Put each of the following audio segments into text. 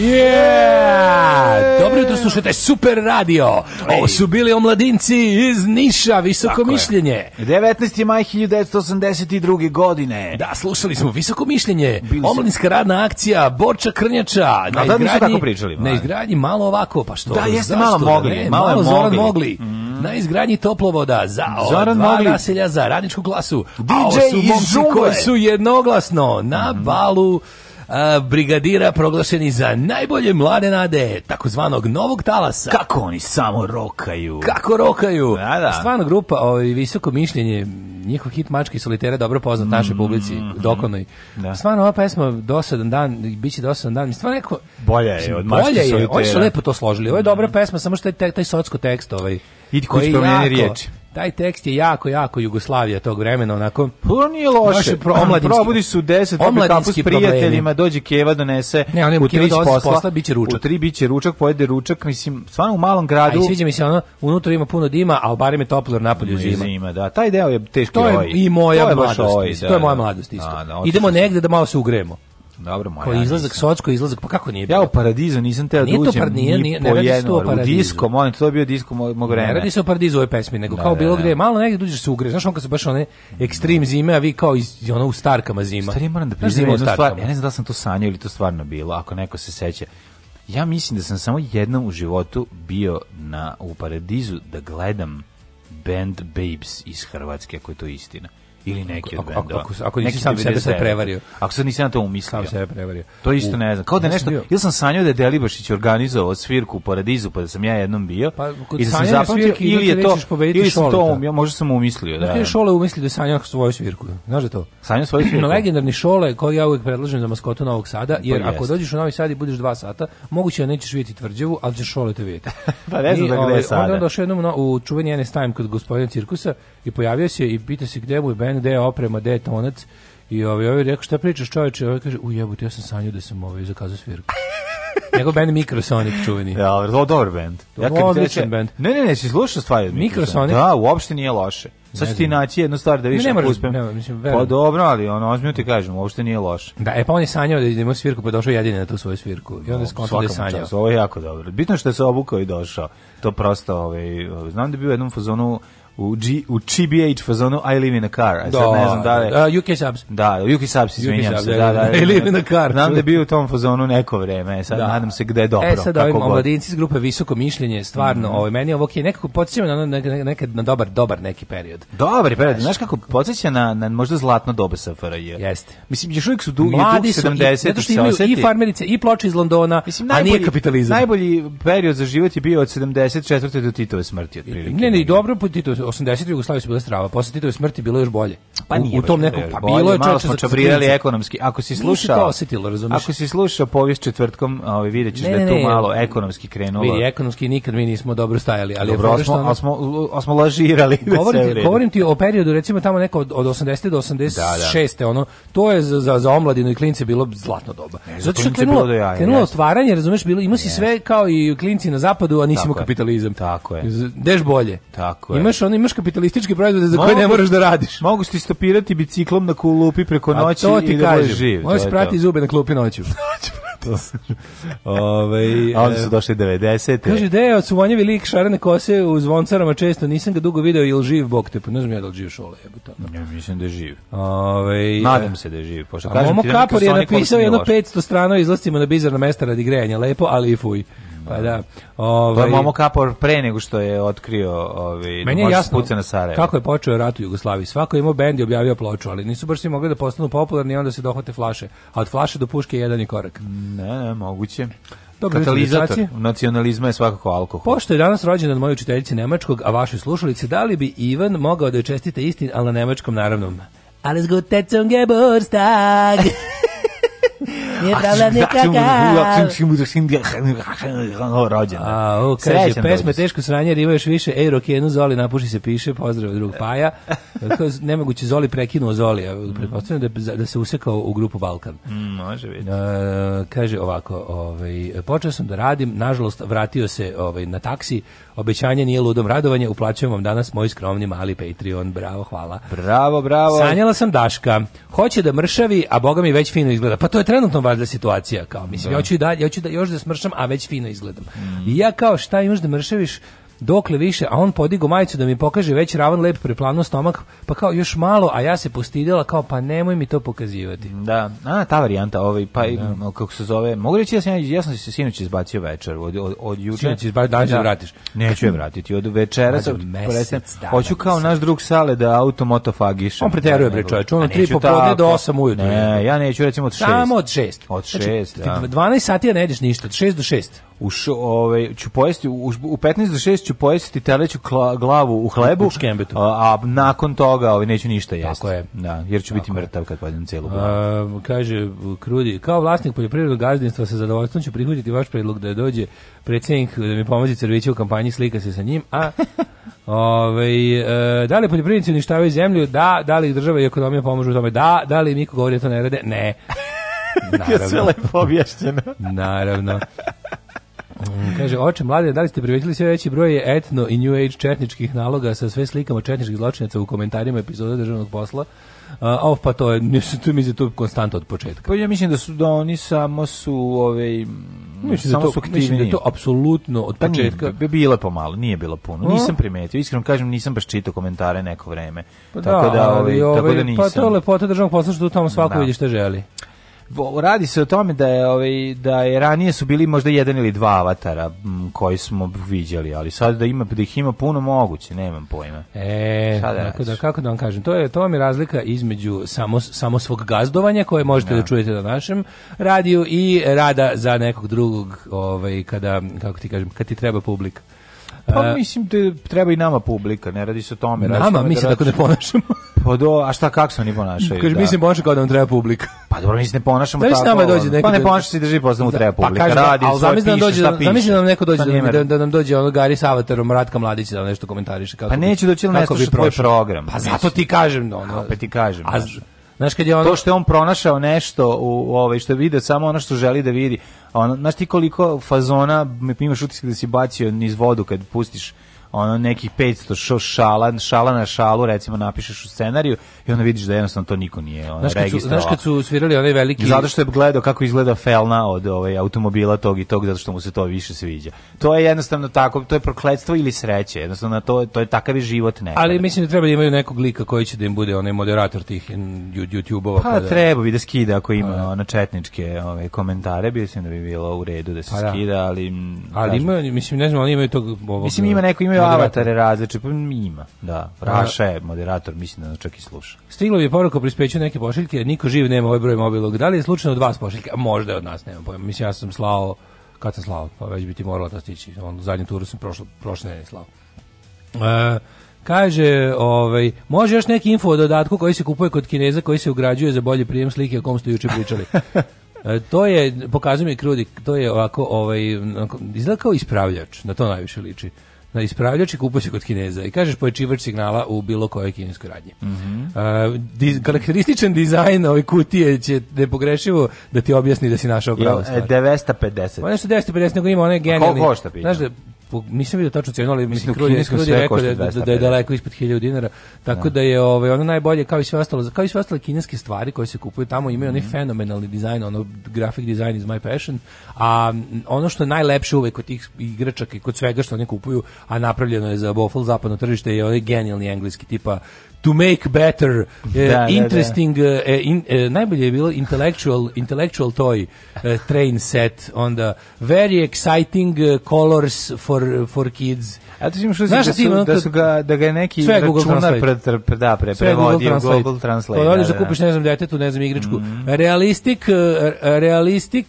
Yeah! Dobro jutro slušajte Super Radio. Ovo su bili omladinci iz Niša, visoko Tako mišljenje. Je. 19. maj 1982. godine. Da, slušali smo visoko mišljenje. Bili Omladinska radna akcija Borča Krnjača. A na da izgradnji, tako pričali. Na izgradnji malo ovako, pa što? Da, jeste malo da mogli. Ne, malo, malo Zoran mogli. Mm. Na izgradnji toplovoda za Zoran dva mogli. naselja za radničku klasu. DJ a ovo su momci koji su jednoglasno na mm. balu a, brigadira proglašeni za najbolje mlade nade, takozvanog novog talasa. Kako oni samo rokaju. Kako rokaju. Da, da. Stvarno grupa, ovaj, visoko mišljenje, njihov hit mački i solitera dobro poznat mm, našoj publici, mm, dokonoj. Da. Stvarno ova pesma dosadan dan, biće dosadan dan, stvarno neko... Bolje je od mački solitera. Oni su lepo to složili, ovo je dobra pesma, samo što je taj, taj socko tekst ovaj, Idi kući promijeni riječi taj tekst je jako, jako Jugoslavija tog vremena, onako. Pa nije loše. Probudi su deset, pa omladinski s prijateljima, dođe Keva, donese ne, on je u tri posla, posla biće ručak. U tri biće ručak, pojede ručak, mislim, stvarno u malom gradu. A sviđa mi se ono, unutra ima puno dima, a barem je toplo jer napolju zima. Zima, da. Taj deo je teški To je oj. i moja to mladost. Oj, da, to je da. moja mladost isto. A, da, Idemo negde da malo se ugrejemo. Dobro, moja. Koji izlazak, socsko izlazak, pa kako nije bilo? Ja u paradizu nisam teo da uđem. Par, nije, nije, ne radi se to o paradizu. Disko, to je bio disko mog vremena. Ne radi se o paradizu ove pesmi, nego da, kao da, bilo da, gde, malo negde dođeš da se ugreš. Znaš, on kad su baš one ekstrem zime, a vi kao iz ono u starkama zima. Stari moram da, da priznam jednu stvar. Ja ne znam da sam to sanjao ili to stvarno bilo, ako neko se seća. Ja mislim da sam samo jednom u životu bio na u paradizu da gledam band Babes iz Hrvatske, ako je to istina ili neki od bendova. Ako, ako, ako, ako nisi sam sebe sve prevario. Ako sam nisi na to umislio. Sam sebe prevario. To isto U, ne znam. Kao da nešto, bio. ili sam sanjao da je Delibašić organizovao svirku u Paradizu, pa da sam ja jednom bio, pa, i da sam zapamtio, ili je to, ili sam to, ja možda sam umislio. Da, je Šole umislio da je sanjao svoju svirku. Znaš da to? Sanjao svoju svirku. Legendarni Šole, koji ja uvijek predlažem za maskotu Novog Sada, pa jer ako dođeš u Novi Sad i budeš dva sata, moguće da nećeš vidjeti tvrđavu, ali ćeš Šole te vidjeti. pa ne znam da gde je ovaj, sada. Onda došao jednom u čuveni NS Time kod gospodina Cirkusa i pojavio se i pita se gde mu je bend, gde je oprema, gde je tonac. I ovaj, ovaj rekao, šta pričaš čoveče? Ovaj kaže, ujebote, ja sam sanju da sam ovaj zakazao svirku. Njegov band Microsonic čuveni. Ja, to je dobar band. Ja ja odličan band. Ne, ne, ne, si slušao stvari od Microsonic. Da, uopšte nije loše. Sad ću ti naći jednu stvar da više ne, ne uspem. Ne, mislim, pa verujem. pa dobro, ali ono, ozmijem ti kažem, uopšte nije loše. Da, e pa on je sanjao da idemo svirku, pa došao jedine na tu svoju svirku. I onda no, skonto da je sanjao. Čas, ovo je jako dobro. Bitno što je se obukao i došao. To prosto, ovaj, ovaj znam da je bio u jednom fazonu u, G, u GBH fazonu I live in a car. A sad ne znam da li... Uh, da, UK subs. Da, UK subs, izvinjam se. Da, da, da, da, da. I live in a car. Znam da je bio u tom fazonu neko vreme, sad da. nadam se gde je dobro. E sad ovim omladinci iz grupe Visoko mišljenje, stvarno, mm. ovaj, meni ovo je nekako podsjeća na, na, nekad, na dobar, dobar neki period. Dobar period, znaš kako podsjeća na, na možda zlatno doba sa FRJ. Jeste. Mislim, još uvijek su dugi, Mladi su 70, i, zato što imaju i farmerice, i ploče iz Londona, Mislim, najbolji, a nije kapitalizam. Najbolji period za život je bio od 74. do Titove smrti, otprilike. Ne, ne, dobro, po Titove 80. Jugoslavije su bila strava, posle Titove smrti bilo je još bolje. Pa nije u, u tom nekom, pa bilo je Malo smo čabrirali ekonomski. Ako si slušao, to osetilo, razumiješ? Ako si slušao povijest četvrtkom, ovaj, vidjet ćeš da je to malo ekonomski krenulo. Vidi, ekonomski nikad mi nismo dobro stajali, ali dobro, je smo, smo, smo lažirali. Da govorim ti, govorim ti o periodu, recimo tamo neko od, 80. do 86. Da, da. ono, to je za, za, za omladinu i klince bilo zlatno doba. Ne, Zato što krenulo, bilo jaja, krenulo otvaranje, razumeš, bilo, ima si sve kao i klinci na zapadu, a nisimo kapitalizam. Tako je. Deš bolje. Tako je. Imaš ono imaš kapitalistički proizvode za koje ne moraš da radiš. Mogu ti stopirati biciklom na kulupi preko noći to ti i da budeš živ. Možeš prati zube na klupi noću. to. Ove, ovaj, a oni su e, došli 90. Kaže, da je od suvanjevi lik šarene kose u zvoncarama često, nisam ga dugo video, jel živ bok te, ne znam ja da li živ šole, jebota. Ja mislim da je živ. Ove, ovaj, Nadam se da je živ, pošto kažem Momo ti da Kapor je da napisao jedno 500 strano izlastima na bizarno mesta radi grejanja, lepo, ali i fuj. Pa da. Ovaj pa Momo Kapor pre nego što je otkrio ovaj da Meni je jasno na Sarajevo. Kako je počeo rat u Jugoslaviji? Svako je imao bend i objavio ploču, ali nisu baš svi mogli da postanu popularni i onda se dohvate flaše. A od flaše do puške je jedan i korak. Ne, ne, moguće. Dobre, Katalizator nacionalizma je svakako alkohol. Pošto je danas rođen od moje učiteljice nemačkog, a vaše slušalice, da li bi Ivan mogao da joj čestite istin, ali na nemačkom naravno. Alles Gute zum Geburtstag! Nije pravda ne kakao. Rođen. A, o, kaže, pesme teško sranje, riva još više, ej, rokenu, Zoli, napuši se, piše, pozdrav drug Paja. Nemoguće, Zoli prekinuo Zoli, pretpostavljam da, da se usekao u grupu Balkan. Mm, može biti. E, kaže ovako, ovaj, počeo sam da radim, nažalost, vratio se ovaj, na taksi, Obećanje nije ludom radovanje, uplaćujem vam danas moj skromni mali Patreon. Bravo, hvala. Bravo, bravo. Sanjala sam Daška. Hoće da mršavi, a boga mi već fino izgleda. Pa to je trenutno valjda situacija, kao mislim. Da. Ja hoću i dalje, ja hoću da još da smršam, a već fino izgledam. Mm. I ja kao šta imaš da mršaviš? dokle više, a on podigo majicu da mi pokaže već ravan lep preplanuo stomak, pa kao još malo, a ja se postidela kao pa nemoj mi to pokazivati. Da, a ta varijanta, ovaj, pa da. kako se zove, mogu reći da sam ja, ja sam se sinoć izbacio večer, od, od, od juče. Sinoć izbacio, danas da. vratiš. Neću je vratiti, od večera sam presne, hoću kao naš drug sale da automotofagiš. On preteruje da, bre čoveče, on 3 popodne do 8 ujutru. Ne, ja neću recimo od 6. Samo od 6. Od 6, znači, da. 12 sati ja ne ideš ništa, od 6 do 6 u š, ovaj ću pojesti u, u 15 do 6 ću pojesti teleću kla, glavu u hlebu u A, a nakon toga ovaj neću ništa jesti. Tako je. Da, jer ću Tako biti mrtav kad pojedem celu glavu. kaže Krudi, kao vlasnik poljoprivrednog gazdinstva sa zadovoljstvom ću prihvatiti vaš predlog da dođe predsjednik da mi pomozi Crvića u kampanji slika se sa njim, a ovaj e, da li poljoprivrednici uništavaju zemlju? Da, da li država i ekonomija pomažu u tome? Da, da li niko govori da to ne rade? Ne. Naravno. sve lepo objašnjeno. Naravno. Mm, kaže, oče mlade, da li ste privetili sve veći broj etno i new age četničkih naloga sa sve slikama četničkih zločinaca u komentarima epizoda državnog posla? Uh, pa to je, tu mi je to konstanta od početka. Pa ja mislim da su da oni samo su ove, ovaj, mislim samo da to, su aktivni. Mislim da to da apsolutno od pa početka. Pa bilo je pomalo, nije bilo puno. No. Nisam mm. primetio, iskreno kažem, nisam baš čitao komentare neko vreme. Pa tako da, da ali, ovaj, tako da nisam. Ovaj, pa to je lepota državnog posla što tu tamo svako da. vidi šta želi radi se o tome da je ovaj da je ranije su bili možda jedan ili dva avatara m, koji smo viđali, ali sad da ima da ih ima puno moguće, nemam pojma. E, tako da, da kako da vam kažem, to je to mi razlika između samo samo svog gazdovanja koje možete ja. Da, da čujete na našem radiju i rada za nekog drugog, ovaj kada kako ti kažem, kad ti treba publika. Pa e, mislim da treba i nama publika, ne radi se o tome. Nama, da mi se tako ne ponašamo. Pa do, a šta kako se oni ponašaju? Kaže da? mislim ponaša kao da nam treba publika. Pa dobro, mi se ne ponašamo tako. Da nama dođe neko. Pa ne da- ponaša se drži posle mu treba pa publika. Pa radi, ali zamisli da dođe, zamisli da nam neko dođe pa da, da nam dođe ono Gari sa avatarom Ratka Mladića da nešto komentariše kako. Pa neće doći na nešto tvoj program. Pa zato ti kažem, no, opet ti kažem. A Znaš kad je ono... To što je on pronašao nešto u, u ovaj što je video samo ono što želi da vidi. Ono, znaš ti koliko fazona imaš utisak da si bacio niz vodu kad pustiš ono nekih 500 šo šala, šala na šalu recimo napišeš u scenariju i onda vidiš da jednostavno to niko nije ono registrovao. Znaš kad su svirali onaj veliki zato što je gledao kako izgleda felna od ovaj automobila tog i tog zato što mu se to više sviđa. To je jednostavno tako, to je prokletstvo ili sreće. Jednostavno to to je takav je život nekada. Ali mislim da treba da imaju nekog lika koji će da im bude onaj moderator tih YouTube-ova. Pa kada... treba bi da skida ako ima A, pa na da. četničke ovaj, komentare, mislim da bi bilo u redu da se A, pa da. skida, ali ali ima, mislim ne znam, ali imaju tog ovog, Mislim ima neko ima avatar je različit, pa ima, da. Raša je moderator, mislim da čak i sluša. Stiglo je poruka prispeću neke pošiljke, niko živ nema ovaj broj mobilog. Da li je slučajno od vas pošiljka? Možda je od nas, nema pojma. Mislim, ja sam slao, kad sam slao, pa već bi ti morala to stići. On, zadnju turu sam prošlo, prošle nedelje slao. E, kaže, ovaj, može još neki info o dodatku koji se kupuje kod Kineza, koji se ugrađuje za bolji prijem slike o kom ste juče pričali. E, to je, pokazuje mi Krudi, to je ovako, ovaj, izgleda kao ispravljač, na to najviše liči na ispravljač i kupuje se kod Kineza i kažeš pojačivač signala u bilo kojoj kineskoj radnji. Mm -hmm. uh, di, karakterističan dizajn ove kutije će nepogrešivo da ti objasni da si našao pravo e, stvar. 950. Pa nešto 950, nego ima one genijalni... Koliko košta, pitan? Znaš da nisam vidio tačnu cenu, ali mislim, krulj, je rekao da, da, da, je daleko ispod 1000 dinara, tako da, da je ovaj, ono najbolje, kao i sve ostalo, kao i sve ostale kineske stvari koje se kupuju tamo, imaju mm -hmm. fenomenalni dizajn, ono graphic design is my passion, a ono što je najlepše uvek kod tih igračaka i kod svega što oni kupuju, a napravljeno je za bofl zapadno tržište, je onaj genijalni engleski tipa to make better, uh, da, interesting, da, uh, in, uh, najbolje je bilo intellectual, intellectual toy train set, on the very exciting colors for, for kids. A to ćemo što Znaš, da, su, da, da su ga, da ga je neki sve računar pre, pre, pre, da, pre, prevodio Google, Google Translate. Kada pa odeš da, da, da kupiš, ne znam, detetu, ne znam, igračku. Mm. Realistic, realistic,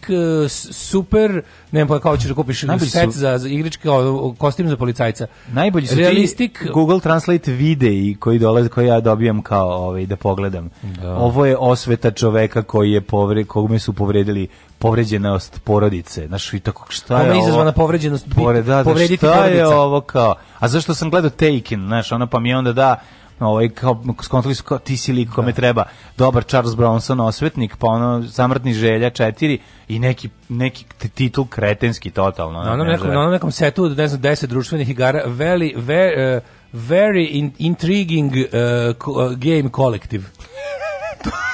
super, ne znam kao ćeš da kupiš najbolji set su, za, za ovaj, kostim za policajca. Najbolji su Realistic, ti Google Translate videi koji dolaze, koji ja dobijam kao ovaj, da pogledam. Da. Ovo je osveta čoveka koji je kog kome su povredili povređenost porodice. Znaš, i tako, šta je ovo? Ovo izazvana povređenost, da, da, povrediti porodica. Šta je ovo kao? A zašto sam gledao Taken, znaš, ono pa mi onda da ovaj kao skontali su kao ti si lik kome da. treba dobar Charles Bronson osvetnik pa ono zamrtni želja 4 i neki neki titul kretenski totalno na onom nekom na nekom setu od ne znam 10 društvenih igara veli ve, uh, very in, intriguing uh, game collective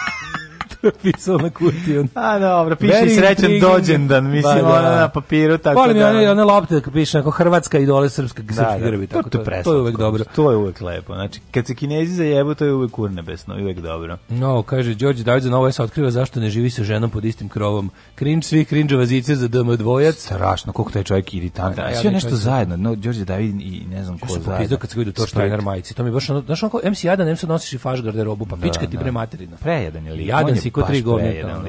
napisao na kutiju. A dobro, piši Very srećan dođendan, mislim, ba, pa, da. ona na papiru, tako Volim da. Volim one, one lopte kad da piše, ako Hrvatska i dole Srpska, da, srpske da, grbi, tako to, to, to je uvek dobro. To je uvek lepo, znači, kad se kinezi zajebu, to je uvek urnebesno, uvek dobro. No, kaže, Đorđe David za novo S otkriva zašto ne živi sa ženom pod istim krovom. Krinč svih krinđova zice za DM dvojac. Strašno, koliko taj čovjek iritantan. Da, ja, Sve nešto zajedno, no, Đorđe David i ne znam ko zajedno. kad se vidu to što je majici, to mi je baš, znaš, onako, MC Adam, MC nosiš i faš garderobu, pa da, pička ti pre materina. Prejedan je li? Jadan si siko tri govne. Da.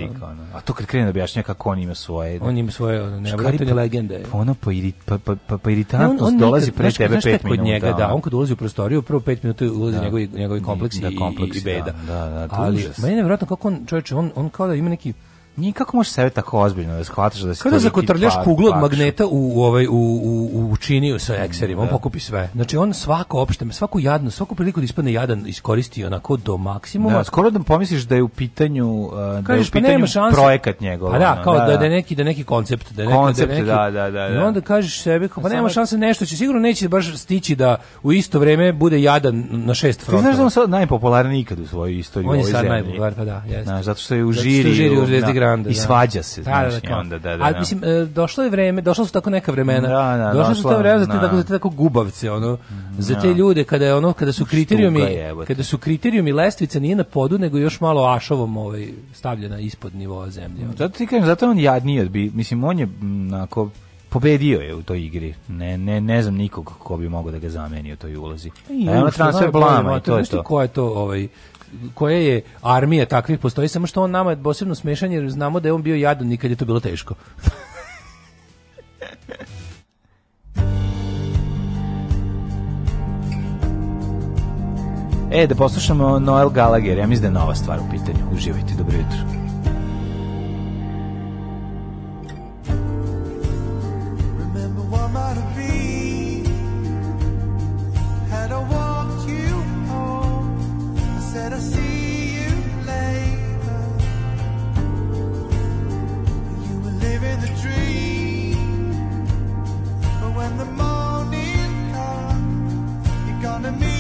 A to kad krene da objašnjava kako on ima svoje. On ima svoje nevratne legende. Pa ono pa iri, pa pa pa, pa iritantnost on, on dolazi pre tebe 5 minuta. Kod njega da, on kad ulazi u prostoriju, prvo 5 minuta ulazi da. njegovi njegovi kompleksi, da, kompleksi i, i beda. Da, da, da, Ali meni je nevratno kako on čoveče, on on kao da ima neki nikako kako možeš sebe tako ozbiljno da shvataš da si Kada zakotrljaš kuglu od magneta u, ovaj, u, u, u činiju sa ekserima, on da. pokupi sve. Znači on svako opšte, svaku jadnu, svaku priliku da ispadne jadan iskoristi onako do maksimuma. Da, skoro da pomisliš da je u pitanju, uh, da je u pa pitanju pa projekat njegov. A pa da, kao da, da, da, da, je neki, da neki koncept. Da neki, da koncept, neki, da, da, da, I onda kažeš sebi, kao, pa nema šanse nešto će, sigurno neće baš stići da u isto vreme bude jadan na šest fronta. Ti znaš da on sad najpopularniji ikad u svojoj istoriji u ovoj On je sad najpopularniji, pa da, jeste. Na, zato što je u žiri, zato što je u žiri u, u propaganda. I da. svađa se, da, znaš, da, da onda, da, da. Ali, da. mislim, e, došlo je vreme, došlo su tako neka vremena, da, da, došlo su ta vremena za te, tako, za te tako gubavce, ono, za te ljude, kada je ono, kada su kriterijumi, kada su kriterijumi lestvica nije na podu, nego još malo ašovom ovaj, stavljena ispod nivoa zemlje. Ono. Zato ti kažem, zato on jadniji odbi, mislim, on je, onako, mm, pobedio je u toj igri. Ne, ne, ne znam nikog ko bi mogao da ga zameni u toj ulazi. Pa I, e, transfer blama i to je to. Ko je to ovaj koje je armija takvih postoji, samo što on nama je posebno smešan jer znamo da je on bio jadan i kad je to bilo teško. e, da poslušamo Noel Gallagher, ja mislim da je nova stvar u pitanju. Uživajte, dobro jutro. might have been In the dream. But when the morning comes, you're gonna meet.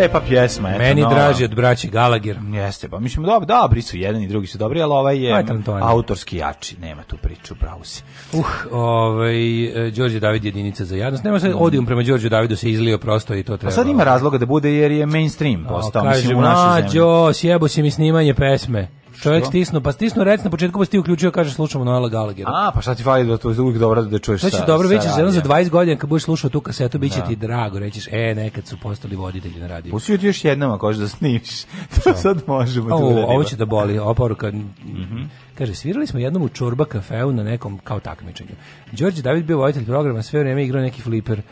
lepa pjesma. Eto, Meni draži od braće Galager. Jeste, pa mislim, dobro, dobri su, jedan i drugi su dobri, ali ovaj je autorski jači, nema tu priču, pravo si. Uh, ovaj, e, Đorđe David jedinica za jadnost. Nema se, odijum prema Đorđe Davidu se izlio prosto i to pa treba. A sad ima da- razloga da bude jer je mainstream postao, A, mislim, kaže, u našoj zemlji. Mađo, sjebo si mi snimanje pesme. Čovjek stisnu, pa stisnu rec na početku, pa si ti uključio, kaže slušamo Noela Gallaghera. A, pa šta ti fali da to je uvijek dobro da čuješ. To će sa, dobro, već za 20 godina kad budeš slušao tu kasetu, biće da. ti drago, rećeš, e, nekad su postali voditelji na radiju. Pustio ti još jednom ako da snimiš. To sad možemo. Da o, ovo će da boli, oporuka. Mm -hmm. Kaže, svirali smo jednom u Čorba kafeu na nekom kao takmičenju. Đorđe David bio voditelj programa, sve vrijeme igrao neki fliper.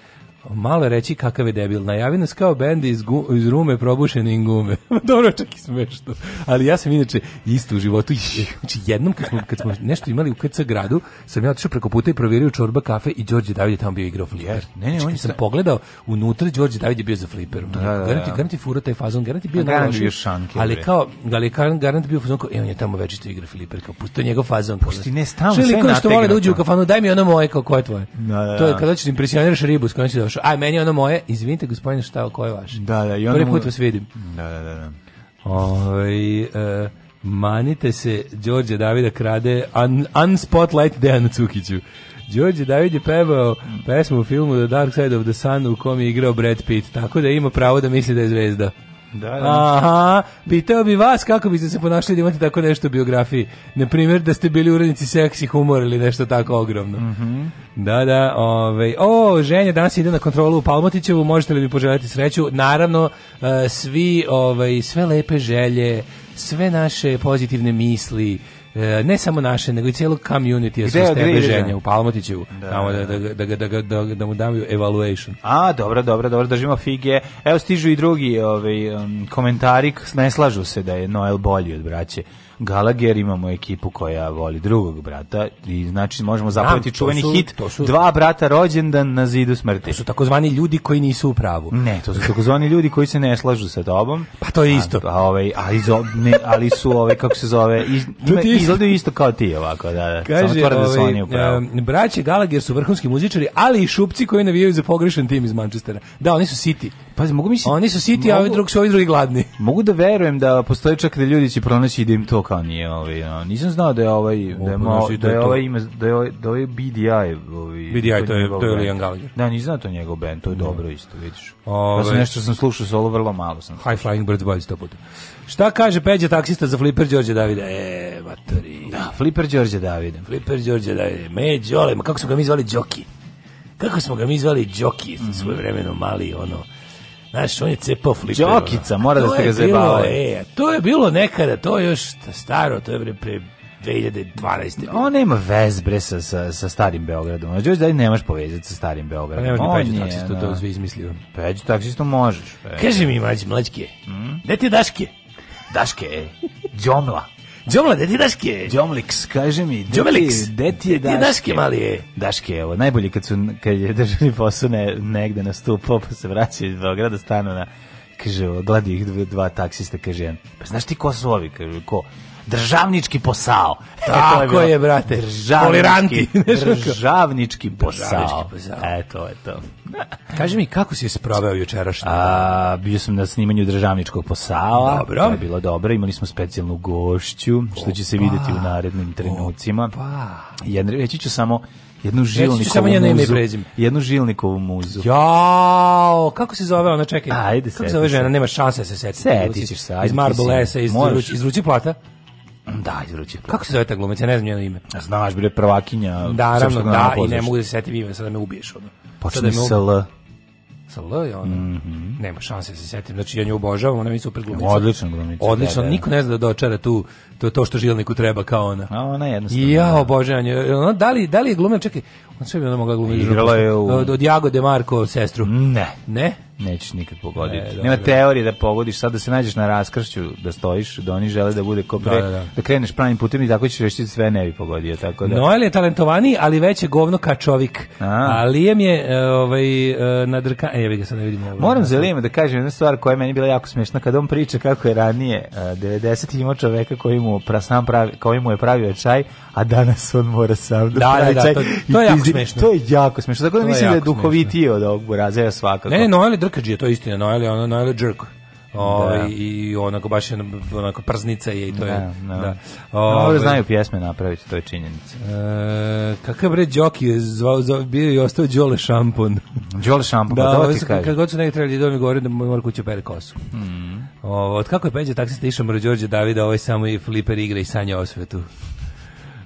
Malo reći kakav je debil. Najavi nas kao bend iz, iz rume probušene gume. Dobro, čak i smešno. Ali ja sam inače isto u životu. Znači, jednom kad smo, kad smo nešto imali u KC gradu, sam ja otišao preko puta i provjerio čorba kafe i Đorđe David je tamo bio igrao fliper. Ne, ne, znači, on sam sta... pogledao, unutra Đorđe David je bio za fliperom. Da, da, da. Garanti, garanti furo taj fazon, garanti bio najloši. Ali kao, ali garant bio fazon kao, e, on je tamo večito igra fliper, kao, pusti njegov fazon. Pusti, ne, stalno sve nategnuto. Što vole da uđe u kafanu, daj mi ono moje, kao, koje tvoje? Da, da, da. To je da. kada ćeš da impresioniraš ribu s kojom si došao, aj meni ono moje, izvinite gospodine šta, koje vaše? Da, da, i ono Prvi put vas vidim. Da, da, da. da. Oj, ovaj, e, manite se, Đorđe Davida krade un, Unspotlight Dejanu Cukiću. Đorđe David je pevao pesmu u filmu The Dark Side of the Sun u kom je igrao Brad Pitt, tako da ima pravo da misli da je zvezda. Da, da. Aha, pitao bi vas kako biste se ponašali da imate tako nešto u biografiji. Na primjer, da ste bili urednici seksi humor ili nešto tako ogromno. Mm -hmm. Da, da, ovaj. O, ženja danas ide na kontrolu u Palmotićevu, možete li mi poželjeti sreću? Naravno, e, svi, ovaj, sve lepe želje, sve naše pozitivne misli, ne samo naše, nego i cijelog community su s tebe ženja u Palmotiću, da, tamo da, da, da, da, da mu daju evaluation. A, dobro, dobro, dobro, držimo fige. Evo stižu i drugi ovaj, komentari, ne slažu se da je Noel bolji od braće. Gallagher, imamo ekipu koja voli drugog brata i znači možemo zapaviti čuveni su, hit su, dva brata rođendan na zidu smrti. To su takozvani ljudi koji nisu u pravu. Ne, to su takozvani ljudi koji se ne slažu sa tobom. Pa to je isto. A, ovaj, a iz, ne, ali su ove, ovaj, kako se zove, iz, ima, izgledaju isto kao ti ovako, da, da. Kaže, Samo da su ovaj, oni u pravu. Um, braće Gallagher su vrhunski muzičari, ali i šupci koji navijaju za pogrešan tim iz Manchestera. Da, oni su City. Pazi, mogu mislim... Oni su City, mogu, a ovi drugi su ovi drugi gladni. Mogu da verujem da postoje čak da ljudi će pronaći da im to kao nije ovaj, no. nisam znao da je ovaj da je, mo, da je ovaj ime da je ovaj, da ovaj BDI, ovaj BDI to je to je, to Liam Gallagher. Da, nisam znao da to njegov bend, to je da. dobro isto, vidiš. Ove, pa sam nešto sam slušao solo vrlo malo sam. High Flying Birds Boys to puta. Šta kaže Peđa taksista za Flipper Đorđe Davida? E, matori. Da, Flipper Đorđe Davida. Flipper Đorđe Davida. Me Đole, ma kako su ga mi zvali Đoki? Kako smo ga mi zvali Đoki, mm -hmm. svoje vremeno mali ono Znaš, on je cepao fliper. Đokica, mora da ste ga zajebavali. E, to je bilo nekada, to je još staro, to je pre, pre 2012. On nema vez bre sa, sa, sa starim Beogradom. Znači, još da nemaš povezati sa starim pa Beogradom. Pa nemaš ni peđu taksistu, znači, da. to zvi izmislio. Peđu taksistu možeš. Kaži mi, mlađe, mlađke, mm? gde ti daške? Daške, džomla. E, Đomla, gde ti daške? Đomlix, kaže mi. Đomlix, gde ti je daške? daške mali je. Daške, evo, najbolje kad, su, kad je državni posao ne, negde nastupao, pa se vraća iz Beograda stanu na kaže, gledi ih dva taksista, kaže Pa znaš ti ko su ovi? Kaže, ko? državnički posao. E, Tako je, je, brate. Državnički, državnički posao. Državnički posao. E, to je to. Kaži mi, kako si sproveo jučerašnje? A, bio sam na snimanju državničkog posao. Dobro. To je bilo dobro. Imali smo specijalnu gošću, što će se videti u narednim trenucima. Ja reći ću samo jednu žilnikovu ja muzu. Prezim. Jednu žilnikovu muzu. Jao, kako se zove ona, čekaj. Ajde, Kako se zove žena, nema šanse da se seti. Setićeš se, ajde. Iz Marble iz, iz Ruci Plata. Da, izvruči. Kako se zove ta glumica? ne znam njeno ime. Znaš, bile prvakinja. Da, ravno, da, i ne mogu da se setim ime, sada me ubiješ. Ono. Počne sa L. Sa L je ona. Mm -hmm. Nema šanse da se setim. Znači, ja nju obožavam, ona mi je super glumica. Odlična glumica. Da, Odlično, da, da. niko ne zna da dočara tu to, to što žilniku treba kao ona. A ona je jednostavno. ja da. obožavam nju. Da li, da li je glumila, čekaj, On sve bi ona mogla glumiti. Igrala je u... Od, od Jagode Marko sestru. Ne. Ne? Nećeš nikad pogoditi. Ne, Nema teorije da pogodiš, sad da se nađeš na raskršću, da stojiš, da oni žele da bude ko pre, da, da, da. da kreneš pravim putem i tako ćeš rešiti sve ne bi pogodio. Tako da. Noel je talentovaniji, ali veće govno ka čovjek. A, A Lijem je e, ovaj, na drka... E, ja e, ga sad ne vidim. Ovaj, Moram za Lijema da kažem jednu stvar koja je meni bila jako smešna, Kad on priča kako je ranije 90 e, imao čoveka koji mu, pra, sam pravi, koji mu je pravio čaj, a danas on mora sam da, da, da pravi da, čaj. To, to je jako smešno. To je jako smešno. Tako da mislim da je duhovitije od ovog ja svakako. Ne, Noel je drkađija, to je istina. Noel je, ono, Noel je džerk. O, da. i onako baš onako prznica je i to da, je Da. da. O, no, znaju pjesme napraviti to je činjenica. E, kakav bre Đoki je zvao, zvao bio i ostao Đole Šampon. Đole Šampon, pa da, da ti kaže. Kad god su neki trebali da mi govore da mora kući pere kosu. Mm. O, od kako je Peđa taksista išao Đorđe da Davida, ovaj samo i fliper igra i sanja osvetu.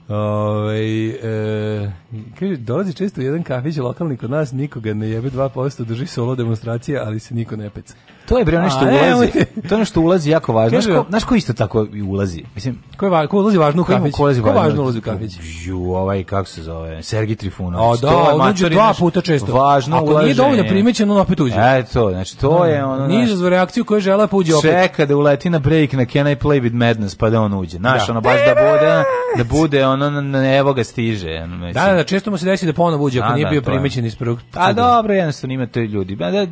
Ove, ovaj, e, kaže, dolazi često u jedan kafić lokalni kod nas, nikoga ne jebe 2%, drži solo demonstracije, ali se niko ne peca. To je bre nešto ulazi. to je nešto ulazi jako važno. Znaš ko, ko isto tako i ulazi? Mislim, ko je ko ulazi važno u kafić? Ko ulazi važno, važno ulazi u kafić? Ju, ovaj kako se zove? Sergi Trifunović. Da, to je da, mačari, dva puta često. Važno Ako ulaženje. nije dovoljno primećeno, on opet uđe. E to, znači to da. je ono. Niže za reakciju koju žela pa uđe opet. Čeka da uleti na break na Can I Play with Madness pa da on uđe. Znaš, da. ono baš da bude da bude ono evo ga stiže. Da, da, često mu se desi da ponovo uđe ako nije bio primećen iz prvog. A dobro, jedno jednostavno imate ljudi. Da, Da,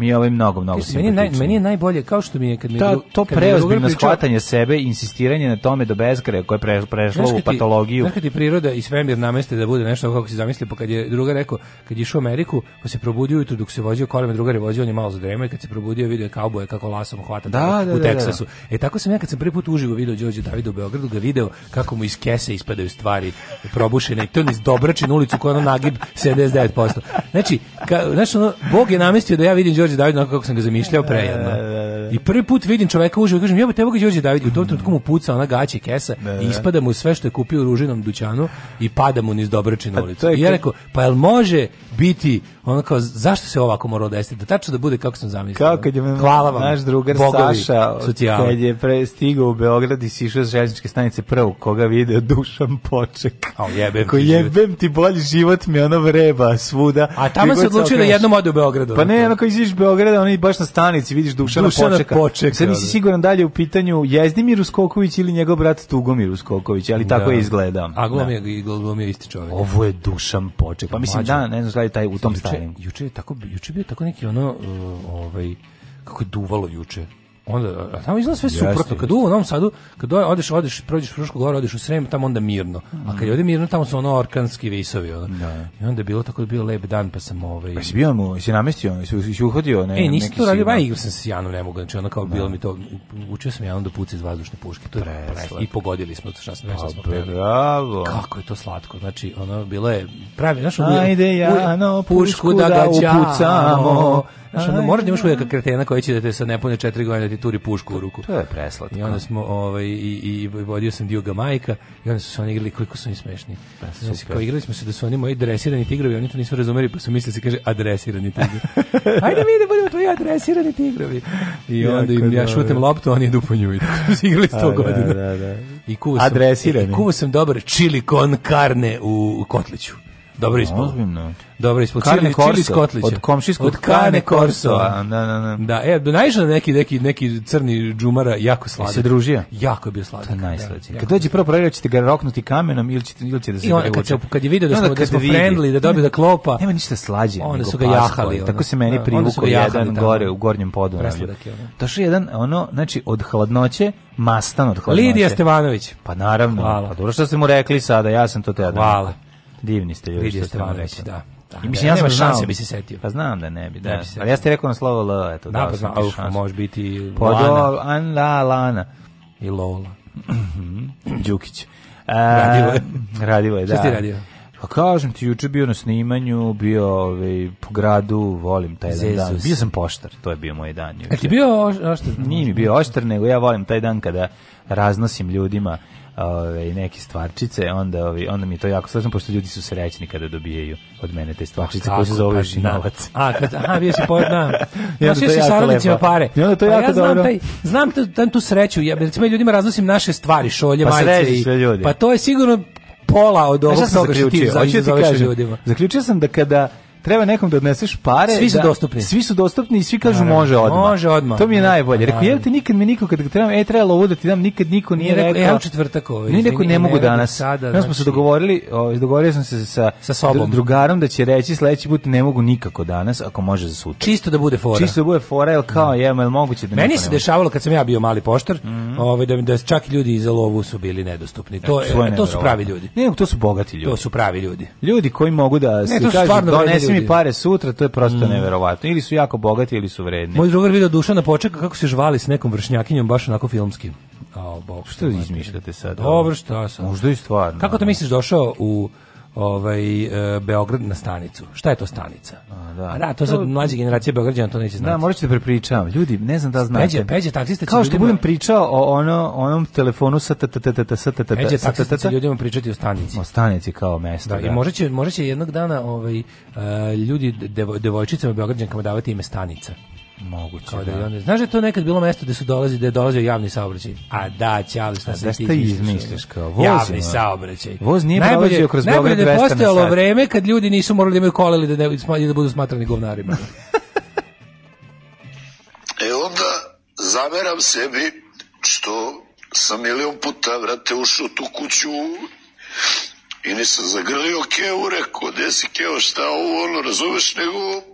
Mi ovaj mnogo, mnogo Kaži, meni, naj, meni je najbolje, kao što mi je... Kad mi Ta, to preozbiljno shvatanje sebe, insistiranje na tome do da bezgraja koje je pre, prešlo u patologiju. Znaš ti priroda i svemir nameste da bude nešto kako si zamislio pa kad je druga rekao, kad je išao u Ameriku, pa se probudio ujutru dok se vozio kolima, drugar je vozio, on je malo zadremao i kad se probudio video je kauboje kako lasom hvata da, da, u da, da, Teksasu. E tako sam ja kad sam prvi put uživo video Đorđe Davida u Beogradu, ga video kako mu iz kese ispadaju stvari probušene i to iz Dobračin ulicu koja na nagib 79%. Znači, ka, znači ono, Bog je namestio da ja vidim Đorđe Đorđe David onako kako sam ga zamišljao prejedno. Da, da, da, I prvi put vidim čoveka uživo i kažem, jebo evo ga Đorđe David, u tom mm. trenutku mu puca ona gaća kesa i ispada mu sve što je kupio u ružinom dućanu i pada mu niz dobročin pa ulicu. I ja rekao, pa jel može biti ono kao, zašto se ovako moralo desiti? Da tačno da bude kako sam zamislio. Kao kad je Hvala vam, naš drugar Bogovi, Saša, kad je pre stigao u Beograd i sišao sa željezničke stanice prvo, koga vide, Dušan Poček. A jebem ti jebem život. ti bolji život mi ono vreba svuda. A tamo se odlučio da jednom ode u Beogradu. Pa ne, ono kao iziš Beograda, oni baš na stanici vidiš Dušana, Dušana Počeka. Počeka. Sad nisi siguran dalje u pitanju Jezdimir Uskoković ili njegov brat Tugomir Uskoković, ali tako da. je izgledao. A glomio je da. je isti čovjek. Ovo je Dušan Poček. Pa mislim da, ne znam, taj u tom juče, juče je tako juče bio tako neki ono uh, ovaj kako je duvalo juče onda da. tamo izgleda sve Jeste. suprotno. Kad u Novom Sadu, kad odeš, odeš, prođeš Frušku goru, odeš u Srem, tamo onda mirno. A kad je ovde mirno, tamo su ono orkanski visovi. onda Da. I onda je bilo tako da bio lep dan, pa sam ovaj... Pa si bio mu, si namestio, si, si uhodio ne, e, nisi to radio, ba, sam s Janom, ne mogu, znači ono kao da. bilo mi to, učio sam Janom da puca iz vazdušne puške, to je i pogodili smo, to šta smo peli. Bravo! Kako je to slatko, znači, ono, bilo je, pravi, znaš, Ajde, Jano, pušku, da, da ga upucamo. Znaš, ono, moraš da imaš uvijek kretena koja će da te sad ne pune četiri godine, da ti turi pušku u ruku. To je preslatko. I onda smo, ovaj, i, i vodio sam dio Gamajka i onda su se oni igrali, koliko su oni smešni. Pa, znači, igrali smo se da su oni moji dresirani tigrovi, oni to nisu razumeli, pa su mislili da se kaže adresirani tigrovi. Ajde mi da budemo tvoji adresirani tigrovi. I onda im, ja šutem loptu, oni idu po nju. igrali sto da, godina. Da, da, da. I kuo sam, i kuo sam dobar čili con carne u kotliću. Dobro ispalo. Ozbiljno. Dobro ispalo. Karne Korso, od komšijskog od Karne Korso. Da, da, da. Da, da e, naišao da neki, neki, neki crni džumara, jako e, sladak. Se družio? Jako je bio sladak. To je da. najslađe. Kad dođe prvo provjerio, ćete ga roknuti kamenom ili ćete, ili ćete da se I on, kad, se, kad je vidio da smo, da smo friendly, da dobio da klopa. Nema ništa slađe. Onda su ga jahali. Tako se meni privukao jedan gore u gornjem podu. To je jedan, ono, znači, od hladnoće, mastan od hladnoće. Lidija Stevanović. Pa naravno. Hvala. Pa dobro što ste mu rekli sada, ja sam to te Hvala. Divni ste ljudi. Vidio ste vam već, da. Da, I mislim, ja sam šanse bi se setio. Pa znam da ne bi, da. Ne bi da. Ali ja ste rekao na slovo L, eto, da, da pa znam, uf, može biti pa, Lana. an, la, Lana. I Lola. Mhm. Đukić. A, e, radivo je. Radivo je, da. Šta ti da. radio? Pa kažem ti, juče bio na snimanju, bio ovaj, po gradu, volim taj Zezus. dan. Bio sam poštar, to je bio moj dan. Juče. E ti bio oštar? Nije mi bio oštar, nego ja volim taj dan kada raznosim ljudima ove, neke stvarčice, onda, ove, onda mi je to jako sretno, pošto ljudi su srećni kada dobijaju od mene te stvarčice koje se zove još i novac. A, kad, aha, bio si pojedna. Da. I onda to saradnicima pare. I onda to pa jako ja znam, dobro. Taj, znam tu, tam tu sreću, ja recimo ljudima raznosim naše stvari, šolje, pa majice. i, ljudi. Pa to je sigurno pola od ovog toga što ti zaključio da sam da kada treba nekom da odneseš pare. Svi su da, dostupni. Svi su dostupni i svi kažu Naravno, može odmah. Može odmah. To mi je da, najbolje. Rekao, jel ti nikad mi niko kada ga trebam, e, trebalo ovo da ti dam, nikad niko nije, nije rekao. Evo četvrtak ovo. Nije rekao, ne, mogu danas. Sada, ja smo se znači. dogovorili, o, dogovorio sam se sa, sa sobom. drugarom da će reći sledeći put ne mogu nikako danas, ako može za sutra. Čisto da bude fora. Čisto da bude fora, jel kao, da. je, jel moguće da Meni se dešavalo kad sam ja bio mali poštar, mm -hmm. ovaj, da, da čak ljudi iz lovu su bili nedostupni. To, to su pravi ljudi. Ne, to su bogati ljudi. To su pravi ljudi. Ljudi koji mogu da se kažu, donesi donesi mi pare sutra, to je prosto mm. neverovatno. Ili su jako bogati ili su vredni. Moj drugar video na da počeka kako se žvali s nekom vršnjakinjom baš onako filmski. A, bog, što izmišljate sad? Dobro, šta sad? Možda i stvarno. Kako to misliš došao u ovaj e, Beograd na stanicu. Šta je to stanica? A, da. A da, to, za mlađe generacije Beograđana to neće da, znati. Da, morat da prepričavam. Ljudi, ne znam da znate. Peđe, peđe taksista će Kao što budem pričao o ono, onom telefonu sa t t t t ta t t ta Peđe taksista će ljudima pričati o stanici. O stanici kao mesto. Da, da. i možda će, možda će jednog dana ovaj, uh, ljudi, devo, devojčicama Beograđankama davati ime stanica. Moguće, kao da. da. znaš da je to nekad bilo mesto gde su dolazi, da je dolazio javni saobraćaj? A da, ćali, da šta se ti izmišljaš? kao Javni saobraćaj. Voz nije prolazio kroz Beograd 200 na sat. postojalo vreme kad ljudi nisu morali da imaju koleli da, ne, da budu smatrani govnarima. e onda zameram sebi što sam milion puta vrate ušao tu kuću i nisam zagrlio keo, rekao, gde si Keo, šta ovo, ono, razumeš, nego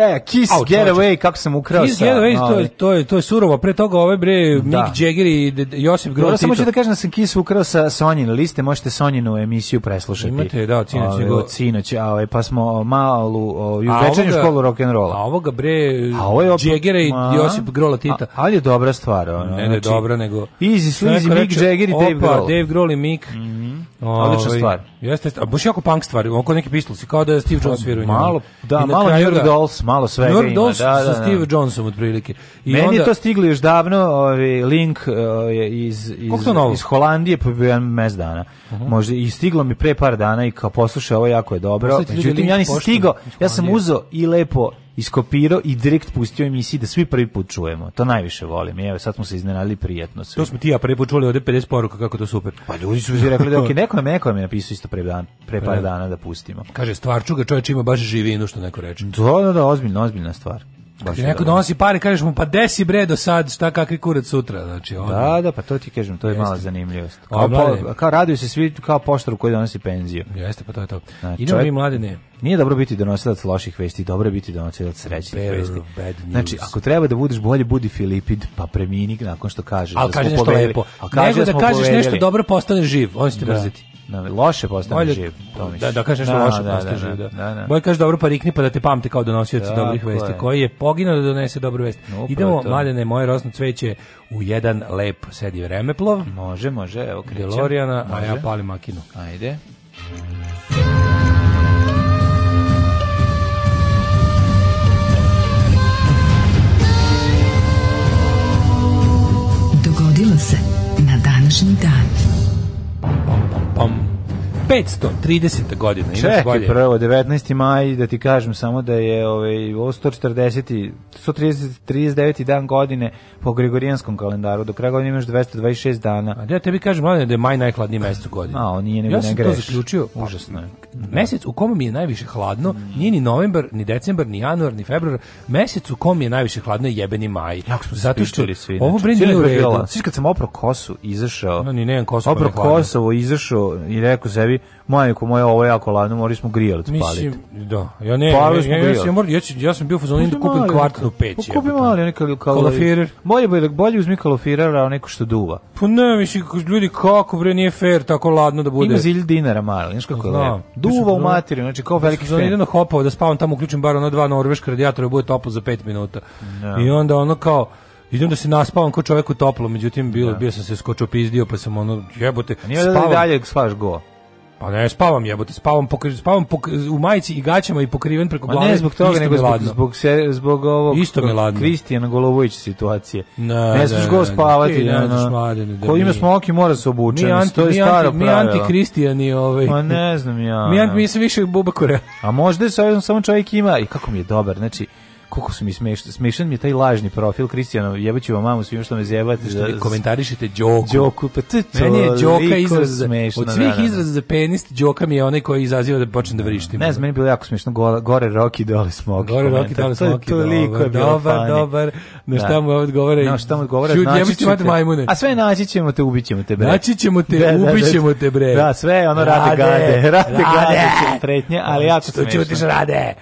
yeah, Kiss, Out, Get kako sam ukrao Kiss, sa... Kiss Getaway, to, je, to, je, to je surovo. Pre toga ove bre, da. Mick Jagger i Josip Groh Tito. Samo ću da kažem da sam Kiss ukrao sa Sonjin. liste, možete Sonjinu emisiju preslušati. Imate, da, cinoć je go. Cinoć, a ove, pa smo malu, ovaj, u večernju školu rock'n'rolla. A ovoga bre, a ovo je Jagger i Josip Grola Tita. A, ali je dobra stvar. Ono, ne, ne, znači, dobra, nego... Easy, Sleazy, Mick Jagger i Dave Grohl. Opa, Dave Grohl i Mick. Mm. Odlična ovaj, stvar. Jeste, a baš jako punk stvar, oko neki pistolsi, kao da je Steve Jones svirao pa, Malo, da, malo New York da- Dolls, malo svega New York Dolls da, da, da. sa Steve Johnsom otprilike. I Meni onda... je to stiglo još davno, ovaj link e, je iz, iz, iz Holandije, pa bio jedan mes dana. Uh -huh. Možda, I stiglo mi pre par dana i kao poslušao, ovo jako je dobro. Međutim, ja nisam stigao, ja sam uzeo i lepo iskopirao i direkt pustio emisiji da svi prvi put čujemo. To najviše volim. I evo sad smo se iznenadili prijatno. Svi. To smo ti ja prvi put čuli ovde 50 poruka kako to super. Pa ljudi su mi rekli da okay, neko je neko mi napisao isto pre dan, pre par dana da pustimo. Kaže Stvarčuga čovjek ima baš živinu što neko reče. Da, da, da, ozbiljna, ozbiljna stvar. Baš ti neko da. donosi pare, kažeš mu pa desi bre do sad, šta kakvi kurac sutra, znači on. Da, da, pa to ti kažem, to je mala zanimljivost. Kao, po, kao raduju se svi kao poštaru koji donosi penziju. Jeste, pa to je to. Znači, Idemo čovjek, mi mladine. Nije dobro biti donosilac loših vesti, dobro je biti donosilac srećnih Bear, vesti. Znači, ako treba da budeš bolje, budi Filipid, pa premini nakon što kažeš. Ali da kaže nešto lepo. A kaže Nego da, da kažeš povedeli. nešto dobro, postane živ, on će te da. mrziti. Da, loše postane živ. Da, da kažeš da, da loše da, postane da, živ. Da. Da, da. da. Bolje kaže dobro pa rikni pa da te pamte kao donosioci da, dobrih vesti. Je. Koji je poginuo da donese dobru vest. No, Idemo, to. mladene, moje rosno cveće u jedan lep sedi vremeplov. Može, može, evo krećem. Deloriana, a ja palim makinu. Ajde. 530. godina. Čekaj bolje. prvo, 19. maj, da ti kažem samo da je ovaj, ovo 140. 139. dan godine po Gregorijanskom kalendaru. Do kraja godine imaš 226 dana. A da ja tebi kažem, mladine, da je maj najhladniji mesec u godini. A, on nije nego ja ne greš. Ja sam to zaključio. Pa, užasno je. Da. Mesec u kom mi je najviše hladno, mm. nije ni novembar, ni decembar, ni januar, ni februar. Mesec u kom je najviše hladno je jebeni maj. Jako smo Zato što svi, ovo znači, bre nije u redu. Sviš kad sam opro kosu, izašao. No, ni nemam kosu. Pa opro Kosovo, izašao i rekao sebi, majko moje, ovo je jako ladno, morali smo grijalac paliti. Mislim, da. Ja ne, Palili smo ja, ja, ja, ja, ja, ja sam bio u zonu da kupim kvartnu pa peć. Pa kupi mali neka kalofirer. Bolje bolje da- bolje uzmi kalofirer, a neko što duva. Pa ne, mislim ljudi kako bre nije fer tako ladno da bude. Ima zilj dinara mali, znači kako je. Duva u materiju, znači kao veliki fan. Idem na da hopao da spavam tamo, uključim bar ono dva norveška radijatora, da bude toplo za 5 minuta. I onda ono kao idem da se naspavam kao čovjek u toplo, međutim bilo, ja. bio sam se skočopizdio, pa sam ono, jebote, Nije spavam. Nije da dalje spavaš go? Pa ne, spavam jebote, spavam, pokri, spavam pokri, u majici i gaćama i pokriven preko glave. Ma ne zbog toga, nego zbog, zbog, zbog ovog Isto mi Kristijana Golovojić situacije. Ne, ne da, smiješ da, go da, spavati. Ne, ne, ne, Ko ima smoki mora se obučen, mi anti, to je staro pravilo. Mi antikristijani ovaj. Ma ne znam ja. Mi, anti, mi se više buba A možda je samo čovjek ima, i kako mi je dobar, znači, kako su mi smešni, smešan mi je taj lažni profil Kristijana, jebaću vam mamu svima što me zjebate. Što da, komentarišete Đoku. Đoku, pa to Meni je Đoka izraz, za, smešno, od da, svih da, da, izraza za penist, Đoka mi je onaj koji izaziva da počnem da vrištim. Ne znam, meni je bilo jako smešno, gore, gore Roki, dole Smoki. Gore Roki, dole Smoki, to, liko je dobar, dobar, dobar, na šta mu odgovore. Na šta mu odgovore, naći ćemo te, majmune. A sve naći ćemo te, ubićemo te, bre. Naći ćemo te, da, ubićemo te, bre. Da, sve ono rade, gade, rade, gade, pretnje, ali jako smešno. To ćutiš, rade.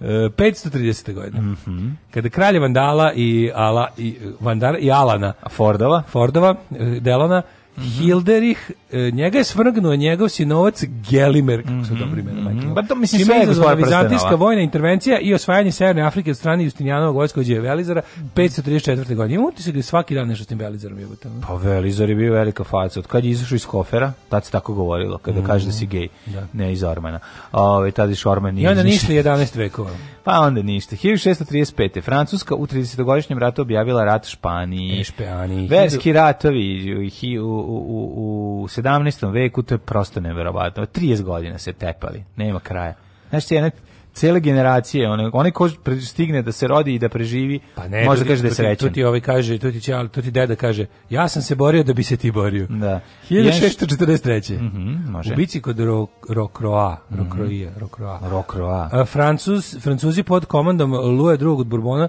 530. E, godine. Mm -hmm. Kada kralje Vandala i, Ala, i, Vandara, i Alana. Fordova. Fordova, e, Delona, Mm -hmm. Hilderih E, njega je svrgnuo njegov sinovac Gelimer, kako se mhm, dobro imena, mm -hmm. Pa to mislim sve je izazvala vizantijska vojna intervencija i osvajanje Severne Afrike od strane Justinijanovog vojskođe Velizara 534. godine. Ima se da svaki dan nešto s tim Velizarom je buto. Pa Velizar je bio velika faca. Od kad je izašao iz kofera, tad se tako govorilo, kada mm -hmm. kaže da si gej, da. ne iz Ormana. Ove, ovaj, tad iš Orman nije I onda ništa 11 vekova. Pa onda ništa. 1635. Francuska u 30-godišnjem ratu objavila rat Španiji. E, Španiji. Verski ratovi u, u, u, u 17. veku, to je prosto neverovatno. 30 godina se tepali, nema kraja. Znaš, jedna cele generacije, one, one ko stigne da se rodi i da preživi, pa ne, može da kaže da je srećan. Tu ti ovaj kaže, tu ti, čal, tu ti deda kaže, ja sam se borio da bi se ti borio. Da. 1643. Mm -hmm, može. U bici kod Ro, Rokroa, mhm. Rokroije, Rokroa. Rokroa. A, Francuz, Francuzi pod komandom Luje II. od Bourbona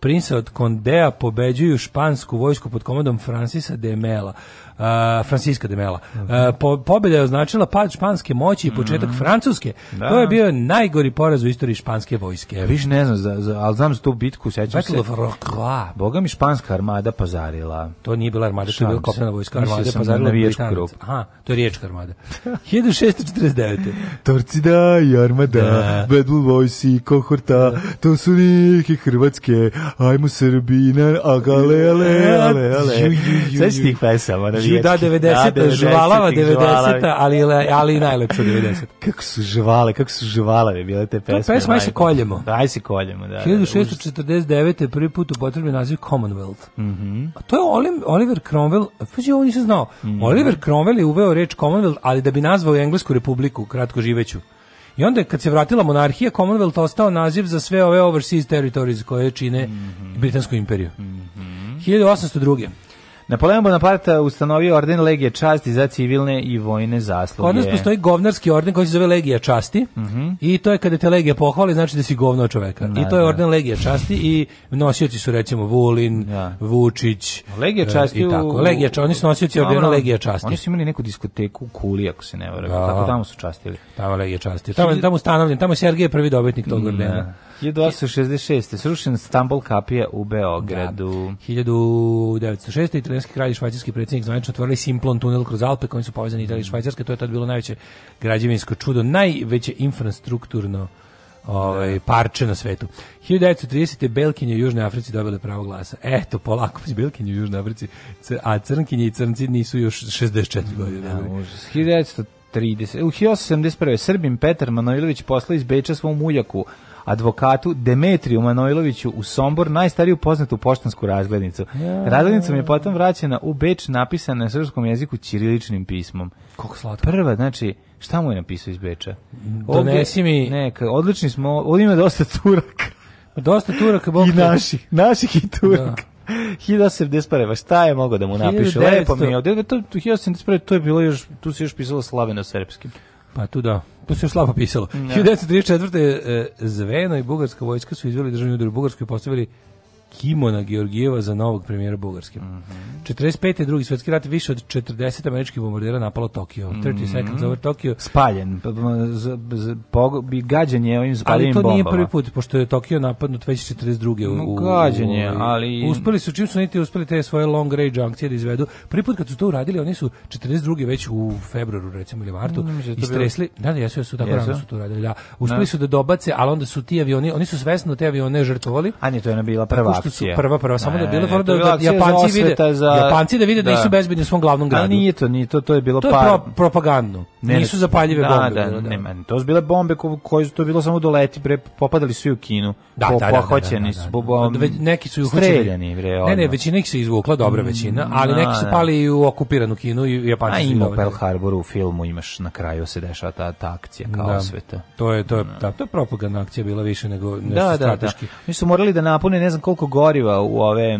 princa od Kondea pobeđuju špansku vojsku pod komandom Francisa de Mela uh, Francisca de Mela. Uh, po, pobjeda je označila pad španske moći i mhm. početak mm -hmm. francuske. Da. To je da. bio najgori poraz u istoriji španske vojske. Ja, Viš ne znam, za, za, ali znam za tu bitku, sećam Battle se. Battle Boga mi španska armada pazarila. To nije bila armada, to je bila kopnena vojska. Armada je pazarila na Aha, to je riječka armada. 1649. Torcida i armada, da. Bedul Vojsi, Kohorta, da. to su neke hrvatske, ajmo Srbina, agale, ale, ale, ale. Sve si pesama, ne? Ju da 90, da, 90 žvalava 90, ali ali najlepše 90. kako su žvale, kako su žvalave bile te pesme. To pesma aj se koljemo. Aj se koljemo, da. 1649. Da, da, prvi put upotrebljen naziv Commonwealth. Mhm. Mm A to je Oliver Cromwell, pa je on nisam znao. Mm -hmm. Oliver Cromwell je uveo reč Commonwealth, ali da bi nazvao Englesku republiku kratko živeću. I onda kad se vratila monarhija, Commonwealth ostao naziv za sve ove overseas territories koje čine mm -hmm. Britansku imperiju. Mm -hmm. 1802. Napoleon Bonaparte ustanovio orden Legije časti za civilne i vojne zasluge. Kod nas postoji govnarski orden koji se zove Legija časti uh mhm. -huh. i to je kada te Legija pohvali, znači da si govno čoveka. Da, I to je da. orden Legija časti i nosioci su recimo Vulin, da. Vučić, Legija e, časti e, i tako. Legija časti, oni su nosioci no, ordena Legija časti. Oni su imali neku diskoteku u Kuli, ako se ne varam. Da. Tako tamo su častili. Tamo Legija časti. Tamo, tamo stanovljen, tamo je Sergej prvi dobitnik tog da. ordena. 1866. Srušen Stambol kapija u Beogradu. Da. 1906 italijanski kralj i švajcarski predsjednik zvanično otvorili Simplon tunel kroz Alpe kojim su povezani Italija i mm. Švajcarska. To je tad bilo najveće građevinsko čudo, najveće infrastrukturno ovaj, da. parče na svetu. 1930. Belkinje u Južnoj Africi dobile pravo glasa. Eto, polako, Belkinje u Južnoj Africi, a crnkinje i crnci nisu još 64 mm, godine. Da, ja, 1930. U 1871. Srbim Petar Manojlović posla iz Beča svom ujaku advokatu Demetriju Manojloviću u Sombor, najstariju poznatu poštansku razglednicu. Ja. Razglednica mi je potom vraćena u Beč, napisana na srpskom jeziku ćiriličnim pismom. Kako slatko. Prva, znači, šta mu je napisao iz Beča? Donesi da mi... Neka, odlični smo, ovdje ima dosta Turaka. Dosta Turaka, bok I naši, naših i Turaka. Da. 1871. Pa šta je mogao da mu napiše? 1900... Lepo mi je. To, to, to, to je bilo još, tu se još pisalo slaveno srpskim. Pa tu da to pa se još slabo pisalo. 1934. Da. E, Zveno i bugarska vojska su izveli državni udar u Bugarskoj i postavili Kimona Georgijeva za novog premijera Bugarske. Mm -hmm. 45. drugi svetski rat više od 40 američkih bombardera napalo Tokio. 30 mm -hmm. seconds over Tokio. Spaljen. Pa, pa, z, Bi gađan je ovim spaljenim bombama. Ali to nije prvi put, pošto je Tokio napadnut već 42. U, no, gađan je, ali... Uspeli su, čim su niti uspeli te svoje long range akcije da izvedu. Prvi put kad su to uradili, oni su 42. već u februaru, recimo, ili martu, mm, istresli. Da, da, jesu, jesu, tako jesu? su to uradili, da. Uspeli no. Da. su da dobace, ali onda su ti avioni, oni su svesno te avione žrtvovali. A nije, to je ona bila prva su prva prva samo da ne, da bilo fora da, da Japanci vide za... Japanci da vide da, da nisu bezbedni u svom glavnom gradu. A nije to, nije to, to je bilo to je pro, propagandno. Ne, nisu zapaljive da, bombe. Da, da, da, nema, to su bile bombe ko, koje su to bilo samo doleti, bre, popadali su i u Kinu. Da, po, da, da, da pohoćeni da, su, bom, neki su streljani, bre. Odno. Ne, ne, većina ih se izvukla, dobra mm, većina, ali da, neki su pali i u okupiranu Kinu i Japanci. A ima u Pearl Harboru u filmu, imaš na kraju se dešava ta, ta akcija kao da, osveta. To je, to je, mm. da, to je propagandna akcija bila više nego nešto da, strateški. Da, da. Mi su morali da napune ne znam koliko goriva u ove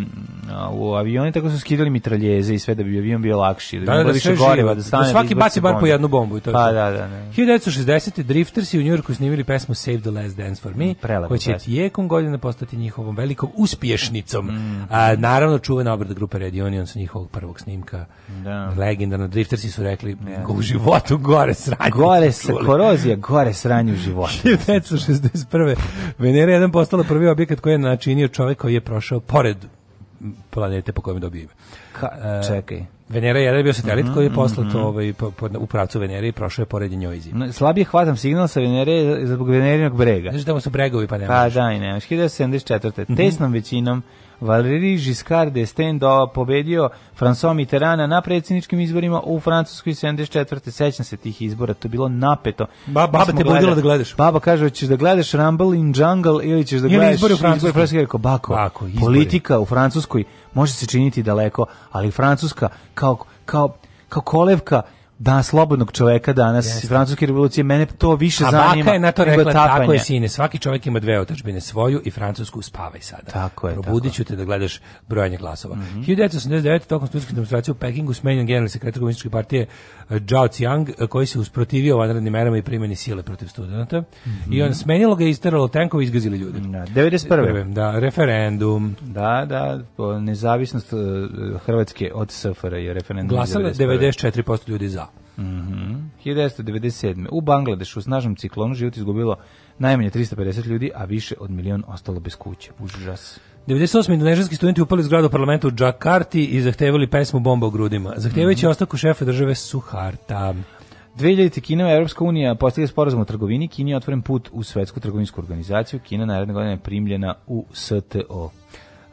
u avioni, tako su skidali mitraljeze i sve da bi avion bio lakši. Da, da, da, da, da, da, da, da, da, da, da, da, da, da, da, da, bombu i to pa, to. Da, da, ne. 1960. Drifters i u Njurku snimili pesmu Save the Last Dance for Me, Prelepo koja će pesma. tijekom godine postati njihovom velikom uspješnicom. Mm. A, naravno, čuvena obrada grupe Red Union sa njihovog prvog snimka. Da. Legendarno, Drifters su rekli ja. u životu gore sranje. Gore se, korozija, gore sranju u životu. 1961. Venera je 1 postala prvi objekat koji je načinio čovjek koji je prošao pored planete po kojem dobije ime. Ka, e, čekaj. Venera 1 je bio satelit mhm, koji je poslat mm -hmm. ovaj, po, po, u pravcu Venere i prošao je pored njoj zim. Slabije hvatam signal sa Venere zbog Venerinog brega. Znaš da su bregovi pa nemaš. Pa da, i nemaš. 1974. Mm -hmm. Tesnom većinom Valéry Giscard d'Estaing da pobedio François Mitterranda na predsjedničkim izborima u Francuskoj 74. Sećam se tih izbora, to bilo napeto. Ba, baba te budila da gledaš. Baba kaže, hoćeš da gledaš Rumble in Jungle ili ćeš da gledaš izbore u Francuskoj. Izbor rekao, bako, bako politika u Francuskoj može se činiti daleko, ali Francuska kao, kao, kao kolevka dan slobodnog čoveka danas Jeste. francuske revolucije mene to više A zanima. A je na to rekla tako je sine, svaki čovjek ima dve otačbine, svoju i francusku, spavaj sada. Tako je. Probudit te da gledaš brojanje glasova. Mm -hmm. 1989. tokom studijskih demonstracija u Pekingu smenjen generalni sekretar komunističke partije eh, Zhao Ciang eh, koji se usprotivio vanrednim merama i primjeni sile protiv studenata Mm -hmm. I on smenilo ga i isteralo tenkove i izgazili ljude. Da, 91. Da, referendum. Da, da, nezavisnost eh, Hrvatske od SFRJ referendum. Glasalo 94% ljudi za. Mm -hmm. 1997. U Bangladešu u snažnom ciklonu život izgubilo najmanje 350 ljudi, a više od milion ostalo bez kuće. Užas. 98. indonežanski studenti upali zgradu parlamenta u Džakarti i zahtevali pesmu Bomba u grudima. Zahtevajući mm -hmm. ostavku šefa države Suharta. 2000. Kina i Evropska unija postigli sporazum o trgovini. Kini je otvoren put u svetsku trgovinsku organizaciju. Kina naredne godine je primljena u STO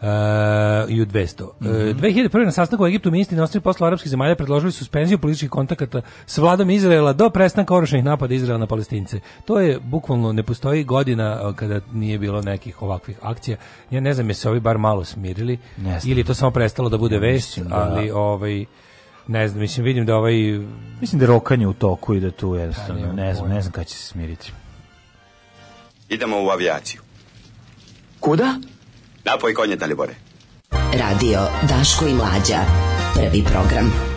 i e, u 200. Mm -hmm. 2001. na sastanku u Egiptu ministri inostranih posla arapskih zemalja predložili suspenziju političkih kontakata s vladom Izraela do prestanka oružanih napada Izraela na Palestince. To je bukvalno ne postoji godina e, kada nije bilo nekih ovakvih akcija. Ja ne znam je se ovi bar malo smirili ne ili to samo prestalo da bude ja, vest, da- ali ovaj ne znam, mislim vidim da ovaj mislim da rokanje u toku i da tu jednostavno pa, ne znam, ne znam kada će se smiriti. Idemo u avijaciju. Kuda? Napoj da, konje, Dalibore. Radio Daško i Mlađa. Prvi program.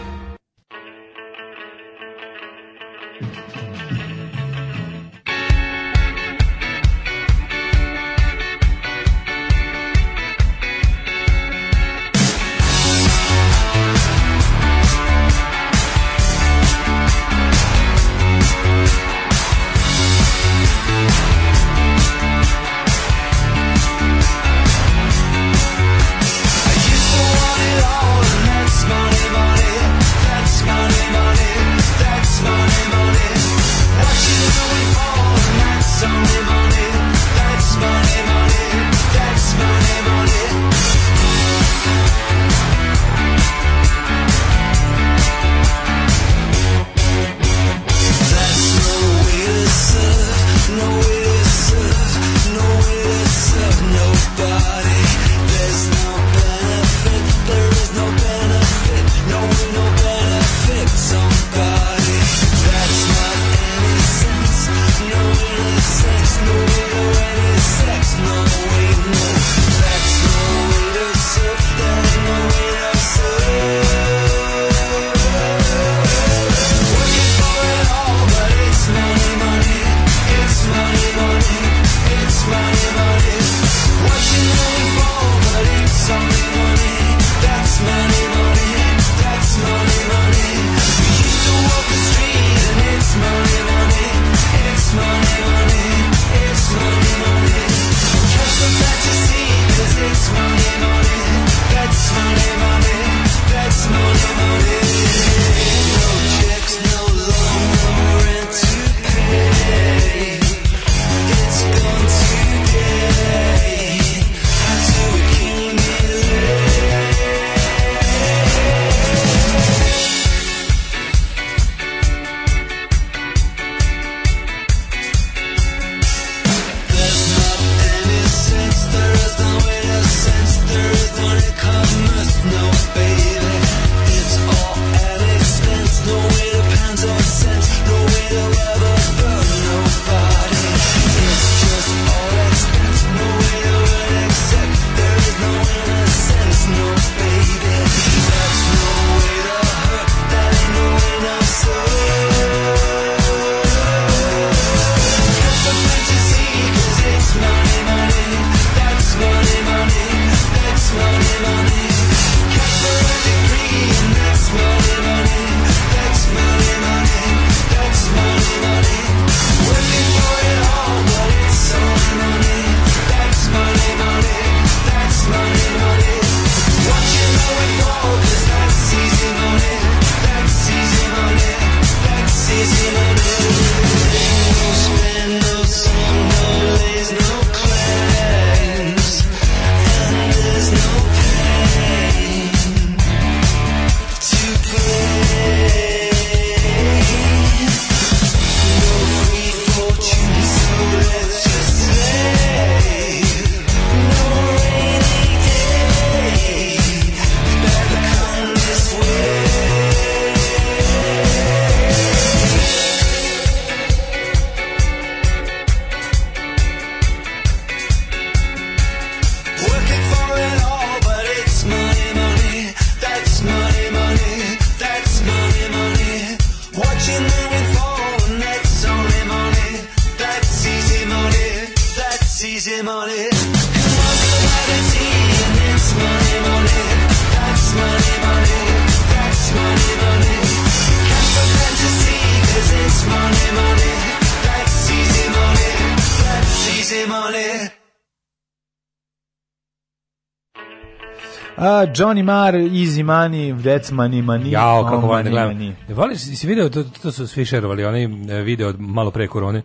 Johnny Marr, Easy Money, That's Money, Money. Jao, kako volim da gledam. Da voliš, si video, to, to su svi šerovali, onaj e, video od malo pre korone,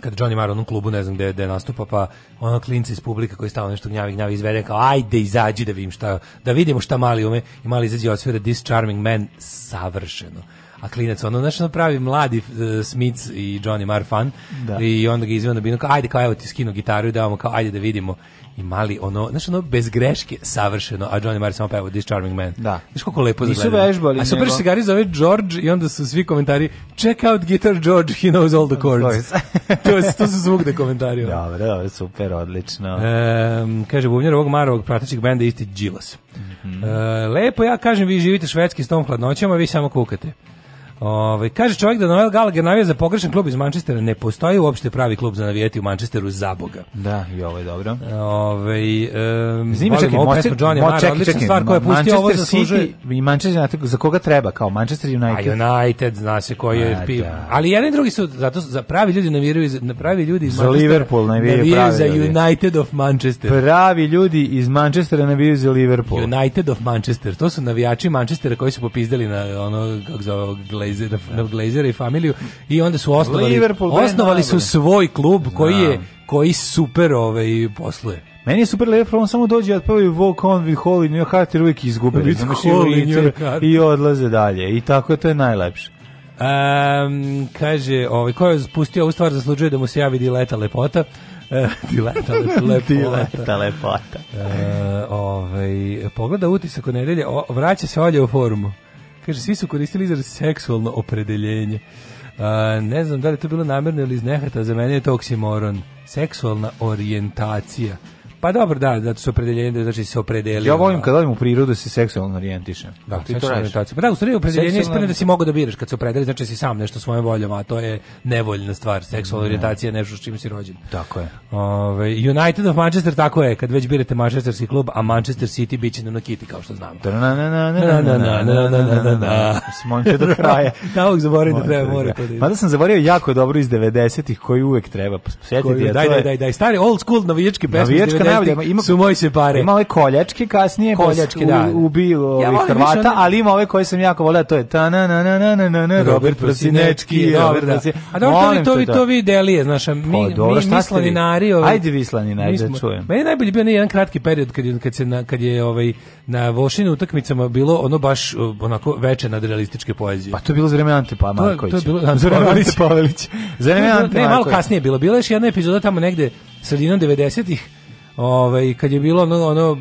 kad Johnny Marr u onom klubu, ne znam gde, gde nastupa, pa ono klinci iz publika koji stalno nešto gnjavi, gnjavi izvede, kao ajde izađi da vidim šta, da vidimo šta mali ume, i mali izađe od svira This Charming Man, savršeno a klinac ono znači ono pravi mladi uh, Smith i Johnny Marfan da. i onda ga izveo na binu kao ajde kao evo ti skinu gitaru i damo kao ajde da vidimo i mali ono, znači ono bez greške savršeno, a Johnny Marr samo peva This Charming Man. Da. Znaš kako lepo Nisu vežbali. A super nego... zove George i onda su svi komentari check out guitar George, he knows all the chords. to, je, to su svugde da komentari. Dobro, dobro, super, odlično. E, kaže, bubnjar ovog Marovog pratećeg benda isti Džilas. Mm -hmm. e, lepo, ja kažem, vi živite švedski s tom hladnoćama, vi samo kukate. Ovaj kaže čovjek da Noel Gallagher navija za pogrešan klub iz Manchestera, ne postoji uopšte pravi klub za navijati u Manchesteru za boga. Da, i ovo je dobro. Ovaj ehm Zimi čekaj, Manchester Johnny Mara, čekaj, odlična čekaj, stvar koja je pustio ovo zaslužuje. I Manchester za koga treba kao Manchester United. A United zna se koji je A, da. Ali jedan i drugi su zato za pravi ljudi navijaju za pravi ljudi iz za Za Liverpool navijaju pravi. Za United of Manchester. Pravi ljudi iz Manchestera navijaju za Liverpool. United of Manchester. To su navijači Manchestera koji su popizdali na ono kako zove Glazera, da. Glazera i familiju i onda su osnovali osnovali su svoj klub koji je da. koji super ove ovaj, i posluje. Meni je super lepo, on samo dođe, otpevaju Walk on with Holly, New Carter, uvijek izgube. Da. I odlaze dalje. I tako je, to je najlepše. Um, kaže, ovaj, ko je spustio ovu stvar zaslužuje da mu se javi dileta lepota. E, dileta, lepota. dileta lepota. E, ovaj, pogleda utisak od nedelje, o, vraća se Olja u formu Kaže, svi su koristili izraz seksualno opredeljenje. A, ne znam da li to bilo namerno ili iz nehata, za mene je to oksimoron. Seksualna orijentacija. Pa dobro, da, zato su opredeljenje, znači se opredelili. Ja volim kad odim u prirodu da se seksualno orijentišem. Da, ti to radiš. Pa da, u stvari opredeljenje je da si mogao da biraš kad se opredeliš, znači si sam nešto svojom voljom, a to je nevoljna stvar. Seksualna orijentacija je nešto s čim si rođen. Tako je. Ove, United of Manchester tako je, kad već birate manchesterski klub, a Manchester City biće nam na kiti kao što znamo. Da, na, na, na, na, na, na, na, na, na, na. Smonite do kraja. Da, uvijek zaboravim da treba mora to da. Mada sam zaboravio jako dobro iz 90-ih koji uvek treba. Setiti, daj, daj, daj, daj, stari old school navijački pesme iz 90 najavljamo, ima su moji se pare. Ima ove koljačke kasnije, koljačke da. Ubi ovih ja, Hrvata, one... ali ima ove koje sam jako voleo, to je ta na na na na na na Robert Prosinečki, Robert. Da. A dobro to vi to vi to vi delije, znaš, pa mi mi slavinari, ovaj. Ajde vi slavinari da čujem. Meni najbolje bio jedan kratki period kad kad se na kad je ovaj na Vošinu utakmicama bilo ono baš uh, onako veče nad realističke poezije. Pa to je bilo za vreme Ante pa Marković. To je bilo za vreme Ante Pavelić. Za vreme Ante. Ne, malo kasnije bilo. Bila je još jedna epizoda tamo negde sredinom 90-ih Ovaj kad je bilo ono, ono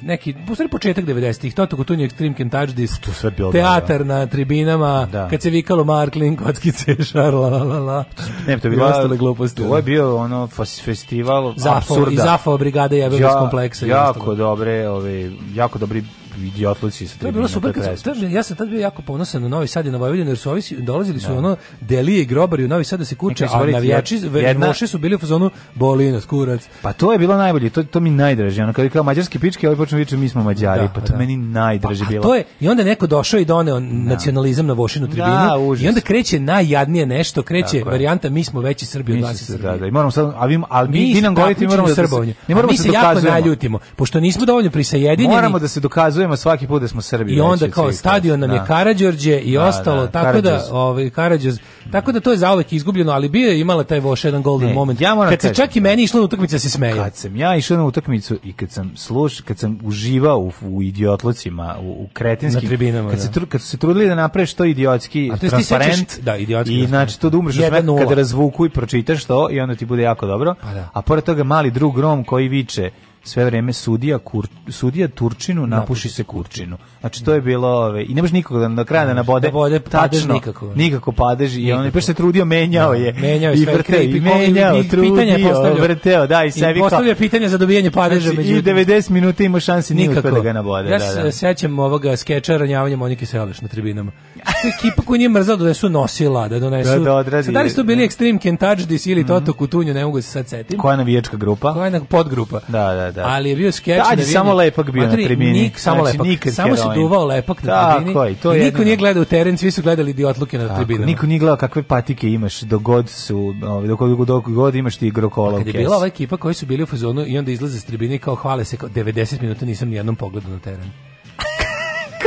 neki posle početak 90-ih, to tako tu je Extreme Kentucky Dis, to sve bilo da, teatar da, da. na tribinama, da. kad se vikalo Marklin, kockice, šar, la, la, la, Ne, to je bilo ostale gluposti. To da. je bio ono festival Zafo, absurda. I Zafo brigada jebe ja, kompleksa. Jako dobre, ove, jako dobri idiotluci sa tribina. To je bilo super, ja sam tad bio jako ponosan na Novi Sad i na Vojvodinu, jer su ovi, dolazili su da. ono delije i grobari u Novi Sad da se kuče, a navijači jedna... moši su bili u fazonu bolina, skurac. Pa to je bilo najbolje, to, to mi najdraže, ono kada je kao mađarski pičke, ovaj počne viče mi smo mađari, da, pa to da. meni najdraže pa, bilo. to je, i onda neko došao i doneo da. nacionalizam na Vošinu da, tribinu, da, i onda kreće najjadnije nešto, kreće Tako varijanta mi smo veći Srbi od vas. Da, da, i moramo sad, a vi, ali mi, mi, nam govorite, moramo da se, ne moramo da se jako naljutimo, pošto nismo dovoljno prisajedinjeni. Moramo da se dokazujemo putujemo svaki put da smo Srbi. I onda kao stadion nam je da. Da. Karađorđe i da, ostalo, tako da ovaj Karađorđe, tako da to je zauvek izgubljeno, ali bio je imala taj voš jedan golden moment. Ja moram kad se čak i meni išlo na utakmicu se smeje. Kad sam ja išao na utakmicu i kad sam sluš, kad sam uživao u, u idiotlucima, u, u kretinskim, tribinama, kad se tru, kad su se trudili da naprave što idiotski A transparent, ti da, idiotski. I znači to da umreš od kada razvuku i pročitaš to i onda ti bude jako dobro. Pa da. A pored toga mali drug Rom koji viče sve vreme sudija, kur, sudija Turčinu, da. napuši se Kurčinu. Znači to je bilo, ove, i ne može nikoga da na kraju da, da bode nabode tačno, nikako. Nikako padeži, i on je se trudio, menjao da, je. Menjao je i vrteo, i menjao, i, trudio, pitanje vrteo, da, i sebi. I postavlja pitanje za dobijanje padeža. Znači, I 90 minuta ima šanse nikako da ga na bode Ja se sećam ovoga skeča ranjavanja Monike Seleš na tribinama. Ekipa koja nije mrzalo da su nosila, da donesu. Da, da, da li su to bili Extreme Kentajdi ili mhm. Toto Kutunju, ne mogu se sad setiti. Koja navijačka grupa? Koja podgrupa? Da, da, da. Ali je bio skeč da Vini. samo lepak bio Matri, na tribini. Nik, samo znači, lepak. Nikad samo se duvao lepak na tribini. Je, to je niko nije gledao teren, svi su gledali diotluke na Tako, tribinama. Niko nije gledao kakve patike imaš do god su, ovaj, do god, do god imaš ti igrokola. Kad je bila ova ekipa koji su bili u fazonu i onda izlaze s tribine kao hvale se kao 90 minuta nisam ni jednom pogledao na teren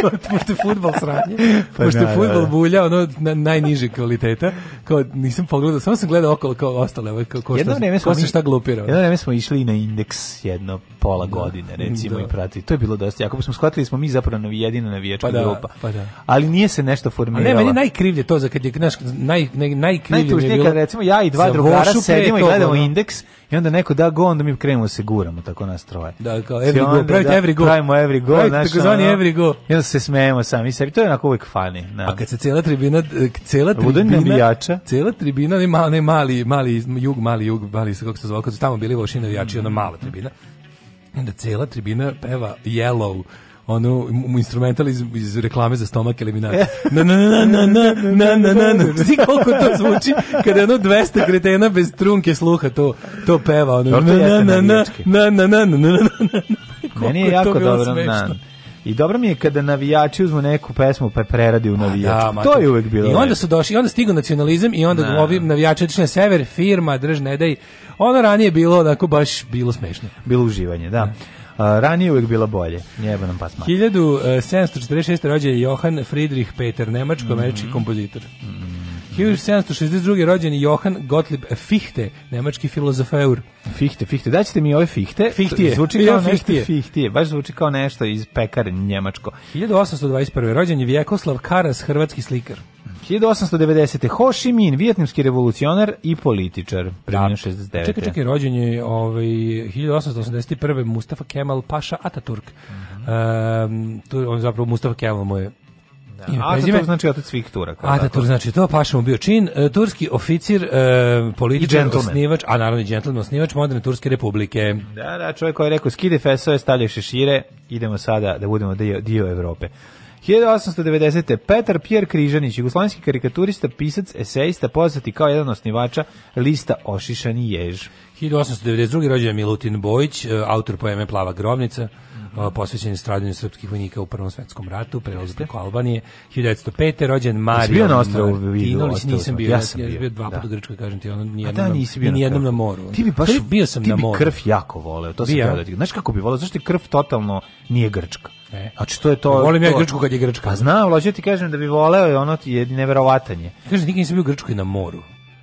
kao, pošto je futbol sranje, pa pošto je da, futbol da, da. bulja, ono, na, najniže kvaliteta, kao, nisam pogledao, samo sam gledao okolo, kao ostale, ovaj, kao, ko, jedno šta, ko se šta glupira. Jedno vreme smo išli na indeks jedno pola da. godine, recimo, da. i pratili. To je bilo dosta jako. Smo shvatili smo mi zapravo novi jedina navijačka pa da, grupa. Pa da. Ali nije se nešto formiralo. A ne, meni najkrivlje to za kad je, znaš, naj, naj, najkrivlje Najtužnije kad, recimo, ja i dva drugara sedimo i gledamo indeks I onda neko da go, onda mi krenemo da se guramo tako nas troje. Da, kao every onda, go, pravite da, every go. Pravimo every go, pravite znači, takozvani ono, every go. I onda se smejemo sami sebi, to je onako uvijek funny. Da. A kad se cela tribina, cela tribina, navijača. cela tribina, ne mali, ne mali, mali jug, mali jug, mali se kako se zvao, kad su tamo bili vošini navijači, mm. ona mala tribina. I onda cela tribina peva Yellow ono instrumental iz, iz reklame za stomak eliminator. Na na na na na na na na na. Svi koliko to zvuči kada ono 200 gretena bez trunke sluha to to peva ono. Na na na na na na na na. Meni je jako dobro na. I dobro mi je kada navijači uzmu neku pesmu pa je preradi u navijačku. Da, to je uvek bilo. I onda su došli, i onda stigu nacionalizam i onda na. ovi navijači na sever, firma, drž, ne daj. Ono ranije bilo onako baš bilo smešno. Bilo uživanje, da. Ne ranije uvek bilo bolje. Njebo nam pas 1746. E, rođen je Johan Friedrich Peter, nemačko-američki mhm. mm -hmm. kompozitor. Mm -hmm. 1762. rođen je Johan Gottlieb Fichte, nemački filozofeur. Fichte, Fichte, daćete mi ove Fichte. Fichte, Zvuči kao nešto Fichtije. baš zvuči kao nešto iz pekare njemačko. 1821. rođen je Vjekoslav Karas, hrvatski slikar. 1890. Ho Chi Minh, vijetnamski revolucionar i političar, preminuo 69. Da. Čekaj, čekaj, rođen je ovaj 1881. Mustafa Kemal Paša Ataturk. Mm -hmm. um, tu on zapravo Mustafa Kemal mu Da. Ataturk znači otac svih Turaka. Ataturk znači to, Paša mu bio čin. E, turski oficir, e, političar, osnivač, a naravno i džentlmen osnivač moderne Turske republike. Da, da, čovjek koji je rekao skide fesove, stavljaj šešire, idemo sada da budemo dio, dio Evrope. 1890. Petar Pjer Križanić, jugoslovenski karikaturista, pisac, esejista, poznati kao jedan osnivača lista Ošišani jež. 1892. rođen Milutin Bojić, e, autor poeme Plava grobnica posvećen stradanju srpskih vojnika u Prvom svetskom ratu, prelaz preko Albanije, 1905. rođen Mario bio na ostrovu Martinović, nisam bio, ja sam bio, bio dva puta da. u Grčkoj, kažem ti, ono, nijednom, da, nisi bio nijednom na moru. Ti bi baš, bio sam ti bi krv jako voleo, to sam da ti, znaš kako bi voleo, zašto je krv totalno nije Grčka? E. Znači to je to. Volim ja Grčku kad je Grčka. A pa znam, hoću da ti kažem da bi voleo i ono je neverovatanje. Kaže nikad nisam bio u Grčkoj na moru.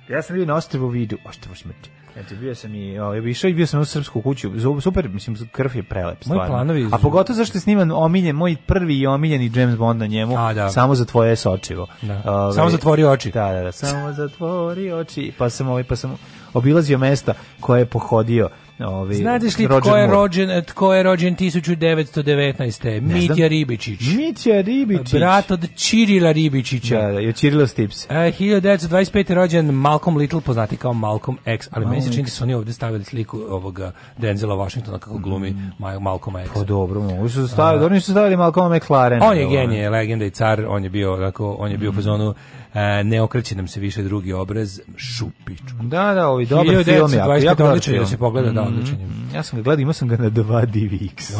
Ja sam bio na ostrvu Vidu, ostrvo smrti. Eto, bio sam i, ovaj, išao i bio sam u srpsku kuću. Super, mislim, krv je prelep, stvarno. Moji planovi izuzim. A pogotovo zašto je sniman omiljen, moj prvi i omiljeni James Bond na njemu, A, da. samo za tvoje sočivo. Da. Ove, samo zatvori oči. Da, da, da, samo zatvori oči. Pa sam, ovaj, pa sam obilazio mesta koje je pohodio Ovi, Znadeš li tko, je rođen, tko je rođen 1919. Mitja Ribičić. Mitja Ribičić. Brat od Cirila Ribičića. Da, da, i od Čirila Stips. E, 1925. rođen Malcolm Little, poznati kao Malcolm X, ali meni se čini da su oni ovdje stavili sliku ovog Denzela Washingtona kako glumi mm. Malcolm X. Pa dobro, mogu su stavili, oni su stavili Malcolm McLaren. On je ovaj. genije, legenda i car, on je bio, tako, on je bio u mm. fazonu E, ne okreće nam se više drugi obraz, šupić. Da, da, ovi dobar film, ja, ja odličan da se pogleda, da, mhm. odličan Ja sam ga gledao, imao sam ga na 2 DVX.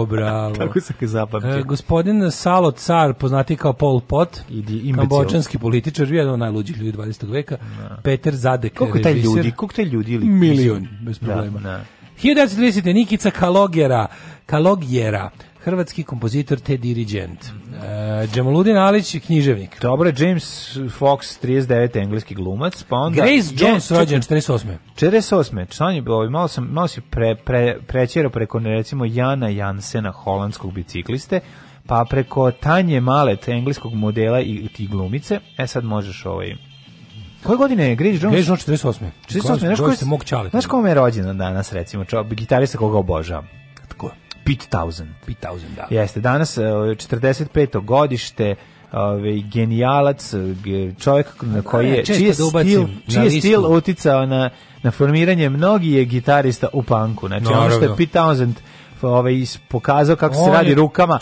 O, bravo. Tako sam ga zapamtio. E, gospodin Salo Car, poznati kao Pol Pot, i kambočanski političar, jedan od najluđih ljudi 20. veka, da. Peter Zadek, koliko taj ljudi, koliko taj ljudi ili milion bez problema. Da, da. 1930. Nikica Kalogera, Kalogjera, hrvatski kompozitor te dirigent. Uh, Džamaludin Alić, književnik. Dobro James Fox, 39, engleski glumac, pa onda... Grace Jones, rođen 48. 48. Član je bio, ovaj, malo, sam, malo si pre, pre, prećero preko, recimo, Jana Jansena, holandskog bicikliste, pa preko Tanje Malet, engleskog modela i ti glumice. E sad možeš ovaj... Koje godine je Grace Jones? Grace Jones 48. 48. Znaš mog čale. Znaš kome je rođendan danas recimo, čo, gitarista koga obožavam. Pete Townsend. Pete Townsend, da. Jeste, danas 45. E, godište, ovaj genijalac, e, čovjek na koji je da, da, čiji je stil, čiji stil uticao na na formiranje mnogih gitarista u panku. Znači, no, ono što je Pete Townsend ovaj pokazao kako on se radi rukama,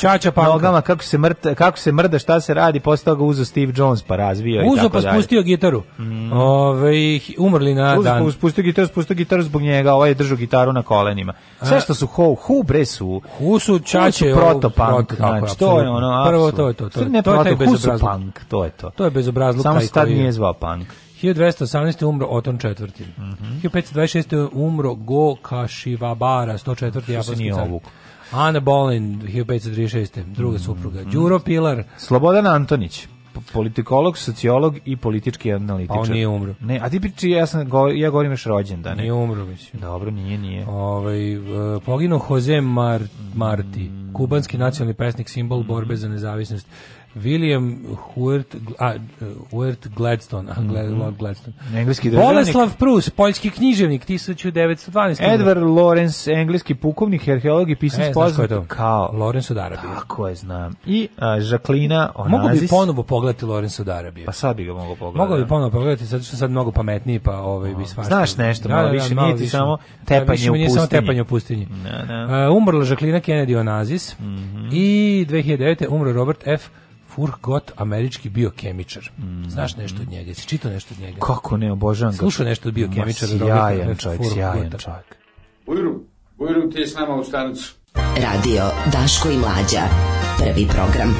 nogama, kako se mrda, kako se mrda, šta se radi, posle toga uzeo Steve Jones pa razvio uzo i tako pa dalje. spustio gitaru. Mm. Ovaj umrli na uzo, dan. Pa spustio gitaru, spustio gitaru zbog njega, ovaj drži gitaru na kolenima. Sve što su Who, Who bre su. Who su čače proto punk, znači to je ono. Prvo to je to, to, to je, to je, je bezobrazluk. Punk, to je to. To je bezobrazluk Samo taj Samo sad nije zvao punk. 1218. umro Oton IV. Mm -hmm. 1526. umro Go Kashiwabara, 104. japanski car. Ovuk. Ana Bolin, 1536. druga mm -hmm. supruga. Đuro Pilar. Slobodan Antonić politikolog, sociolog i politički pa analitičar. Pa on nije umro. Ne, a ti priči, ja, sam, go, ja govorim još rođen, da ne? Nije umro, mislim. Dobro, nije, nije. Ove, ovaj, e, poginuo Jose Mar Marti, mm. kubanski nacionalni pesnik, simbol mm borbe za nezavisnost. William Huert, a, Huert Gladstone, a, mhm. Lord mm -hmm. Gladstone. Engleski državnik. Boleslav Prus, poljski književnik, 1912. Edward Lawrence, engleski pukovnik, herheolog i pisac e, poznat kao Lawrence od Arabije. Tako je, znam. I a, Žaklina Onazis. Mogu bi ponovo pogledati Lawrence od Arabije. Pa sad bi ga mogao pogledati. Mogu bi ponovo pogledati, sad što sad mnogo pametniji, pa ovaj, bi svašta. Znaš nešto, da, malo da, više, da, malo nije ti samo da, tepanje više, u pustinji. Samo tepanje u pustinji. Da, da. Uh, umrla Žaklina Kennedy Onazis mm -hmm. i 2009. umro Robert F. Furgot, američki biokemičar. Mm. Znaš nešto od njega? Jesi čitao nešto od njega? Kako ne, obožavam ga. Slušao nešto od biokemičara? Sjajan čovjek, sjajan čovjek. Ujru, ujru ti je s nama u stanicu. Radio Daško i Mlađa. Prvi program.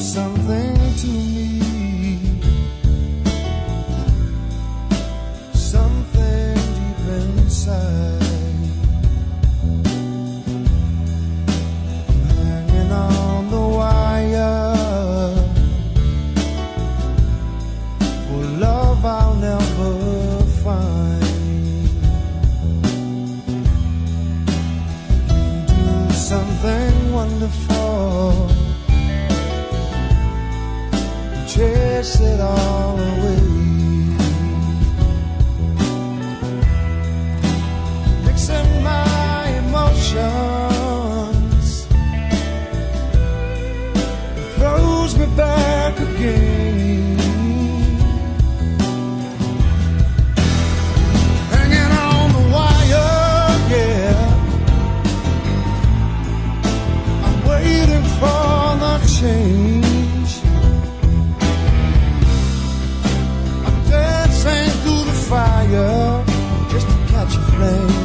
something to me Hanging on the wire. For love I'll never find. something wonderful. Chase it all away. emotions throws me back again. Hanging on the wire, yeah. I'm waiting for the change. I'm dancing through the fire just to catch a flame.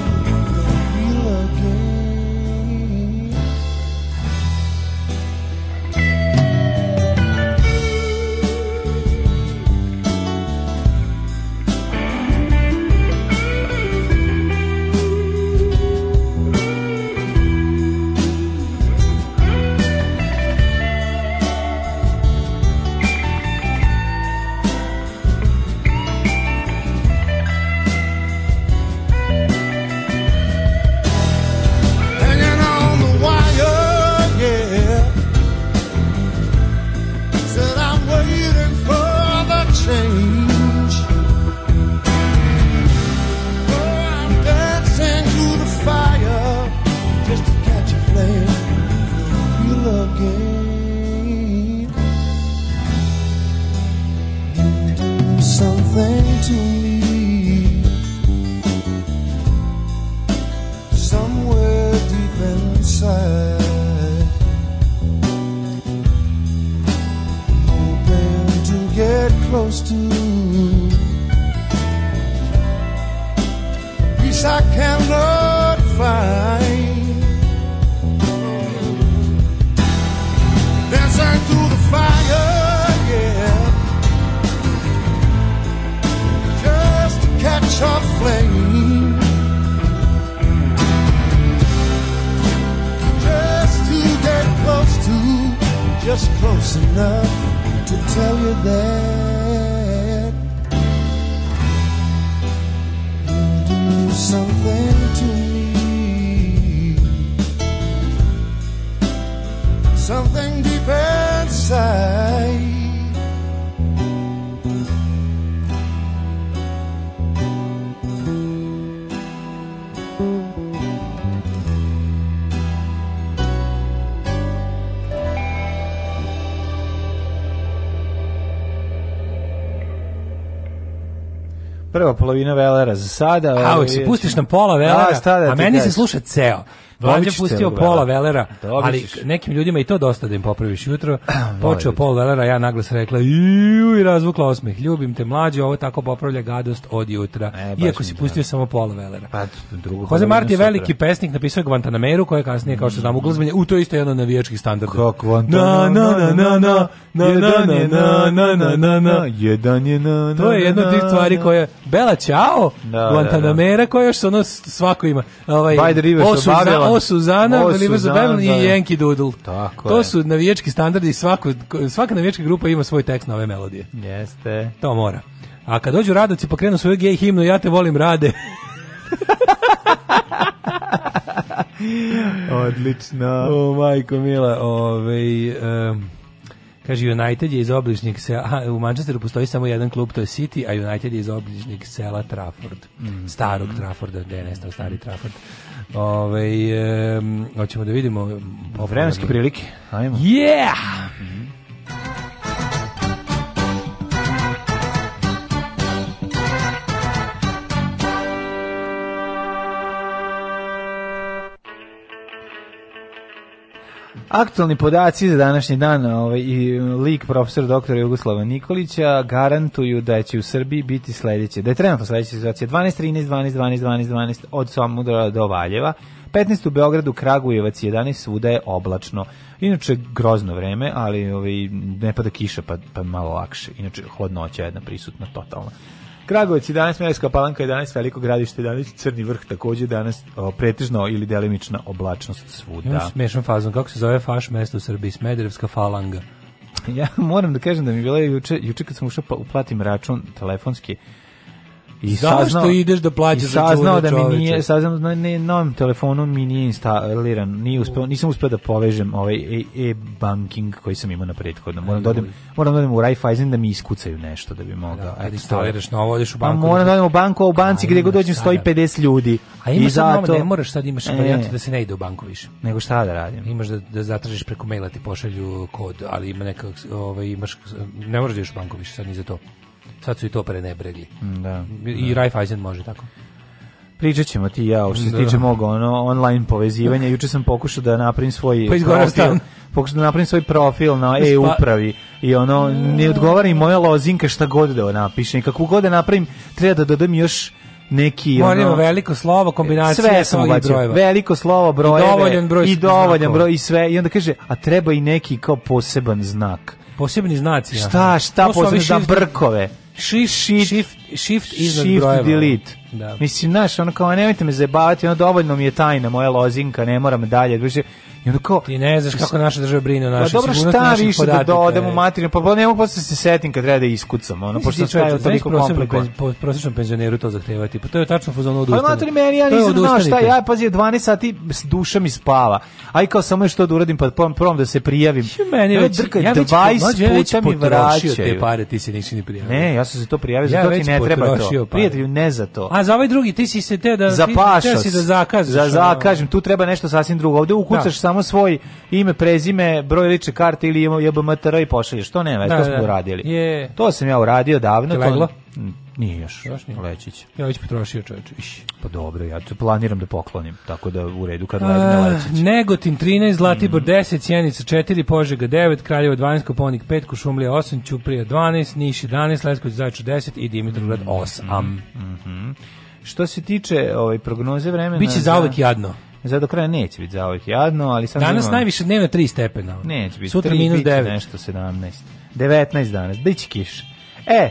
just close enough to tell you that you do something to me, something deep inside. prva polovina velera za sada. A, uvijek se pustiš na pola velera, a, da a meni kaže. se sluša ceo. Vlađa pustio Pola Velera, ali nekim ljudima i to dosta da im popraviš jutro. Počeo Pol Velera, ja naglas rekla ju i razvukla osmeh. Ljubim te mlađe, ovo tako popravlja gadost od jutra. E, Iako si pustio samo Pola Velera. Pa, Jose Marti je veliki pesnik, napisao je Guantanameru, koja je kasnije, kao što znam, uglazbenje. U to je isto jedno od navijačkih standarda. Kako na, na, na, na, na, jedan je na, na, na, na, na, jedan je na, na, To je jedna od tih stvari koja Bela Ćao, Guantanamera, koja još ono svako ima. Ovaj, By the River, O Suzana, o, Suzana, Suzana i Yankee Doodle. Tako to je. su navijački standardi, svako, svaka navijačka grupa ima svoj tekst nove melodije. Jeste. To mora. A kad dođu radoci pa krenu svoju gej himnu, ja te volim rade. Odlično. O, majko mila, ovaj... Um, Kaže, United je iz obližnjeg sela, u Manchesteru postoji samo jedan klub, to je City, a United je iz obližnjeg sela Trafford, mm. starog Trafforda, gde je nestao stari Trafford. Ove, e, hoćemo da vidimo... Vremenske ovaj, prilike. Ajmo. Yeah! Mm -hmm. Aktualni podaci za današnji dan ovaj, i lik profesor doktora Jugoslava Nikolića garantuju da će u Srbiji biti sledeće, da je trenutno sledeća situacija 12, 13, 12, 12, 12, 12 od Somudora do Valjeva, 15 u Beogradu, Kragujevac 11, svuda je oblačno. Inače, grozno vreme, ali ovaj, ne pada kiša, pa, pa malo lakše. Inače, hladnoća je jedna prisutna, totalna. Kragovac 11, Merska palanka 11, Veliko gradište 11, Crni vrh takođe danas o, pretežno ili delimična oblačnost svuda. Imam smešan fazon, kako se zove faš mesto u Srbiji, Smederevska falanga. Ja moram da kažem da mi je bila juče, juče kad sam ušao pa uplatim račun telefonski, I Zašto što ideš da plaćaš za saznao da mi nije, saznao da ne, novim telefonom mi nije instaliran, nije uspeo, nisam uspeo da povežem ovaj e- e-banking koji sam imao na prethodnom. Moram da odem, moram da odem u Raiffeisen da mi iskucaju nešto da bi mogao. Da, kad instaliraš novo, odeš u banku. A moram da odem u banku, u banci gde god dođem stoji 50 da- ljudi. A ima zato, ne moraš sad imaš e, varijantu da se ne ide u banku više. Nego šta da radim? Imaš da, da zatražiš preko maila da ti pošalju kod, ali ima neka, ovaj, imaš, ne moraš da ideš u banku više sad ni za to sad su i to prenebregli. Mm, da. I da. Raiffeisen može tako. Pričat ćemo ti ja, što se da. tiče moga ono, online povezivanja. Juče sam pokušao da napravim svoj pa profil, pokušao da napravim svoj profil na pa- e-upravi i ono, ne odgovara i moja lozinka šta god da napišem. kako god da napravim, treba da dodam još neki Moramo ono, da veliko slovo kombinacija sve smo brojeva. Veliko slovo brojeve i dovoljan broj i dovoljan broj i sve i onda kaže a treba i neki kao poseban znak. Posebni znaci. Šta, šta poseban da brkove? shift, shift, shift iznad shift brojeva. delete. Da. Mislim, znaš, ono kao, nemojte me zabavati, ono dovoljno mi je tajna moja lozinka, ne moram dalje. Znači, I onda kao, ti ne znaš kako naša država brine o našoj pa, dobro, šta više podataka, da dodam u materiju, pa, pa nemo posle da se setim kad treba da iskucam, ono, pošto stavio toliko komplikovan. Po prosječnom penzioneru to zahtevati, pa to je tačno fuzonu pa, odustanje. Ali materi, meni, ja nisam znao šta, ja pazi, 12 sati duša mi spava. Aj kao samo što da uradim, pa prvom da se prijavim. Meni već, ja već, 20 puta mi vraćaju. te pare, ti se nisi ni prijavio. Ne, ja sam se to prijavio, zato ti ne treba to. Prijatelju, ne za to. A za ovaj drugi, ti si se teo da... da, da za pašac. Za zakažem, tu treba nešto sasvim drugo. Ovde ukucaš samo samo svoj ime, prezime, broj lične karte ili JBMTR i pošalješ. To nema, da, to da, smo da. uradili. Je. To sam ja uradio davno. Leglo? To... Nije još. Još nije. Lečić. Ja već potrošio čoveče. Pa dobro, ja to planiram da poklonim, tako da u redu kad legne Lečić. Negotin 13, Zlatibor mm. 10, Sjenica 4, Požega 9, Kraljevo 12, Koponik 5, Kušumlija 8, Ćuprija 12, Niš 11, Lesković Zajču 10 i Dimitrovgrad 8. Mm -hmm. Što se tiče ovaj prognoze vremena... Biće za zauvek jadno. Za do kraja neće biti za ovih jadno, ali sam Danas imamo... najviše dnevno 3 stepena. Neće biti. Sutra 3, minus 9. Nešto 17. 19 danas. Biće kiš. E,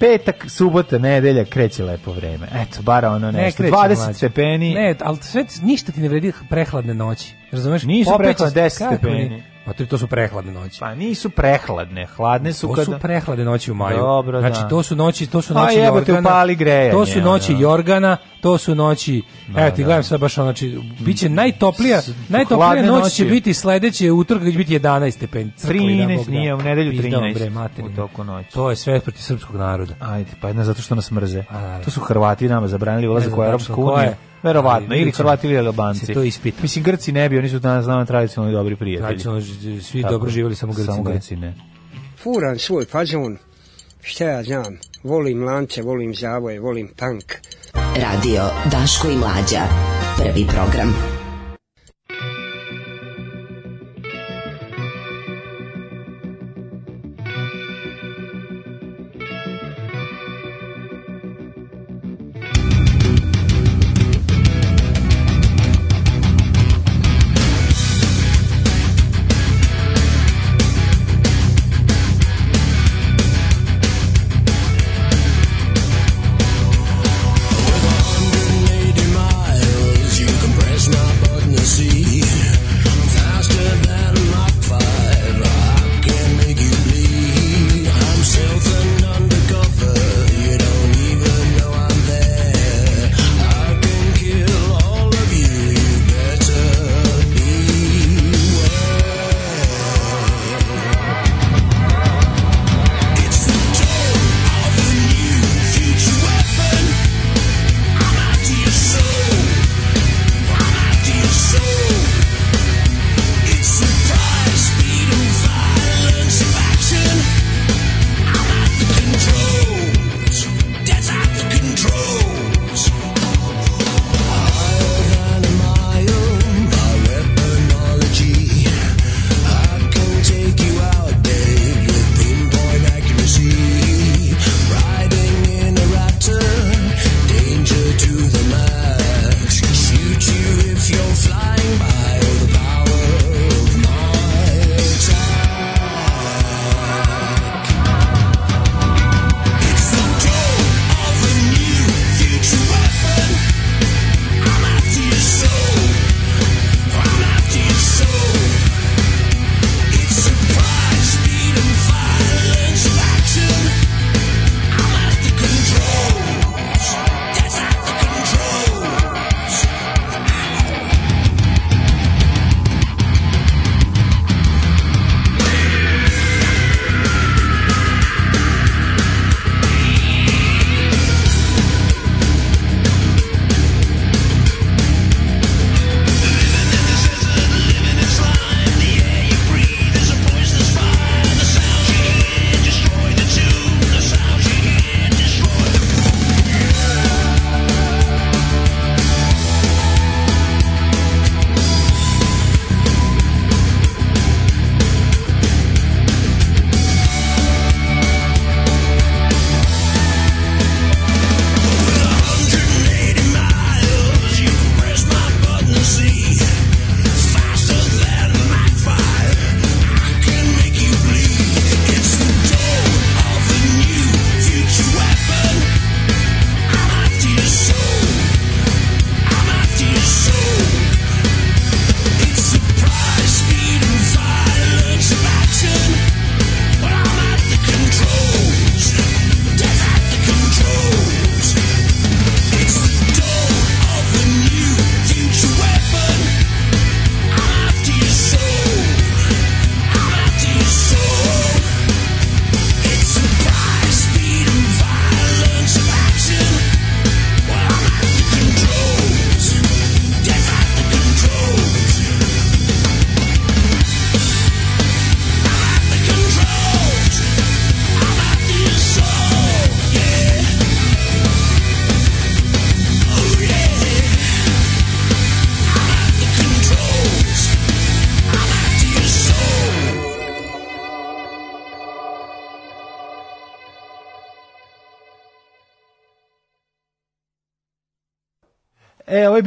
Petak, subota, nedelja, kreće lepo vreme. Eto, bara ono nešto. Ne 20 mlađe. stepeni. Ne, ali sve, ništa ti ne vredi prehladne noći. Razumeš? Nisu prehladne 10 stepeni. Pa to su prehladne noći. Pa nisu prehladne, hladne su to kada... su prehladne noći u maju. Dobro, znači da. to su noći, to su pa noći pa, Jorgana. Grejanje, to su noći da. Jorgana, to su noći. Da, evo ti da. gledam sad baš znači biće najtoplija, S, najtoplija noć noći. će biti sledeće utorak će biti 11 stepeni. 13 nije, u nedelju 13. Bre, materine. u toku noći. To je sve protiv srpskog naroda. Ajde, pa jedna zato što nas mrze. A, to su Hrvati nama zabranili ulazak u Evropsku uniju. Verovatno, ili Hrvati ili Albanci. to ispita. Mislim, Grci ne bi, oni su danas znamo tradicionalni dobri prijatelji. Tradicionalno, svi Tako, dobro živeli samo Grci samo ne. Grci ne. Furam svoj fazon, šta ja znam, volim lance, volim zavoje, volim tank. Radio Daško i Mlađa, prvi program.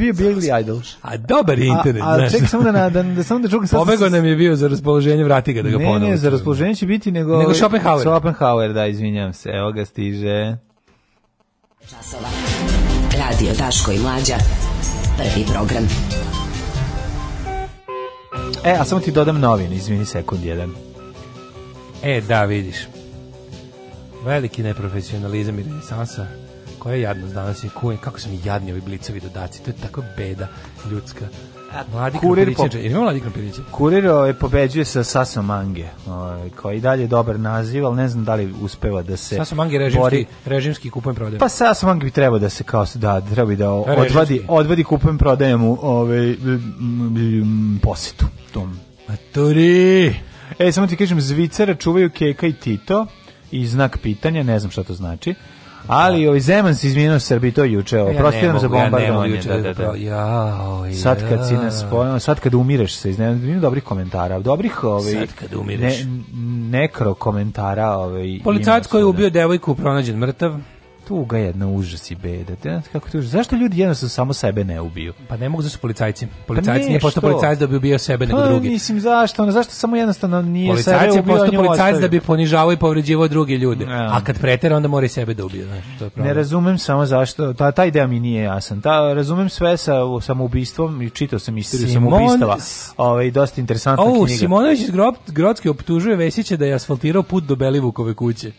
bio Billy Idol. A dobar je internet. A, a ček samo da, na, da, da, samo da čukam. Pobego nam je bio za raspoloženje, vrati ga da ga ponovno. Ne, ponovu. ne, za raspoloženje će biti nego... Nego Schopenhauer. Schopenhauer, da, izvinjam se. Evo ga stiže. Časova. Radio Daško i Mlađa. Prvi program. E, a samo ti dodam novin, izvini sekund jedan. E, da, vidiš. Veliki neprofesionalizam i renesansa koja je jadnost danas i koje, kako su mi jadni ovi blicovi dodaci, to je takva beda ljudska. Mladi kurir po... Ili mladi krompiriće? Kurir je ovaj, pobeđuje sa Saso Mange, ovaj, koji dalje je dobar naziv, ali ne znam da li uspeva da se Saso Mange režimski, bori. režimski kupujem prodajem. Pa Saso Mange bi trebao da se kao da treba da režimski. odvadi, odvadi kupujem prodajem u ovaj posetu tom. Maturi. E, samo ti kažem, Zvicera čuvaju Keka i Tito i znak pitanja, ne znam šta to znači. Ali da. ovaj Zeman se izmenio Srbiji to juče, oprostio ja nam za bombardovanje. Ja da, da, da. Ja, oj, ovaj, sad kad ja. Da. si nas pojavio, sad kad umireš se, iznenadio dobrih komentara, dobrih ovaj Sad kad umireš. Ne, nekro komentara, ovaj. Policajac koji je ubio devojku pronađen mrtav tuga jedna užas i beda. Te, kako tuž... Zašto ljudi jednostavno samo sebe ne ubiju? Pa ne mogu da su policajci. Pa policajci pa ne, nije pošto policajac da bi ubio sebe pa, nego drugi. Mislim zašto, ono, zašto samo jednostavno nije policajac sebe ubio. Policajci je policajci da bi ponižavao i povređivao druge ljude. Ja. A kad pretera onda mora i sebe da ubije, znaš, to je problem. Ne razumem samo zašto, ta taj ideja mi nije jasan. Ta razumem sve sa samoubistvom i čitao sam istoriju Simon... samoubistava. Ovaj dosta interesantna o, knjiga. Simonović iz Grod, Grodske optužuje Vesića da je asfaltirao put do Belivukove kuće.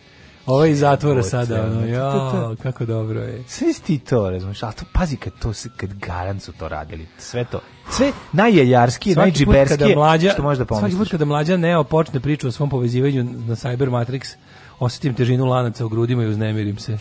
Ovo ovaj iz zatvora sada, ono, jo, kako dobro je. Sve ti to, razumiješ, ali to, pazi kad, to, kad garan su to radili, sve to, sve najjeljarski, najđiberski, što možda pomisliš. Svaki put kada mlađa Neo počne priču o svom povezivanju na Cyber Matrix, osetim težinu lanaca u grudima i uznemirim se.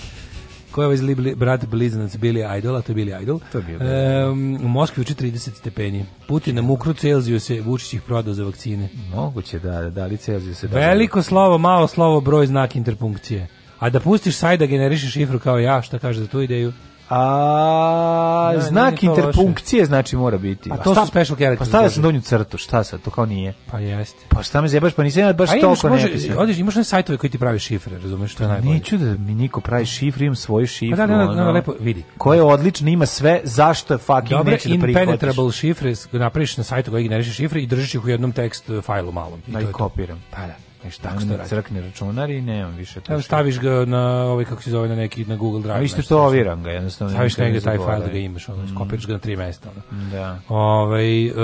Ko je ovaj zli brat bliznac Billy Idol, a to je Billy Idol. To je bilo. Da. E, u Moskvi u 30 stepeni. Putin na mukru Celziju se Vučić ih prodao za vakcine. Moguće da, da, li Celziju se... Da Veliko slovo, malo slovo, broj, znak interpunkcije. A da pustiš sajt da generiše šifru kao ja, šta kaže za tu ideju? A, ne, znak ne, interpunkcije znači mora biti. A to su special characters. Pa stavio sam donju crtu, šta sad, to kao nije. Pa jeste. Pa šta me zjebaš, pa nisam baš toliko ne pisao. Odeš, imaš na sajtove koji ti pravi šifre, razumeš, što je najbolje. Neću da mi niko pravi šifre, imam svoju šifru. Pa da, da da, da, da, lepo, vidi. Koja je odlična, ima sve, zašto je fucking neće da prihvatiš. impenetrable šifre napraviš na sajtu koji generiše šifre i držiš ih u jednom tekst e, fajlu malom. Da i kopiram. Pa da. Znaš, e, tako što radi. Crkne računar i nemam više. Evo, staviš ga na, ovaj, kako se zove, na neki, na Google Drive. Vište to oviram ga, jednostavno. Staviš negde taj file da ga imaš, ono, mm. skopiraš ga na tri mesta. Ono. Da. Ovaj, uh,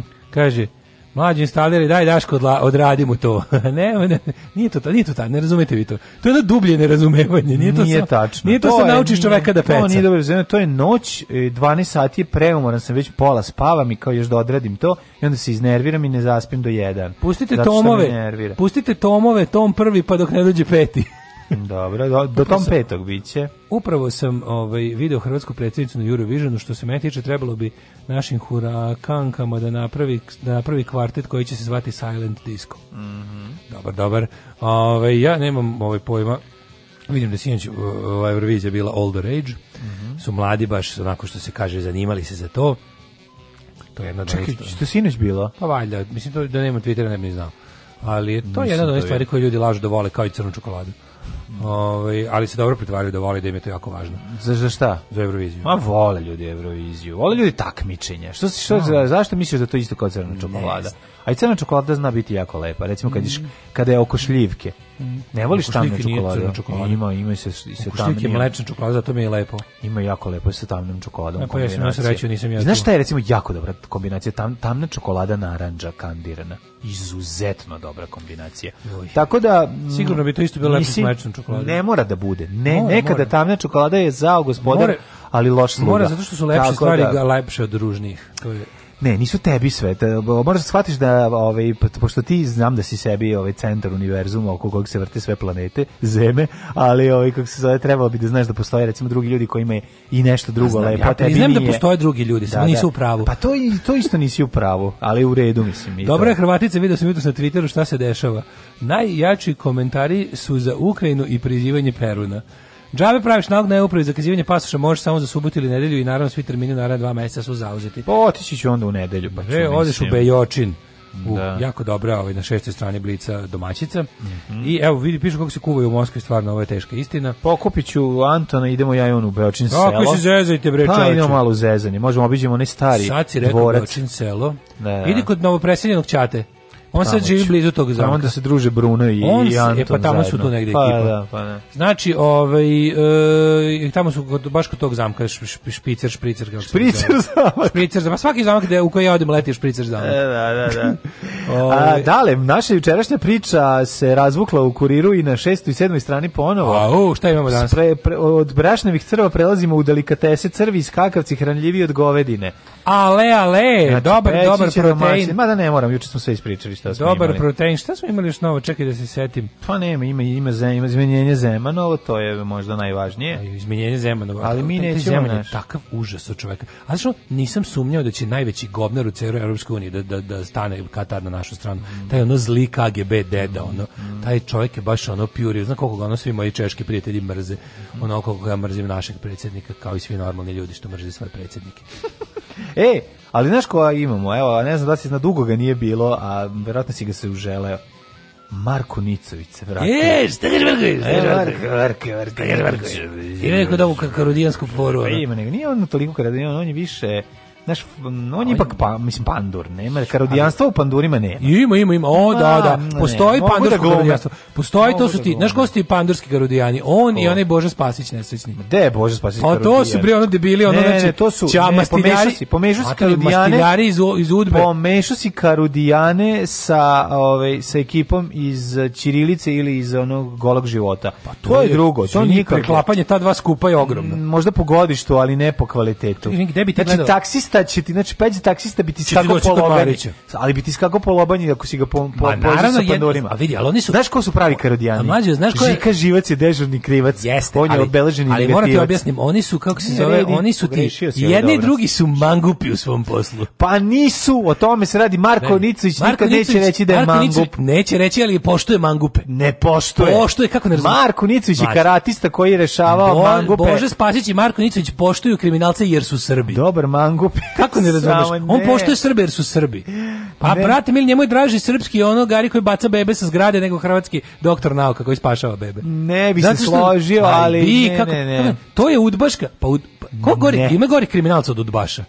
kaže, Mlađi instaliraj, daj Daško odla, odradimo to. ne, ne, nije to, to, nije to tako, ne razumete vi to. To je jedno dublje nerazumevanje, nije to nije sam, tačno. Nije to, to se naučiš čoveka da peca. To nije dobro razumevanje, to je noć, 12 e, sati je preumoran sam, već pola spavam i kao još da odradim to i onda se iznerviram i ne zaspim do jedan. Pustite tomove, pustite tomove, tom prvi pa dok ne dođe peti. Dobro, do, do tom petog biće. Upravo sam ovaj, video hrvatsku predsjednicu na Eurovisionu, što se me tiče trebalo bi našim hurakankama da napravi, da napravi kvartet koji će se zvati Silent Disco. Mm -hmm. Dobar, dobar. Ove, ovaj, ja nemam ovaj pojma, vidim da sinoć ova Eurovizija bila older age, mm -hmm. su mladi baš, onako što se kaže, zanimali se za to. To je jedna Čekaj, što sinoć bila? Pa valjda, mislim to, da nema Twittera ne bi ni znao. Ali to je jedna od stvari koje ljudi lažu da vole, kao i crnu čokoladu. Ovaj, ali se dobro pretvaraju da vole da im je to jako važno. Za, za šta? Za Euroviziju. Ma vole ljudi Euroviziju. Vole ljudi takmičenje. Što, što, no. zašto misliš da to isto kao crna čokolada? A i crna čokolada zna biti jako lepa. Recimo kad mm. kada je oko šljivke. Mm. Ne voliš tamnu čokoladu? čokolada. Ima, ima se i se tamna. je mlečna čokolada, zato mi je lepo. Ima jako lepo sa tamnom čokoladom. Pa ja sam se reći, nisam ja. Znaš šta je recimo jako dobra kombinacija Tam, tamna čokolada narandža kandirana. Izuzetno dobra kombinacija. Uj. Tako da sigurno bi to isto bilo mm, lepo s mlečnom čokolada. Ne mora da bude. Ne, mora, nekada tamna čokolada je zao gospodar, mora, ali loš sluga. Mora zato što su lepše Tako stvari da, lepše od ružnih. To je Ne, nisu tebi sve. Te, možda shvatiš da, ovaj, pošto ti znam da si sebi ovaj, centar univerzuma oko kog se vrte sve planete, zeme, ali ovaj, kako se zove, trebalo bi da znaš da postoje recimo drugi ljudi koji imaju i nešto drugo znam, lepo. Ovaj, ja, pa tebi znam da postoje drugi ljudi, samo da, nisu da. u pravu. Pa to, to isto nisi u pravu, ali u redu mislim. Dobro Dobra je Hrvatica, vidio sam jutros na Twitteru šta se dešava. Najjači komentari su za Ukrajinu i prizivanje Peruna. Džabe praviš nalog na upravi za kazivanje pasoša, može samo za subotu ili nedelju i naravno svi termini naravno dva meseca su zauzeti. Pa otići ću onda u nedelju. Pa Re, odeš u Bejočin. U, da. jako dobra ovaj, na šestoj strani blica domaćica. Mm -hmm. I evo vidi piše kako se kuvaju u Moskvi, stvarno ovo je teška istina. Pokupit ću Antona, idemo ja i on u Beočin selo. Kako se zezajte bre Pa idemo malo u zezanje, možemo obiđemo onaj stari Sad si rekao dvorec. Beočin selo. Da, da. Idi kod novopreseljenog čate. On sad živi blizu tog zamka. Onda se druže Bruno i, on, i Anton e, pa tamo zajedno. su tu negde pa, ekipa. Da, pa ne. Da. Znači, ovaj, e, tamo su kod, baš kod tog zamka špicer, špricer. Kako špricer zamak. Špricer zamak. Pa svaki zamak gde, u koji ja odem leti špricer zamak. E, da, da, da. A, ovaj. dale, naša jučerašnja priča se razvukla u kuriru i na šestoj i sedmoj strani ponovo. A, u, šta imamo danas? Pre, pre, od brašnevih crva prelazimo u delikatese crvi, iz kakavci hranljivi od govedine. Ale, ale, znači, dobar, dobar protein. Ma da ne moram, juče smo sve ispričali šta smo Dobar imali. protein, šta smo imali još novo, čekaj da se setim. Pa nema, ima, ima, zem, ima izmenjenje Zemanovo, to je možda najvažnije. A, izmenjenje Zemanova. Ali mi nećemo naš. Takav užas od čoveka. A što nisam sumnjao da će najveći govnar u celoj Europskoj uniji da, da, da stane Katar na našu stranu. Mm. Taj ono zli KGB deda, mm. ono, mm. taj čovjek je baš ono pjuri, znam koliko ga ono svi moji češki prijatelji mrze, mm. ono koliko ga mrzim našeg predsjednika, kao i svi normalni ljudi što mrze svoje predsjednike. E, ali znaš koja imamo, evo, ne znam da si zna, dugo ga nije bilo, a verovatno si ga se uželeo. Marko Nicović se vratio. E, šta kažeš Marković? E, Marko, Marko, Marko, Marko. Ima neku dobu karudijansku foru. Pa ima nego, nije on toliko karudijan, on je više Znaš, on je ipak, pa, mislim, pandur, nema, karodijanstva u pandurima nema. Ima, ima, ima, o, pa, da, da, postoji ne, da pandursko da karodijanstvo, postoji, to su da ti, znaš ko su ti pandurski karodijani, on i onaj Bože Spasić nesrećni. Gde je Bože Spasić karodijani? Pa, to su bili ono debili, ono, ne, znači, ne, to su, ča, ne, pomešu si, pomešu si iz, iz Udbe. Pomešu si karodijane sa, ove, sa ekipom iz Čirilice ili iz onog golog života. Pa to, to je, je, drugo, to nije preklapanje, ta dva skupa je ogromno. Možda po godištu, ali ne po kvalitetu. Gde bi te znači, gledao? Znači, taksista će ti, znači peđi taksista biti ti skakao po lobanji. Ali biti ti po lobanji ako si ga po, po, Ma, naravno, sa pandurima. A vidi, ali oni su... Znaš ko su pravi karodijani? A mlađe, znaš ko je... Žika Živac je dežurni krivac. Jeste, on je ali, obeleženi ali, ali moram objasnim, oni su, kako se zove, redi, oni su ti... Jedni i drugi su mangupi u svom poslu. Pa nisu, o tome se radi. Marko ne. Nicović nikad neće reći da je mangup. Neće reći, ali poštuje mangupe. Ne poštuje. Poštuje, kako ne razumije. Marko Nicović je karatista koji je rešavao mangupe. Bože Spasić i Marko Nicović poštuju kriminalce jer su Srbi. Dobar mangup Kako ne razumeš? On poštuje Srbe jer su Srbi. Pa ne. brate, mili, njemu je draži srpski ono gari koji baca bebe sa zgrade nego hrvatski doktor nauka koji spašava bebe. Ne bi se složio, pa ali bi, ne, kako, ne, ne. to je udbaška. Pa, ud, pa ko gori, ima gori kriminalca od udbaša.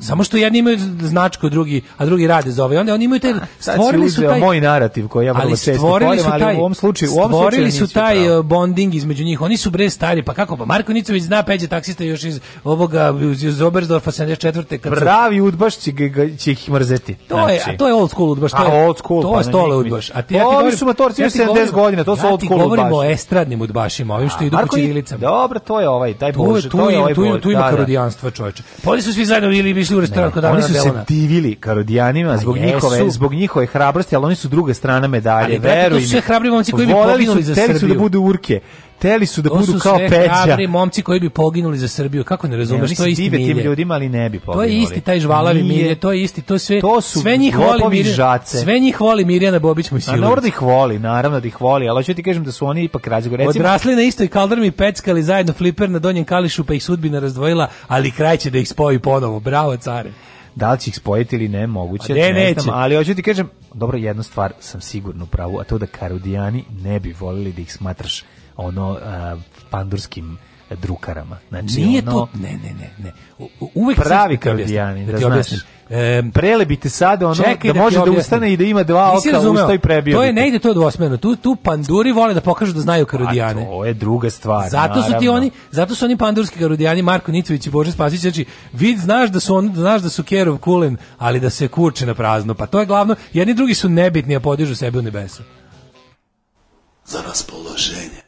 Samo što jedni imaju značku, drugi, a drugi rade za ovaj. Onda oni imaju taj stvorili su taj moj narativ koji ja vrlo često stvorili su taj, u ovom slučaju, u ovom stvorili su taj pravo. E, bonding između njih. Oni su bre stari, pa kako pa Marko Nicović zna peđe taksista još iz ovoga iz Oberstdorfa 74. kad pravi udbaš će, će ih mrzeti. To znači. je, a to je old school udbaš, to je. A old school, to pa je stole udbaš. A ti ja ti pa govorim, su motorci ja 70 godina, to su old school udbaši. Ja ti govorim o estradnim udbašima, ovim što idu po ćirilicama. Dobro, to je ovaj, taj bože, to je ovaj. Tu ima da, da. karodijanstva, čoveče. Pa oni su svi zajedno ili išli u restoran kod Oni su se divili karodijanima pa zbog jesu. njihove zbog njihove hrabrosti, ali oni su druga strana medalje. Ali veruj mi. Sve hrabri momci koji bi poginuli za da Srbiju. su da budu urke. Teli su da to budu su kao sve peća. Hrabri momci koji bi poginuli za Srbiju. Kako ne razumeš, to je isti milje. tim ljudima, ali ne bi poginuli. To je isti taj žvalavi Nije. milje, to je isti, to sve to su sve njih voli Mirjana, žace. sve njih voli Mirjana Bobić mu silu. A da ih voli, naravno da ih voli, al hoću ti kažem da su oni ipak razgo. Recimo, odrasli na istoj kaldrmi, peckali zajedno fliper na Donjem Kališu, pa ih sudbina razdvojila, ali kraj će da ih spoji ponovo. Bravo, care da li će ih spojiti ili ne, moguće, pa ne, ne znam, ali hoću ti kažem, dobro, jednu stvar sam sigurno pravu, a to da Karudijani ne bi volili da ih smatraš ono e, pandurskim drukarama. Znači, Nije ono, to, ne, ne, ne, ne. U, uvek pravi kardijani, da, da, ti objasnim. Da da prelebite sad ono Čekaj, da, da može da ustane i da ima dva oka usta i prebio. To je ne ide to dvosmerno. Tu tu panduri vole da pokažu da znaju karudijane. A to je druga stvar. Zato naravno. su ti oni, zato su oni pandurski karudijani Marko Nicović i Bože Spasić, znači vid znaš da su on znaš da su Kerov kulen, ali da se kurče na prazno. Pa to je glavno. Jedni drugi su nebitni, a podižu sebe u nebesa. Za raspoloženje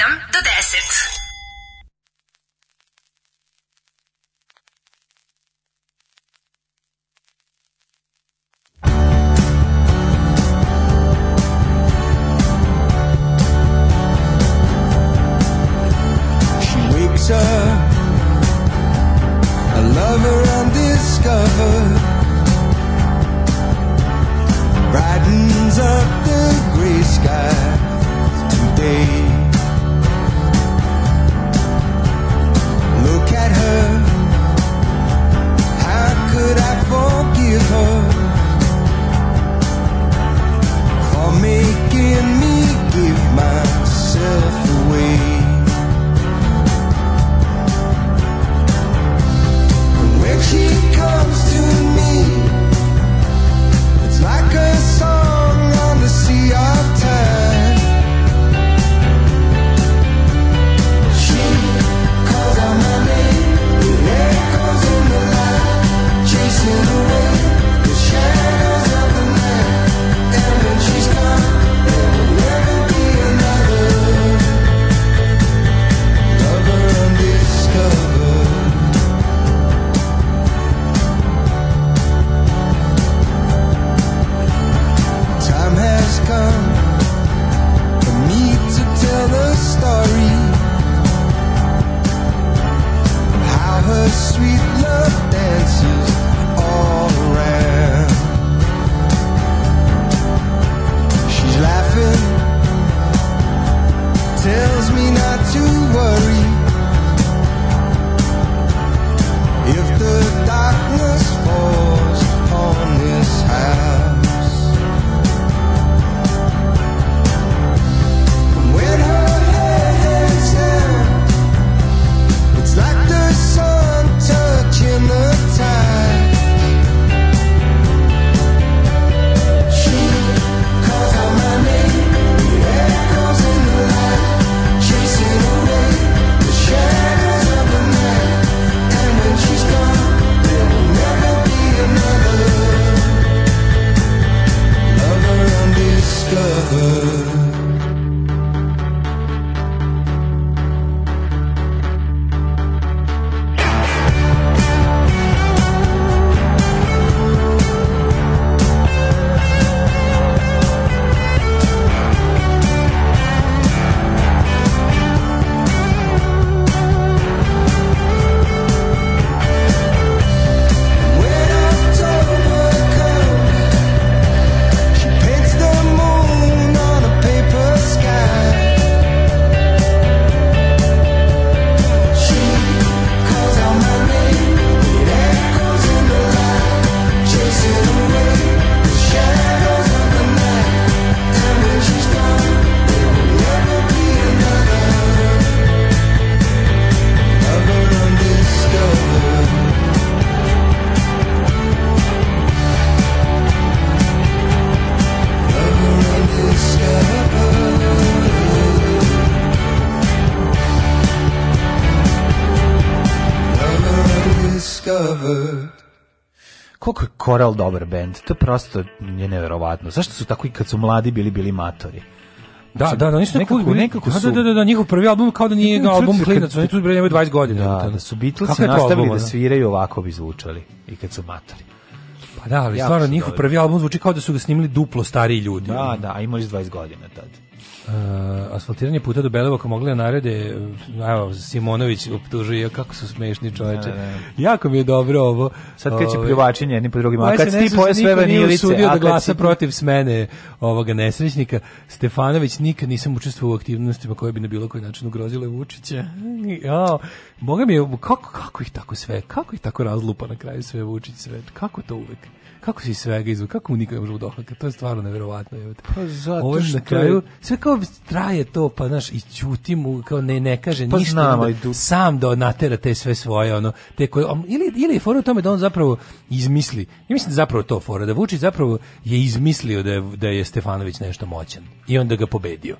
Coral dobar band. To je prosto je neverovatno. Zašto su tako i kad su mladi bili bili matori? Da, da, da, oni su nekako, bili, nekako da, su... Da, da, da, da, njihov prvi album kao da nije ne, album klinac, oni tu bili nemoj 20 godina. Da, da su Beatlesi nastavili album, da sviraju ovako bi zvučali i kad su matori. Pa da, ali ja, stvarno njihov prvi album zvuči kao da su ga snimili duplo stariji ljudi. Da, da, a imaš 20 godina asfaltiranje puta do Belevoka mogli da narede, evo, Simonović optužuje kako su smešni da, čoveče. Da, jako mi je dobro ovo. Sad kad će ovaj, pljuvačenje jedni po drugima, a kad ti poje sve vanilice. usudio da glasa protiv smene ovoga nesrećnika. Stefanović, nikad nisam učestvovao u aktivnostima koje bi na bilo koji način ugrozile Vučića. Ja, Boga mi je, kako, kako ih tako sve, kako ih tako razlupa na kraju sve Vučić sve, kako to uvek? kako si svega izvuk, kako mu nikad ne možemo dohvati, to je stvarno neverovatno. Pa zato Ovo je sve kao traje to, pa znaš, i ćuti mu, kao ne, ne kaže pa ništa, znam, onda, sam da natera te sve svoje, ono, te koje, ili, ili je fora u tome da on zapravo izmisli, i mislim da zapravo to fora, da Vučić zapravo je izmislio da je, da je Stefanović nešto moćan i onda ga pobedio.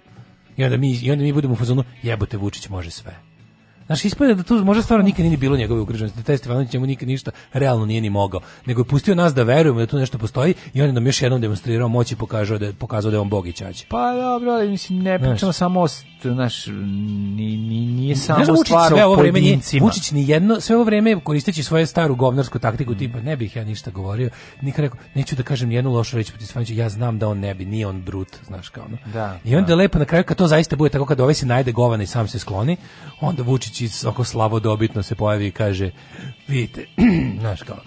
I onda mi, i onda mi budemo u fazonu, jebote, Vučić može sve. Znaš, ispada da tu može stvarno nikad nije bilo njegove Da Taj Stefanović njemu nikad ništa realno nije ni mogao. Nego je pustio nas da verujemo da tu nešto postoji i on je nam još jednom demonstrirao moć i pokazao da, pokazao da je on bog i čače. Pa da, dobro, ali mislim, ne pričamo znaš. samo o znaš, ni, ni, nije samo znaš, da stvar sve ovo vreme, nije, Vučić ni jedno, sve ovo vreme koristeći svoju staru govnarsku taktiku, mm. tipa ne bih ja ništa govorio, nikad rekao, neću da kažem jednu lošu reč protiv Stefanovića, ja znam da on ne bi, nije on brut, znaš kao ono. Da, I onda da. lepo na kraju kad to zaista bude tako kad ovaj se najde govana i sam se skloni, onda Vučić Vučić i oko slavodobitno se pojavi i kaže vidite, znaš kao,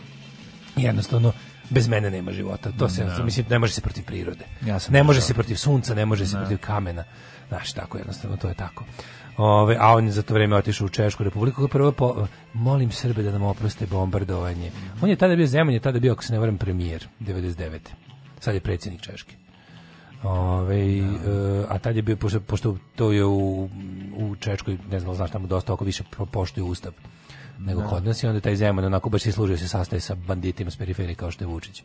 jednostavno, bez mene nema života. To se, da. no. Znači, mislim, ne može se protiv prirode. Ja ne može se protiv sunca, ne može no. se da. protiv kamena. Znaš, tako jednostavno, to je tako. Ove, a on je za to vrijeme otišao u Češku republiku prvo po, molim Srbe da nam oproste bombardovanje. On je tada bio zemljan, je tada bio, ako se ne varam, premijer 99. Sad je predsjednik Češke. Ove, ja. E, a tad je bio, pošto, pošto to je u, u Češkoj, ne znam, znaš tamo dosta oko više poštuju ustav nego ja. Da. kod nas i onda taj Zeman onako baš i služio se sastaje sa banditima s periferije kao što je Vučić.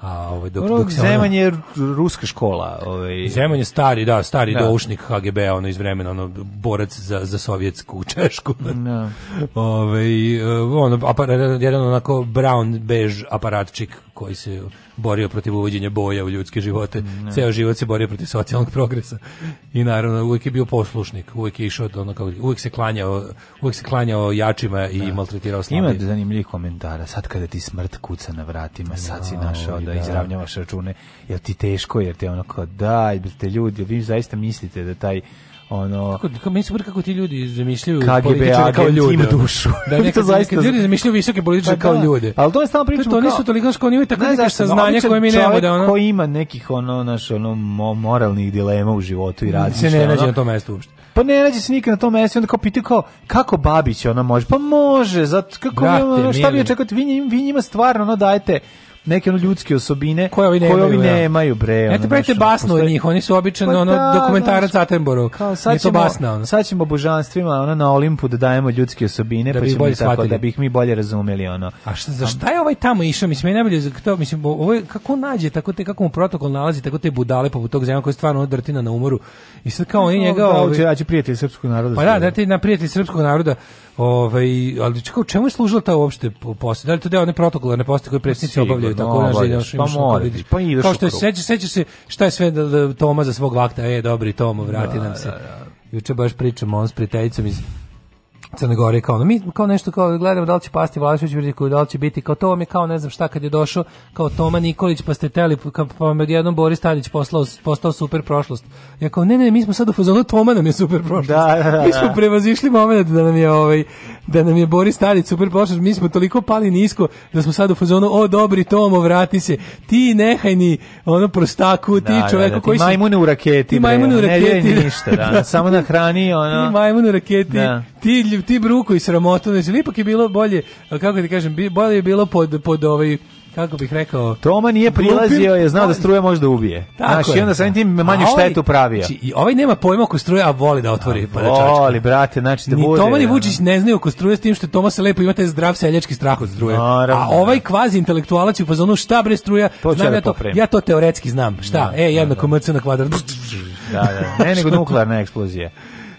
A ovaj dok, dok Zeman ono, je ruska škola, ovaj Zeman je stari, da, stari da. doušnik KGB, ono iz vremena, ono borac za za sovjetsku Češku. Da. Ovaj ono aparat, jedan onako brown bež aparatčik koji se borio protiv uvođenja boja u ljudske živote, ne. ceo život se borio protiv socijalnog progresa i naravno uvek je bio poslušnik, uvek je išao do kao, uvek se klanjao, uvek se klanjao jačima i ne. Da. maltretirao slabije. Ima zanimljivih komentara, sad kada ti smrt kuca na vratima, sad si našao da, da izravnjavaš račune, jel ti teško, jer ti ono kao daj, te ljudi, vi zaista mislite da taj ono kako mi se super kako ti ljudi zamišljaju KGB kao ljude ima dušu da neka to zaista ljudi zamišljaju visoke političare pa, da. kao da. ljude al to je stalno priča to, to nisu toliko što oni imaju tako neka saznanja koje mi nemamo da ono ko ima nekih ono naš ono moralnih dilema u životu i radi se ne nađe na tom mestu uopšte pa ne nađe se nikad na tom mestu onda kao pitaju kao kako babić ona može pa može zato kako Brate, šta vi očekujete vi njima stvarno no dajete neke ono ljudske osobine koje ovi nemaju, koje ovi nemaju bre. Ono, ne te basno basnu od njih, oni su obično pa ono, da, dokumentarac da, Attenborough. Nije to basna, ono. sad ćemo božanstvima ono, na Olimpu da dajemo ljudske osobine, da pa ćemo tako shvatili. da bih ih mi bolje razumeli. Ono. A šta, za šta je ovaj tamo išao? Mislim, je najbolje, to, mislim, ovo kako nađe, tako te, kako mu protokol nalazi, tako te budale poput tog zemlja koja je stvarno ono drtina na umoru. I sad kao oni pa, njega... Da, ovi, prijatelj srpskog naroda. Pa da, da ti na prijatelj srpskog naroda Ove, ovaj, ali čekaj, čemu je služila ta uopšte posta? Da li to deo one ne poste koje predsjednici pa obavljaju tako ovaj, da na želje? Pa mora, pa ideš Kao što je, seća, seća se šta je sve da, da Toma za svog vakta, e, dobri Tomo, vrati da, nam se. Da, da. Juče baš pričamo on s prijateljicom iz Crne Gore kao ono, mi kao nešto kao gledamo da li će pasti Vlašević ili da li će biti kao to mi kao ne znam šta kad je došao kao Toma Nikolić pa ste teli pa vam jednom Boris Stanić poslao, postao super prošlost. Ja kao ne ne mi smo sad u fazonu Toma nam je super prošlost. Da, da, da. Mi smo prevazišli momenat da nam je ovaj da nam je Boris Stanić super prošlost, mi smo toliko pali nisko da smo sad u fazonu o dobri Tomo vrati se. Ti nehajni ono prostaku, ti da, da, čoveku da, koji si majmune u raketi. Ti majmune u raketi. Ne, ništa, da. Samo na hrani ono. Ti majmune u raketi. Ti protiv ti bruku i sramotu, znači ipak je bilo bolje, kako ti kažem, bolje je bilo pod, pod ovaj, kako bih rekao... Toma nije prilazio, je znao da struja može da ubije. Tako Znaš, je. i onda samim tim manju ovaj, štetu pravio. Či, znači, i ovaj nema pojma ko struje, a voli da otvori podačačka. Pa voli, brate, znači da ni Toma ni Vučić ne znaju ko struje, s tim što Toma se lepo imate zdrav seljački strah od struje. A ovaj da. kvazi intelektualac u fazonu šta bre struja, to znam da ja to, ja to teoretski znam. Šta? Da, e, jednako da, da. kvadrat. Da, da, ne nego nuklearna eksplozija.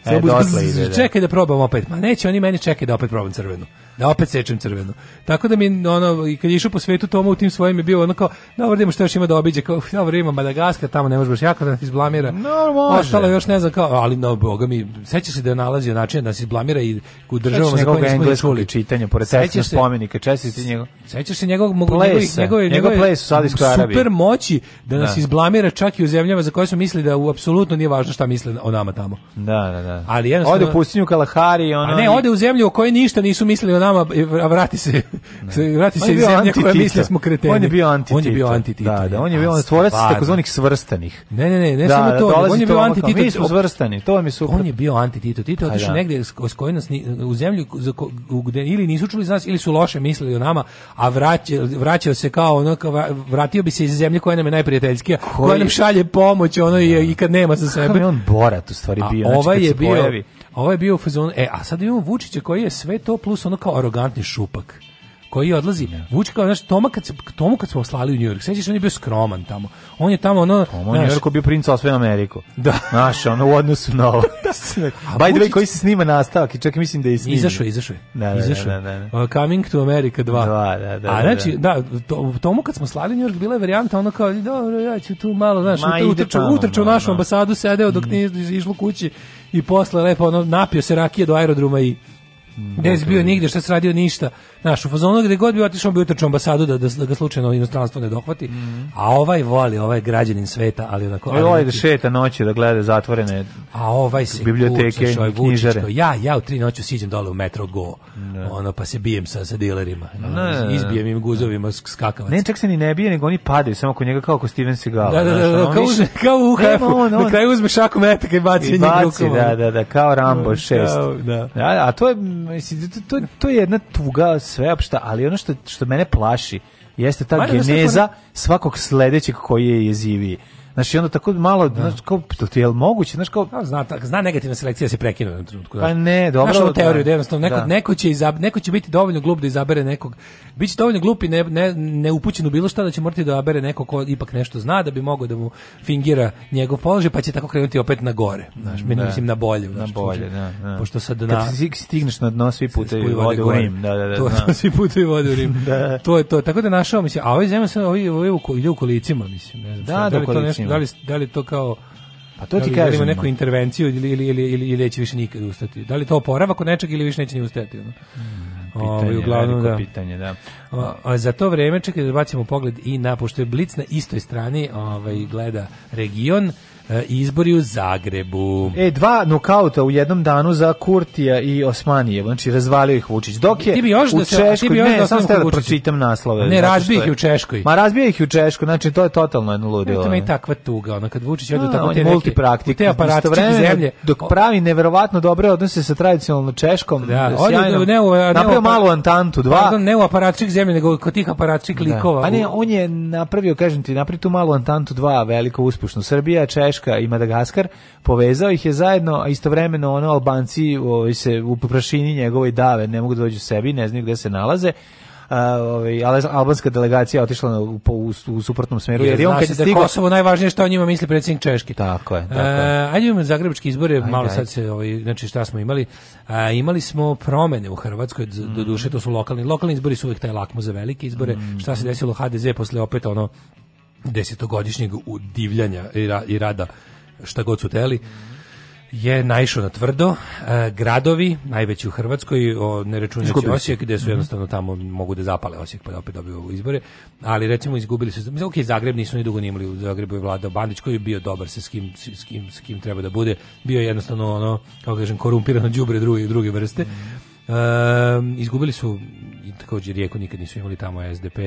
E, dotle ide, da. Čekaj da probam opet. Ma neće oni meni čekaj da opet probam crvenu da opet sečem crveno. Tako da mi ono i kad je išao po svetu Toma u tim svojim je bio ono kao dobro da, idemo što još ima da obiđe kao dobro da, ima Madagaskar tamo ne možeš baš jako da nas izblamira. No, može. Ostalo još ne znam kao ali no boga mi seća se da nalazi način da se izblamira i u državama za koje nismo čuli čitanje pored sećaš spomenika čestiti njegov. Sećaš se njegovog mogu njegove njegove njegov u Saudijskoj Arabiji. Super moći da nas da. izblamira čak i u zemljama za koje smo mislili da u apsolutno nije važno šta misle o nama tamo. Da, da, da. Ali jedno ode u pustinju Kalahari ona. A ne, ode u zemlju o kojoj ništa nisu mislili nama i vrati se vrati se iz zemlje koja misle da smo kreteni. On je bio anti On je bio anti Da, da, on je bio stvorac takozvanih svrstanih. Ne, ne, ne, ne da, samo da, to, on je bio anti Tito. Mi smo svrstani, to mi su. On je bio anti Tito. Tito pa otišao da. negde s kojim nas u zemlju gde ili nisu čuli za nas ili su loše mislili o nama, a vraćao vraćao se kao ono kao vratio bi se iz zemlje koja nam je najprijateljskija, koja nam šalje pomoć, ono i kad nema sa sebe. On borat u stvari bio, znači ovaj je bio Ovo je bio u fazonu, e, a sad imamo Vučića koji je sve to plus ono kao arogantni šupak koji odlazi. Vuč kao, znaš, Toma kad se, Tomu kad smo slali u New York, sećaš, on je bio skroman tamo. On je tamo, ono... Toma u New Yorku bio princ osvojen Ameriku. Da. Znaš, ono u odnosu na ovo. By the way, koji se snima nastavak, čak mislim da je snima. Izašao izašao je. Da, da, da, da, Coming to America 2. Da, da, da. A znači, da, to, Tomu kad smo slali u New York, bila je varijanta, ono kao, dobro, ja ću tu malo, znaš, utrčao utrčao u našu ambasadu, sedeo dok nije išlo kući i posle lepo ono, napio se rakije do aerodruma i Mm, gde si bio nigde, šta si radio ništa. Znaš, u fazonu gde god bi otišao bi utrčao ambasadu da, da, da ga slučajno inostranstvo ne dohvati. Mm. A ovaj voli, ovaj građanin sveta, ali onako... Ovaj voli da šeta noći, da gleda zatvorene a ovaj se biblioteke, kucaš, ovaj knjižare. ja, ja u tri noću siđem dole u metro Go, ne. Da. ono, pa se bijem sa, sa dilerima. Ne, izbijem im guzovima skakavac. Ne, čak se ni ne bije, nego oni padaju, samo kod njega kao kod Steven Seagal. Da, da, da, da, kao, uzme, kao u UHF-u, na kraju uzme šaku metaka i baci, I baci da, da, da, kao Rambo 6. Da. A, da, a to je mislim, to, to je jedna tuga sveopšta, ali ono što, što mene plaši jeste ta Mali da geneza svakog sledećeg koji je jeziviji. Znači onda tako malo, da. znači kao to je moguće, znaš, kao ja, zna tak, zna negativna selekcija da se prekine u trenutku. Da. Pa ne, dobro. Našao da. teoriju da jednostavno neko da. neko će izab, neko će biti dovoljno glup da izabere nekog. Biće dovoljno glup i ne ne neupućen u bilo šta da će morati da izabere nekog ko ipak nešto zna da bi mogao da mu fingira njegov položaj, pa će tako krenuti opet na gore. Znaš, mi da. mislim na bolje, na bolje, da, da. Pošto sad na Kad stigneš na dno svi putevi vode u Rim, da, da, da. To, to svi putevi vode u Rim. da. To je to. Tako da našao mislim, a ovaj zemlja se ovi ovi u kolicima, mislim, ne znam. Da, da, mislim. Da li, da li to kao pa to ti da kažem. ima neku intervenciju ili ili ili ili, ili neće više nikad ustati. Da li to oporavak od nečeg ili više neće ni ustajati, ono. Mm, ovaj, pitanje, o, uglavnom, da. pitanje, da. O, a za to vreme, čekaj da bacimo pogled i na, pošto je Blic na istoj strani ovaj, gleda region, E, izbori u Zagrebu. E, dva nokauta u jednom danu za Kurtija i Osmanijev, znači razvalio ih Vučić. Dok je ti bi još u da se, Češkoj, ti bi još da ne, da samo da pročitam naslove. Ne, razbio ih u Češkoj. Ma razbio ih u Češkoj, znači to je totalno jedno ludilo. To mi je takva tuga, ono kad Vučić ode tako te multipraktik, te aparatčike zemlje. Dok pravi neverovatno dobre odnose sa tradicionalno Češkom, da, sjajno. Ne, ne, napravio malu Antantu, dva. Pardon, ne u aparatčik zemlje, nego kod tih aparatčik da. likova. Pa ne, on je napravio, kažem ti, napravio tu malu Antantu 2, veliko uspušno. Srbija, Češka, Norveška i Madagaskar, povezao ih je zajedno, a istovremeno ono Albanci ovaj, se u prašini njegovoj dave, ne mogu da dođu sebi, ne znaju gde se nalaze, ovaj albanska delegacija otišla u, u, u suprotnom smeru jer, jer on kad da je stigao Kosovo najvažnije što o njima misli predsjednik Češki. Tako je, e, tako je. Uh, ajde zagrebački izbore, ajde, malo sad se ovaj znači šta smo imali? Uh, imali smo promene u Hrvatskoj, mm. doduše to su lokalni, lokalni izbori su uvijek taj lakmus za velike izbore. Mm. Šta se desilo HDZ posle opet ono desetogodišnjeg udivljanja i rada šta god su teli je naišao na tvrdo. E, gradovi, najveći u Hrvatskoj, o, ne računajući Osijek, gdje su mhm. jednostavno tamo mogu da zapale Osijek, pa da opet dobiju izbore, ali recimo izgubili su, mislim, ok, Zagreb nisu ni dugo ni imali, u Zagrebu je vladao Bandić koji je bio dobar sa s kim, s kim, s kim treba da bude, bio je jednostavno ono, kako kažem, korumpirano đubre druge, druge vrste. Mm -hmm Um, izgubili su također Rijeku nikad nisu imali tamo SDP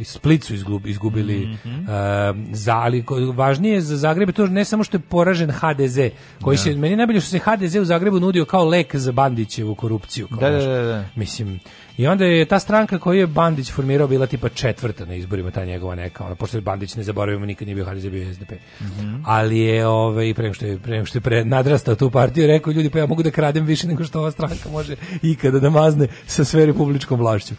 Split su izgubili mm -hmm. um, za, ali važnije za Zagreb je to ne samo što je poražen HDZ koji da. se, meni najbolje što se HDZ u Zagrebu nudio kao lek za Bandićevu korupciju kao da, da, da, da, mislim I onda je ta stranka koju je Bandić formirao bila tipa četvrta na izborima, ta njegova neka, ona pošto je Bandić, ne zaboravimo, nikad nije bio HDZ, bio SDP. Mm -hmm. Ali je, ovaj, prema što je, prema što je pre nadrastao tu partiju, rekao ljudi, pa ja mogu da kradem više nego što ova stranka može ikada da mazne sa sve republičkom vlašću.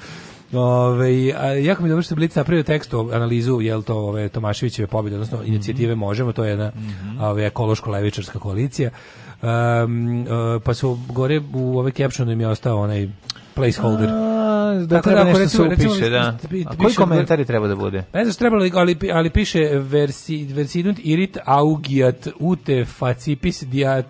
Ove, ovaj, a, jako mi je dobro što Blic napravio tekstu analizu jel to ove Tomaševićeve pobjede, odnosno mm -hmm. inicijative Možemo, to je jedna mm -hmm. ove, ekološko levičarska koalicija. Um, uh, pa su gore u ove captionu im je ostao onaj placeholder. A, da tako treba da, ako recimo, upiše, recimo, da. da A koji komentar treba da bude? Ne znaš, trebalo, ali, ali piše versi, versidunt irit augiat ute facipis diat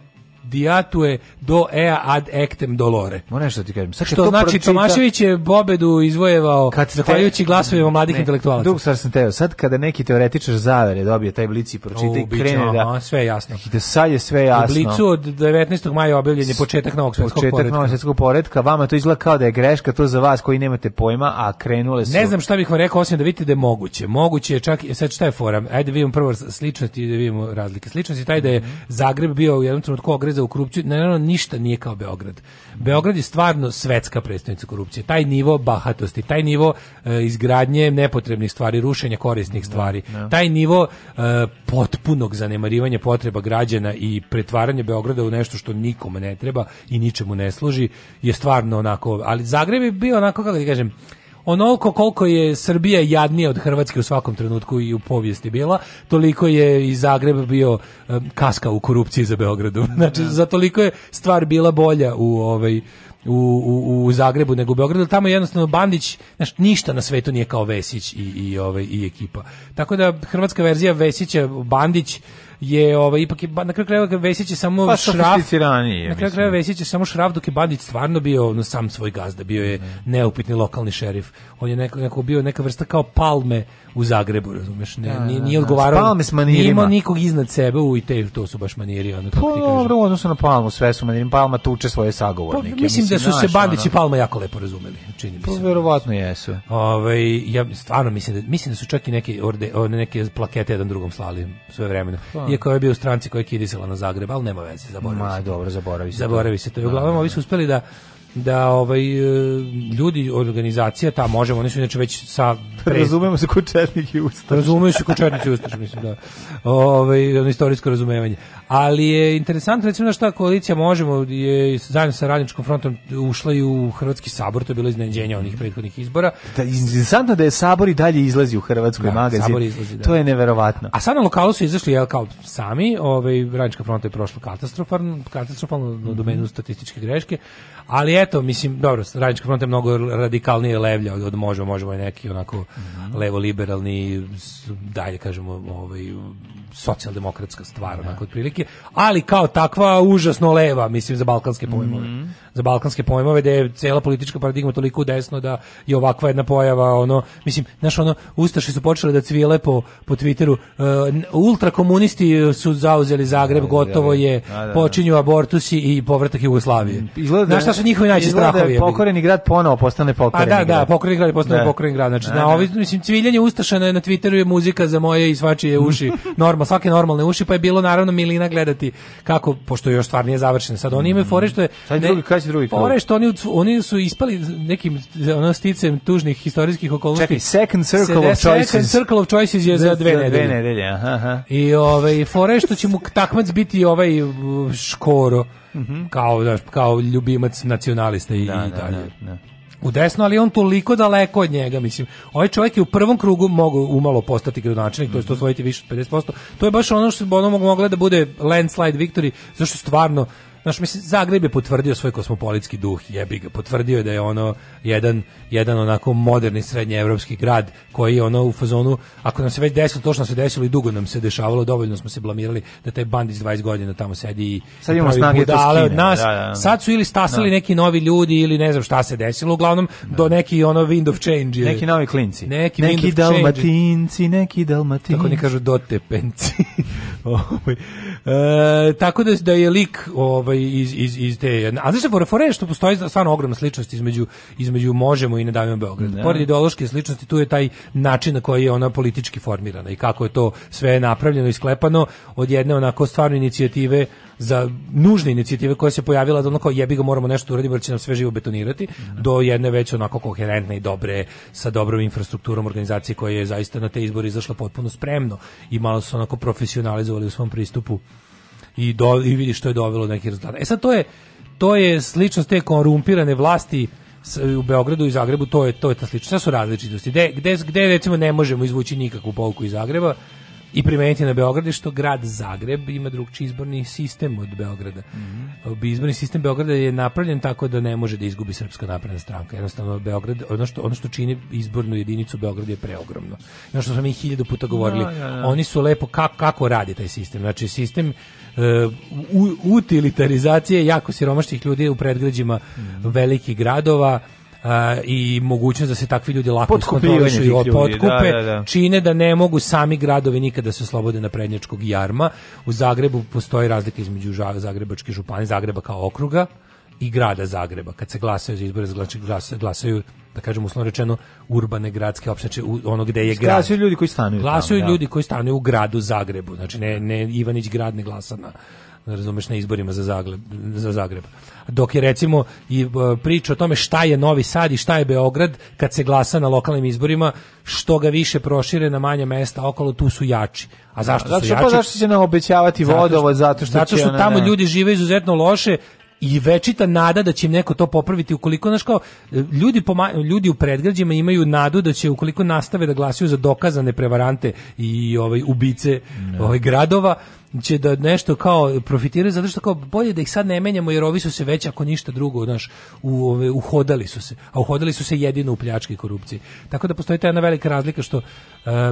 diatue do ea ad ectem dolore. Moram nešto da ti kažem. Sad što znači pročita... Tomašević je Bobedu izvojevao kad zahvaljujući te... glasovima mladih ne, intelektualaca. Dug sad sam teo. Sad kada neki teoretičar zavere dobije taj blici i pročita i krene da... aha, da... sve je jasno. I da sad je sve jasno. U blicu od 19. maja objavljen je početak novog svetskog poretka. Početak novog svetskog poretka. Vama to izgleda kao da je greška, to za vas koji nemate pojma, a krenule su... Ne znam šta bih vam rekao, osim da vidite da je moguće. Moguće je čak, sad šta je fora? Ajde da vidimo prvo sličnosti i da vidimo razlike. Sličnosti je taj da je mhm. Zagreb bio u jednom trenutku ogrezan za korupciju, naravno ništa nije kao Beograd. Beograd je stvarno svetska predstavnica korupcije. Taj nivo bahatosti, taj nivo e, izgradnje nepotrebnih stvari, rušenja korisnih da, stvari, ne, da. ne. taj nivo e, potpunog zanemarivanja potreba građana i pretvaranje Beograda u nešto što nikome ne treba i ničemu ne služi je stvarno onako, ali Zagreb je bio onako kako da ti kažem onoliko koliko je Srbija jadnija od Hrvatske u svakom trenutku i u povijesti bila, toliko je i Zagreb bio um, kaska u korupciji za Beogradu. Znači, da. za toliko je stvar bila bolja u ovaj u, u, u Zagrebu nego u Beogradu, tamo je jednostavno Bandić, znaš, ništa na svetu nije kao Vesić i, i, ovaj, i ekipa. Tako da hrvatska verzija Vesića, Bandić, je ovaj ipak je, na kraju krajeva Vesić je samo pa, šraf. Na kraju krajeva Vesić je samo šraf dok je Bandić stvarno bio ono, sam svoj gazda, bio je mm. neupitni lokalni šerif. On je neko, neko bio neka vrsta kao palme u Zagrebu, razumeš? Ne, da, da nije, nije da. odgovarao. Palme s manirima. Nije imao nikog iznad sebe u i te to su baš maniri, ono kako ti pa, kažeš. Dobro, na Palmu, sve su maniri. Palma tuče svoje sagovornike. Pa, mislim, da su se Bandić i Palma jako lepo razumeli, čini mi pa, se. verovatno jesu. Ovaj ja stvarno mislim da mislim da su čak i neke orde, neke plakete jedan drugom slali sve vremena. Pa, Iako je bio u stranci koja je kidisala na Zagreb, ali nema veze, zaboravi Ma, se. dobro, zaboravi se. Zaboravi se to. I uglavnom da, da, ovi su da. uspeli da da ovaj e, ljudi organizacija ta možemo oni su inače već sa pre... razumemo se ko četnik i razumeju se ko četnik i mislim da ovaj ono istorijsko razumevanje ali je interesantno recimo da šta koalicija možemo je zajedno sa radničkom frontom ušla i u hrvatski sabor to je bilo iznenađenje onih mhm. prethodnih izbora da interesantno da je sabor i dalje izlazi u hrvatskoj da, magazin izlazi, da. to je neverovatno a sad na lokalu su izašli jel kao sami ovaj radnička fronta je prošla katastrofalno katastrofalno do domenu mhm. statističke greške ali eto, mislim, dobro, Radnička fronta je mnogo radikalnije levlja od, od možemo, možemo i neki onako mm -hmm. levo-liberalni, dalje kažemo, ovaj, socijaldemokratska stvar, da. onako otprilike, ali kao takva užasno leva, mislim, za balkanske mhm. pojmove. Mm -hmm. Za balkanske pojmove, da je cela politička paradigma toliko desno da je ovakva jedna pojava, ono, mislim, znaš, ono, ustaši su počeli da cvile po, po Twitteru, uh, ultrakomunisti su zauzeli Zagreb, da, gotovo je, da, da, da, počinju abortusi i povratak Jugoslavije. Izgleda, da znaš šta su njihovi najče da strahovi? Je pokoreni grad ponovo postane pa pokoreni grad. A da, da, pokoreni grad postane pokoreni grad. Znači, na ovim mislim, cviljenje Ustaša na, na Twitteru je muzika za moje i svačije uši, normalno normal, svake normalne uši, pa je bilo naravno milina gledati kako, pošto je još stvar nije završena. Sad oni imaju fore što je... Sad drugi, kaže drugi Fore što oni, oni su ispali nekim ono, sticem tužnih istorijskih okolnosti. Čekaj, Second Circle of Choices. Second Circle of Choices je za dve nedelje. Dve nedelje, aha. I ovaj, fore što će mu takmac biti ovaj uh, škoro. Mm -hmm. kao, kao ljubimac nacionalista i, da, i da, dalje. Da, da, da u desno, ali on toliko daleko od njega, mislim. Ovaj čovjek je u prvom krugu mogu umalo postati gradonačelnik, mm -hmm. to je osvojiti više od 50%. To je baš ono što bi ono moglo da bude landslide victory, zašto stvarno Znaš, mislim, Zagreb je potvrdio svoj kosmopolitski duh, jebi ga, potvrdio je da je ono jedan, jedan onako moderni srednjeevropski grad koji je ono u fazonu, ako nam se već desilo, točno se desilo i dugo nam se dešavalo, dovoljno smo se blamirali da taj band iz 20 godina tamo sedi i sad imamo snage budale od nas. Da, da, da. Sad su ili stasali da. neki novi ljudi ili ne znam šta se desilo, uglavnom da. do neki ono wind of change. Neki novi klinci. Neki, neki dalmatinci, neki dalmatinci. Tako ne kažu dotepenci. Ovaj. e, tako da, da je lik ovaj, Ovaj, iz, iz, iz te jedne. A znaš, fora što postoji stvarno ogromna sličnost između, između Možemo i Nedavimo Beograd. Da. Pored ideološke sličnosti, tu je taj način na koji je ona politički formirana i kako je to sve napravljeno i sklepano od jedne onako stvarno inicijative za nužne inicijative koja se pojavila da onako jebi ga moramo nešto da uraditi jer će nam sve živo betonirati mm. do jedne već onako koherentne i dobre sa dobrom infrastrukturom organizacije koja je zaista na te izbore izašla potpuno spremno i malo su onako profesionalizovali u svom pristupu i, do, i vidi što je dovelo neki nekih E sad to je, to je sličnost te korumpirane vlasti u Beogradu i Zagrebu, to je, to je ta sličnost. Sada su različitosti. Gde, gde, gde recimo ne možemo izvući nikakvu pouku iz Zagreba, i primeniti na Beograd što grad Zagreb ima drugčiji izborni sistem od Beograda. Mm -hmm. Izborni sistem Beograda je napravljen tako da ne može da izgubi Srpska napredna stranka. Jednostavno Beograd ono što ono što čini izbornu jedinicu Beograda je preogromno. Ono što smo mi hiljadu puta govorili, no, no, no. oni su lepo kako kako radi taj sistem. Znači sistem uh, utilitarizacije jako siromašnih ljudi u predgrađima mm. velikih gradova uh, i mogućnost da se takvi ljudi lako iskontrolišu i potkupe, da, da, da. čine da ne mogu sami gradovi nikada se oslobode na prednjačkog jarma. U Zagrebu postoji razlika između Zagrebačke županije, Zagreba kao okruga, i grada Zagreba. Kad se glasaju za izbore, glasaju da kažem uslovno rečeno urbane gradske opštine, znači ono gde je grad. Glasaju ljudi koji stanuju. glasaju tamo, da. ljudi koji stanuju u gradu Zagrebu. Znači ne ne Ivanić grad ne glasa na razumeš na izborima za Zagreb, za Zagreb. Dok je recimo i e, priča o tome šta je Novi Sad i šta je Beograd kad se glasa na lokalnim izborima, što ga više prošire na manja mesta okolo, tu su jači. A da, zašto zato su jači? Pa zašto će nam obećavati vodovod zato što zato što, će, što tamo ne, ne. ljudi žive izuzetno loše, i večita nada da će im neko to popraviti ukoliko znaš kao ljudi poma, ljudi u predgrađima imaju nadu da će ukoliko nastave da glasaju za dokazane prevarante i ovaj ubice ne. ovaj gradova će da nešto kao profitiraju zato što kao bolje da ih sad ne menjamo jer ovi su se već ako ništa drugo znaš u ove uhodali su se a uhodali su se jedino u pljačke i korupciji tako da postoji ta jedna velika razlika što uh,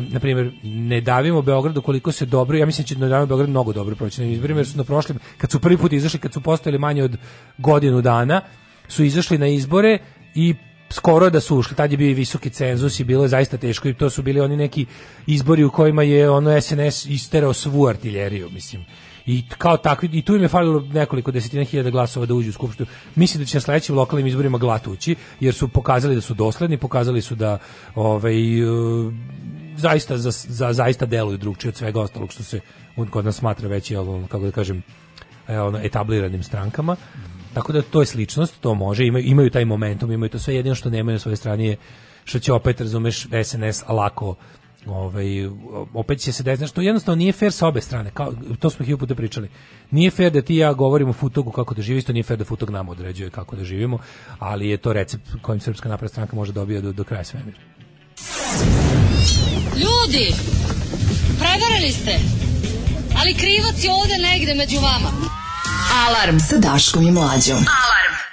na primjer ne davimo Beogradu koliko se dobro ja mislim da će da davimo Beograd mnogo dobro proći na izborima jer su na prošlim kad su prvi put izašli kad su postojali manje od godinu dana su izašli na izbore i skoro da su ušli, tad je bio i visoki cenzus i bilo je zaista teško i to su bili oni neki izbori u kojima je ono SNS isterao svu artiljeriju, mislim. I kao takvi i tu im je falilo nekoliko desetina hiljada glasova da uđu u skupštinu. Mislim da će na sledećim lokalnim izborima glatući, jer su pokazali da su dosledni, pokazali su da ovaj e, zaista za, za zaista deluju drugčije od svega ostalog što se kod nas smatra već kako da kažem e, ono, etabliranim strankama. Tako da to je sličnost, to može, imaju, imaju taj momentum, imaju to sve, jedino što nemaju na svoje strani je što će opet, razumeš, SNS lako ovaj, opet će se desiti, što jednostavno nije fair sa obe strane, kao, to smo hiljoputa pričali. Nije fair da ti ja govorimo Futogu kako da živi, isto nije fair da Futog nam određuje kako da živimo, ali je to recept kojim Srpska napredna stranka može da dobija do, do kraja svemira. Ljudi, prevarili ste, ali krivac je ovde negde među vama. Alarm sa Daškom i Mlađom. Alarm.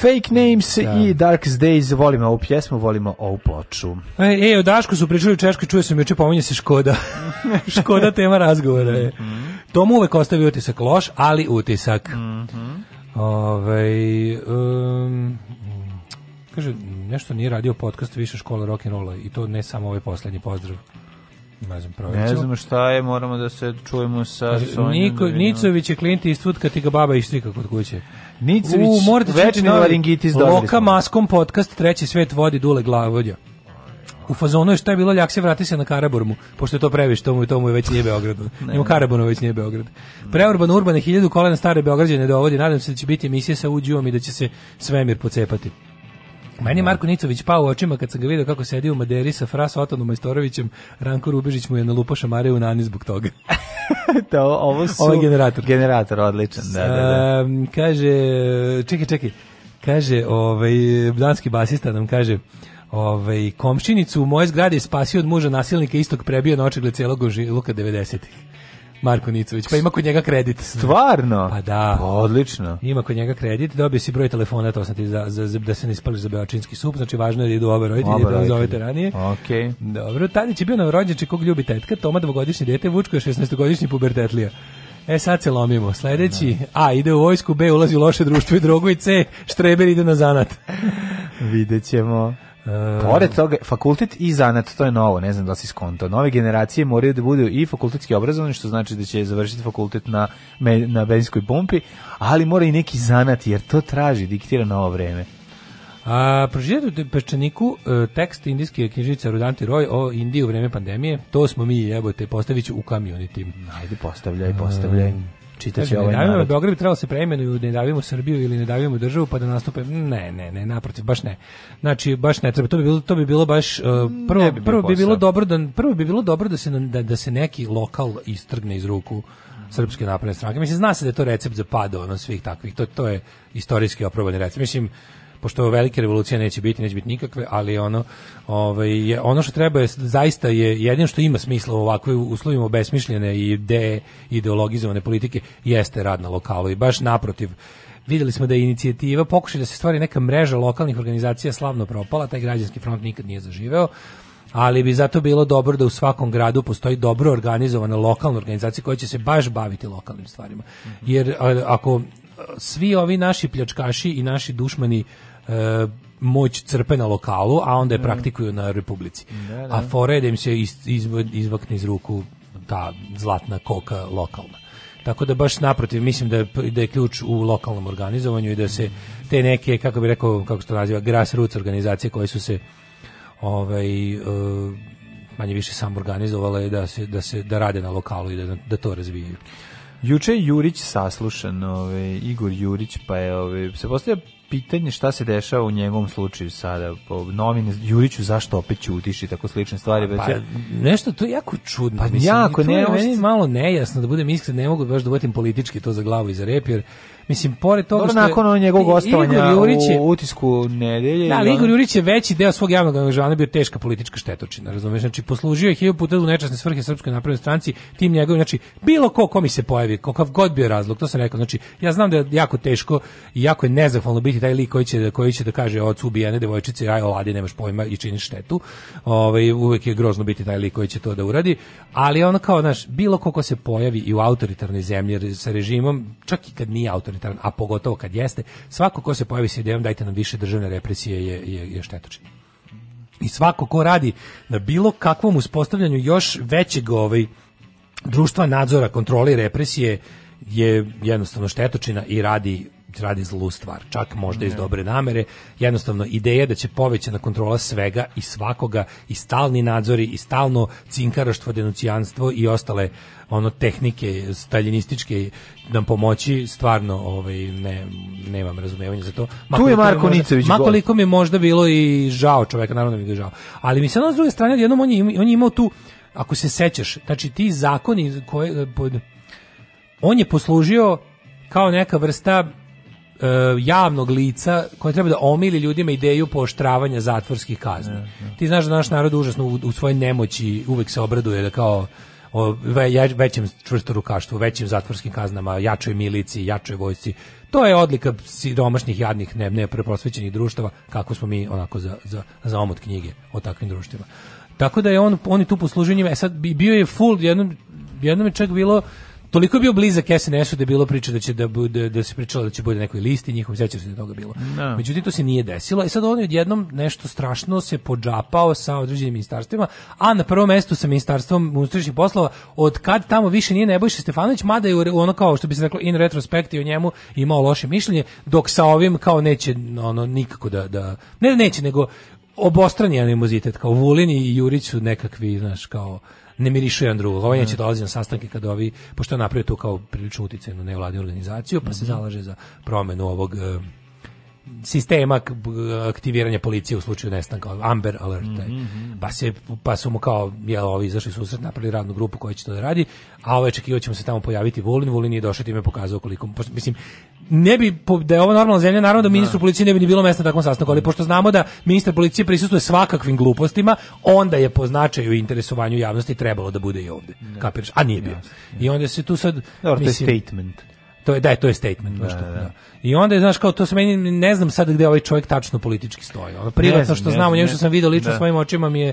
Fake Names da. i Darkest Days, volimo ovu pjesmu, volimo ovu ploču. E, e o Dašku su pričali u Češkoj, čuo sam juče, pominje se Škoda. škoda tema razgovora je. Mm -hmm. To mu uvek ostavi utisak loš, ali utisak. Mm -hmm. Ove, ovaj, um, kaže, nešto nije radio podcast više škola rock'n'rolla i to ne samo ovaj poslednji pozdrav. Ne znam, ne znam šta je, moramo da se čujemo sa Sonjom. Nicović je Clint Eastwood kad ti ga baba ištrika kod kuće. Nicović, U, morate večni laringitis dobili Loka smo. maskom podcast, treći svet vodi dule glavodja. U fazonu je šta je bilo, ljak vrati se na Karaburmu, pošto je to previše, tomu, i tomu je već nije Beograd. Njemu Karaburmu već nije Beograd. Preurbano urbane hiljadu kolena stare Beograđane dovodi, nadam se da će biti emisija sa uđijom i da će se svemir pocepati. Meni Marko Nicović pao u očima kad sam ga video kako sedi u Maderi sa Fras Otanom Majstorovićem, Ranko Rubežić mu je nalupao šamare u nani zbog toga. to, ovo su... Ovo je generator. Generator, odličan, da, da, da. Um, kaže, čekaj, čekaj, kaže, ovaj, danski basista nam kaže, ovaj, komšinicu u moje zgradi spasio od muža nasilnika istog prebio na očegled celog luka 90-ih. Marko Nicović. Pa ima kod njega kredit. Stvarno? Pa da. Pa, odlično. Ima kod njega kredit, dobio si broj telefona, to sam ti za, za, za da se ne ispališ za beočinski sup, znači važno je da idu obe roditelji, da zovete ranije. Okay. Dobro, Tadić je bio na rođenče kog ljubi tetka, Toma dvogodišnji dete, Vučko je 16-godišnji pubertetlija. E sad se lomimo. Sledeći, A ide u vojsku, B ulazi u loše društvo i drogu i C štreber ide na zanat. Videćemo. E, Pored toga, fakultet i zanat, to je novo, ne znam da li si skonto. Nove generacije moraju da budu i fakultetski obrazovani, što znači da će završiti fakultet na, na benzinskoj pumpi, ali mora i neki zanat, jer to traži, diktira novo vreme. A, pročitajte u Peščaniku e, tekst indijske knjižice Rudanti Roy o Indiji u vreme pandemije. To smo mi jebote, postavit ću u kamioniti. Ajde, postavljaj, postavljaj. Um, čitati ovaj ne Da, Beograd bi trebalo se preimenuju, ne davimo Srbiju ili ne davimo državu pa da nastupe. Ne, ne, ne, naprotiv, baš ne. Znači baš ne treba. To bi bilo to bi bilo baš uh, prvo bi prvo bi bilo dobro da prvo bi bilo dobro da se da, da se neki lokal istrgne iz ruku Srpske napredne stranke. Mislim zna se da je to recept za pad ono svih takvih. To to je istorijski oprobani recept. Mislim pošto velike revolucije neće biti, neće biti nikakve, ali ono ovaj je, ono što treba je zaista je jedino što ima smisla u ovakvoj uslovima besmišljene i ideologizovane politike jeste rad na lokalu i baš naprotiv videli smo da je inicijativa pokušala da se stvari neka mreža lokalnih organizacija slavno propala, taj građanski front nikad nije zaživeo ali bi zato bilo dobro da u svakom gradu postoji dobro organizovana lokalna organizacija koja će se baš baviti lokalnim stvarima. Mhm. Jer ako svi ovi naši pljačkaši i naši dušmani E, moć crpe na lokalu, a onda je mm. praktikuju na republici. Da, da. A fore da im se iz, izvakne iz ruku ta zlatna koka lokalna. Tako da baš naprotiv, mislim da je, da je ključ u lokalnom organizovanju i da se te neke, kako bi rekao, kako se to naziva, grassroots organizacije koje su se ovaj, e, manje više sam organizovale da se, da se da rade na lokalu i da, da to razvijaju. Juče je Jurić saslušan, ovaj, Igor Jurić, pa je ovaj, se postavlja pitanje šta se dešava u njegovom slučaju sada. Po novine Juriću zašto opet ćutiš i tako slične stvari. Pa, pa, nešto to je jako čudno. Pa, Mislim, jako, ne, je meni malo nejasno, da budem iskren, ne mogu baš da votim politički to za glavu i za rep, jer Mislim, pored toga Dobro, što... nakon ono njegovog ostavanja u utisku nedelje... Da, Igor Jurić je veći deo svog javnog angažovanja bio teška politička štetočina, razumiješ? Znači, poslužio je hiljadu puta u nečasne svrhe Srpskoj naprednoj stranci, tim njegovim, znači, bilo ko ko mi se pojavi, kakav god bio razlog, to se rekao, znači, ja znam da je jako teško i jako je nezahvalno biti taj lik koji će, da- koji će da kaže ocu ubijene devojčice, aj oladi, nemaš pojma i čini štetu. Ovaj uvek je grozno biti taj lik koji će to da uradi, ali ono kao, znaš, bilo ko ko se pojavi i u autoritarnoj zemlji sa režimom, čak i kad nije autoritarni totalitarno, a pogotovo kad jeste, svako ko se pojavi s idejom dajte nam više državne represije je, je, je štetočin. I svako ko radi na bilo kakvom uspostavljanju još većeg ovaj, društva nadzora, kontrole i represije je jednostavno štetočina i radi radi zlu stvar, čak možda iz dobre namere. Jednostavno, ideja da će povećana kontrola svega i svakoga, i stalni nadzori, i stalno cinkaraštvo, denucijanstvo i ostale ono tehnike staljinističke nam pomoći stvarno ovaj ne nemam razumevanja za to. Ma tu je Marko možda, Nicević. Ma koliko mi možda bilo i žao čoveka, naravno mi je žao. Ali mi se na s druge strane jednom on je, on je imao tu ako se sećaš, znači ti zakoni koje on je poslužio kao neka vrsta E, javnog lica koje treba da omili ljudima ideju poštravanja zatvorskih kazni. Ne, ne. Ti znaš da naš narod užasno u, u svojoj nemoći uvek se obraduje da kao o većem čvrstorukaštvu, većim zatvorskim kaznama, jačoj miliciji, jačoj vojsci. To je odlika siromašnih, jadnih, ne, nepreprosvećenih društava, kako smo mi onako za, za, za omot knjige o takvim društvima. Tako da je on, on je tu posluženjem, e sad bio je full, jednom, jednom je čak bilo toliko je bio blizak SNS-u da je bilo priča da će da bude da, da se pričalo da će bude nekoj listi njihov sećaš se da toga bilo. No. Da. Međutim to se nije desilo i e, sad oni odjednom nešto strašno se podžapao sa određenim ministarstvima, a na prvom mestu sa ministarstvom unutrašnjih poslova od kad tamo više nije Nebojša Stefanović, mada je ono kao što bi se reklo in retrospektivi o njemu imao loše mišljenje, dok sa ovim kao neće ono nikako da da ne neće nego obostrani animozitet kao Vulin i Jurić su nekakvi znaš kao ne mirišu jedan drugog. Ovaj neće mm. dolazi na sastanke kad ovi, pošto je napravio tu kao prilično uticajnu nevladinu organizaciju, pa se mhm. zalaže za promenu ovog eh, sistema aktiviranja policije u slučaju nestanka, Amber Alert. Mm -hmm. pa, se, pa su mu kao, jel, ovi izašli susret, napravili radnu grupu koja će to da radi, a ove ovaj očekivao ćemo se tamo pojaviti Vulin, Vulin je došao time pokazao koliko, mislim, ne bi, da je ovo normalna zemlja, naravno da ministru da. policije ne bi ni bilo mesta takvom sastanku, ali mhm. pošto znamo da ministar policije prisustvuje svakakvim glupostima, onda je po značaju i interesovanju javnosti trebalo da bude i ovde, da. kapiraš, a nije bio. I onda se tu sad... Dobro, mislim, to je statement. To je da, to je statement, da, što, da. da. I onda je znaš kao to se meni ne znam sad gde ovaj čovjek tačno politički stoji. Ono privatno što znam, njemu što sam video lično da. svojim očima mi je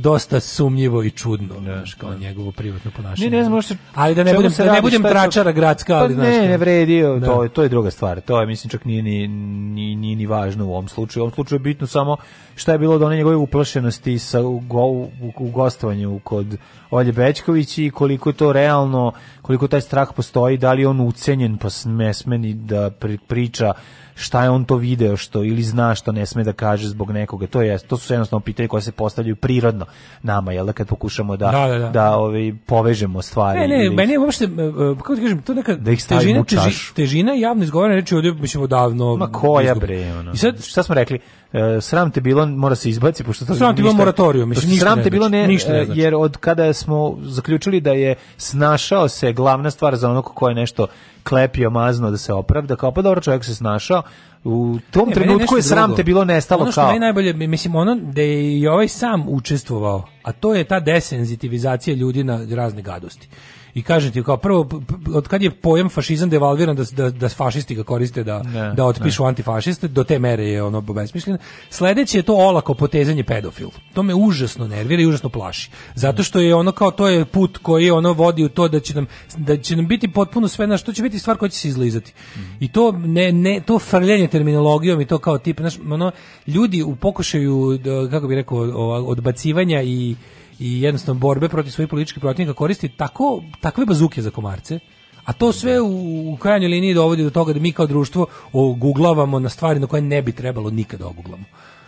dosta sumnjivo i čudno, da, znaš, kao da. njegovo privatno ponašanje. Ne, ne znam, možda, ali da ne budem, da ne budem tračara gradska, pa ali pa, znaš, ne, ne vredi, da. to, to je druga stvar. To je mislim čak nije ni, ni, ni, ni važno u ovom slučaju. U ovom slučaju je bitno samo šta je bilo do one njegove uplašenosti sa u, u, u gostovanju kod Olje Bečković i koliko je to realno, koliko taj strah postoji, da li on ucenjen pa smeni da pri, priča šta je on to video što ili zna što ne sme da kaže zbog nekoga. To je to su jednostavno pitanja koja se postavljaju prirodno nama, jel da kad pokušamo da da, da, da. da ovaj, povežemo stvari. Ne, ne, ili... meni uopšte e, e, kako ti kažem, to neka da ih težina, teži, težina javno izgovorene reči ovdje mislim davno Ma koja bre ono. I sad šta smo rekli? E, sram te bilo mora se izbaci pošto to sram te bilo moratorijum mislim ništa sram te bilo znači. ne, ništa ne e, znači. jer od kada smo zaključili da je snašao se glavna stvar za onako ko je nešto klepio mazno da se opravda kao pa dobro čovjek se snašao u tom ne, trenutku je sram drugo. te bilo nestalo kao. ono što kao. najbolje, mislim, ono da je i ovaj sam učestvovao, a to je ta desenzitivizacija ljudi na razne gadosti i kažem ti kao prvo od kad je pojam fašizam devalviran da da, da fašisti ga koriste da ne, da otpišu ne. antifašiste do te mere je ono besmisleno. Sledeće je to olako potezanje pedofil. To me užasno nervira i užasno plaši. Zato što je ono kao to je put koji ono vodi u to da će nam da će nam biti potpuno sve na što će biti stvar koja će se izlizati. Mm. I to ne ne to frljanje terminologijom i to kao tip naš ono ljudi u pokušaju kako bih rekao odbacivanja i i jednostavno borbe protiv svojih političkih protivnika koristi tako, takve bazuke za komarce, a to sve u, u krajnjoj liniji dovodi do toga da mi kao društvo oguglavamo na stvari na koje ne bi trebalo nikada da oguglamo.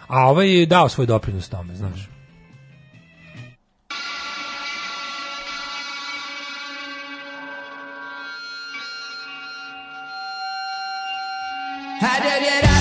A ovaj je dao svoj doprinos tome, znaš. Hajde vjera da, da.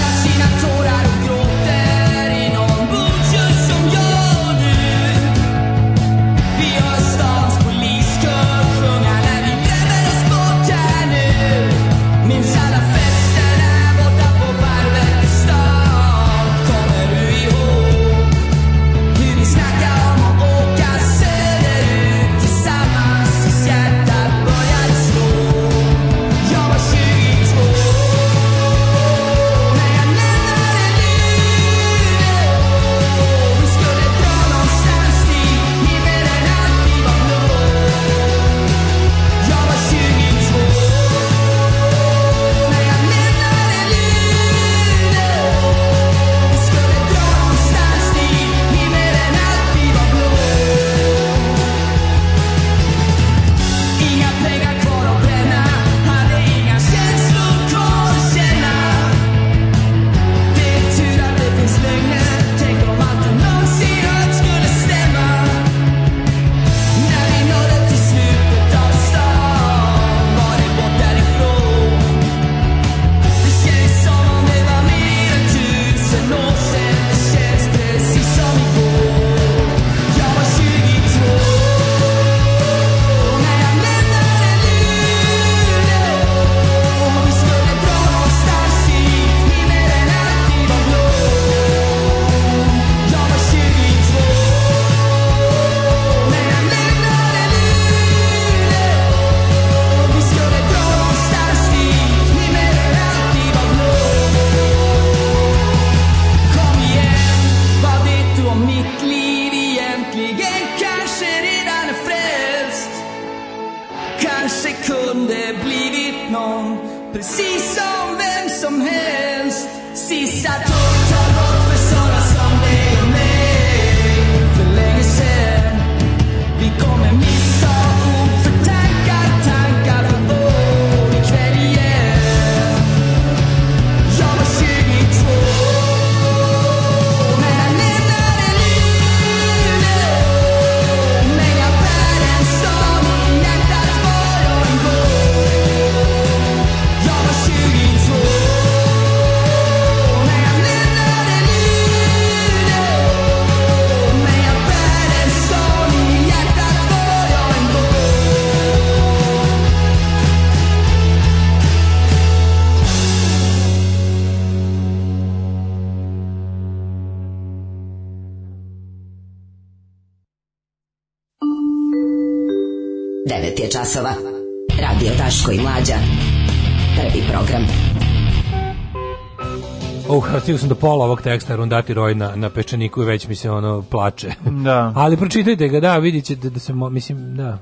stigao sam do pola ovog teksta Rundati Roj na, na pečeniku i već mi se ono plače. Da. Ali pročitajte ga, da, vidjet ćete da se, mislim, da.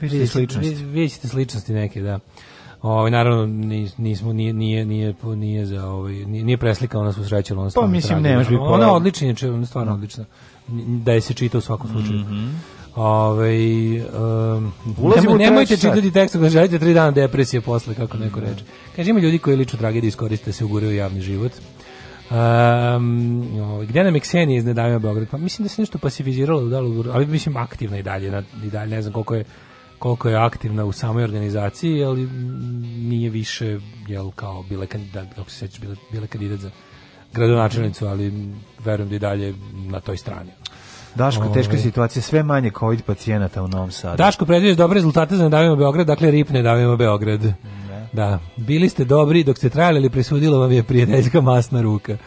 Vidite sličnosti. Vidjet ćete sličnosti neke, da. Ovaj naravno nismo nije nije nije nije za ovaj nije, nije preslikao nas usrećilo ono. Pa mislim ne, ona odlična je, stvarno da. odlična. Da je se čita u svakom slučaju. Mhm. Ovaj Ove, um, Ulazimo nemo, nemojte čitati tekst ako želite tri dana depresije posle, kako neko reče. Kaže, ima ljudi koji liču tragediju iskoriste da se uguraju javni život. Um, ovaj, gde nam je Ksenija iznedavio Beograd? Pa mislim da se nešto pasiviziralo u dalu, ali mislim aktivna i dalje, na, i dalje ne znam koliko je koliko je aktivna u samoj organizaciji, ali nije više jel kao bile kandidat, kako se sećaš, bile, bile kandidat za gradonačelnicu, ali verujem da i dalje na toj strani. Daško, Ove. Ovaj. teška situacija, sve manje COVID pacijenata u Novom Sadu. Daško, predviđaš dobre rezultate za Nedavimo Beograd, dakle RIP Nedavimo Beograd. Mm. Da, bili ste dobri dok ste trajali, ali presudilo vam je prijateljska masna ruka.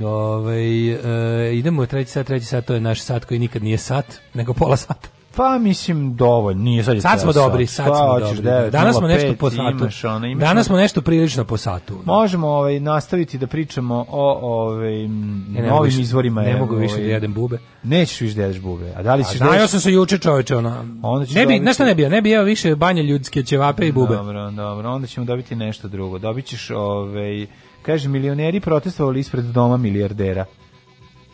Ove, ovaj, e, idemo u treći sat, treći sat, to je naš sat koji nikad nije sat, nego pola sata. Pa mislim dovoljno, nije sad. Sad smo dobri, sad pa, smo dobri. 9, da. danas smo nešto po satu. Imaš ono, imaš danas smo nešto prilično po satu. Da. Možemo ovaj nastaviti da pričamo o ovaj e, ne, ne, novim više, izvorima. Ne, ne mogu više da ovaj, jedem bube. Nećeš više da jedeš bube. A da li ćeš? Najao sam se juče čoveče ona. Onda ne bi, dobiti... šta ne bi, ne bi jeo više banje ljudske ćevape i bube. Dobro, dobro. Onda ćemo dobiti nešto drugo. Dobićeš ovaj kaže milioneri protestovali ispred doma milijardera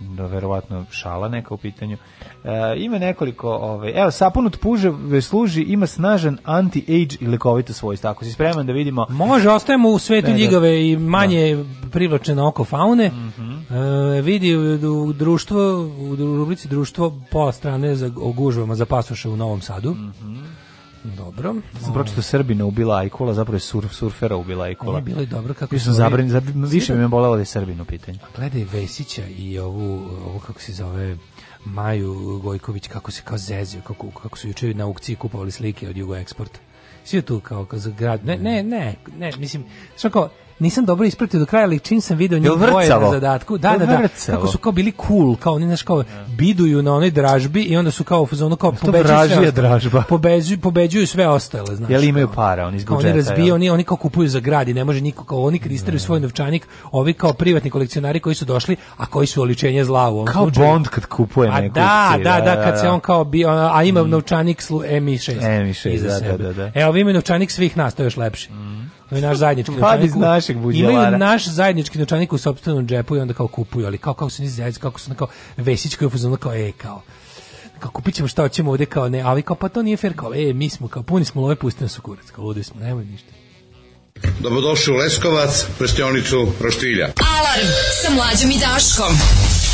da verovatno šala neka u pitanju. E, ima nekoliko, ovaj, evo sapun od puže služi, ima snažan anti-age i lekovito svojstvo. Ako si spreman da vidimo. Može, ostajemo u svetu ne, ljigave i manje da. privlačne oko faune. Mm -hmm. e, vidi u društvo, u rubrici društvo pola strane za o gužvama za pasoše u Novom Sadu. Mm -hmm. Dobro. Sam pročito Srbina ubila Ajkula, zapravo je surf, surfera ubila Ajkula. Bilo je dobro kako... Mislim, zabrin, zabrin, više da- bi me bolelo da je Srbin u pitanju. Gledaj Vesića i ovu, ovu kako se zove, Maju Gojković, kako se kao zezio, kako, kako su juče na aukciji kupovali slike od Jugo Eksporta. Svi tu kao, kao za grad. Ne, ne, ne, ne mislim, sve kao, nisam dobro ispratio do kraja, ali čim sam video njih dvoje na zadatku, da, da, da, kako su kao bili cool, kao oni, znaš, kao biduju na onoj dražbi i onda su kao u kao pobeđuju dražba. Pobeđuju, pobeđuju sve ostale, znaš. Jel imaju para, oni iz budžeta. Oni razbiju, oni, oni kao kupuju za grad i ne može niko, kao oni kristiraju svoj novčanik, ovi kao privatni kolekcionari koji su došli, a koji su oličenje zla u ovom Kao slučaju. Bond kad kupuje neku da, da, da, da, kad se on kao bio, a ima novčanik slu, m 6 MI6, da, da, da, da. Evo, ima novčanik svih nas, to je još lepši. To je naš zajednički novčanik. iz našeg budjelara. Imaju naš zajednički novčanik u sopstvenom džepu i onda kao kupuju, ali kao, kao se nizi zajednici, kako su kao Vesić koji je fuzon, kao, e, kao, kao kupit ćemo šta hoćemo ovde kao ne, ali kao pa to nije fair, kao e, mi smo kao puni smo love, pusti nas u kurac, kao ludi smo, nemoj ništa. Dobrodošli u Leskovac, prštionicu Roštilja. Alarm sa mlađom i Daškom.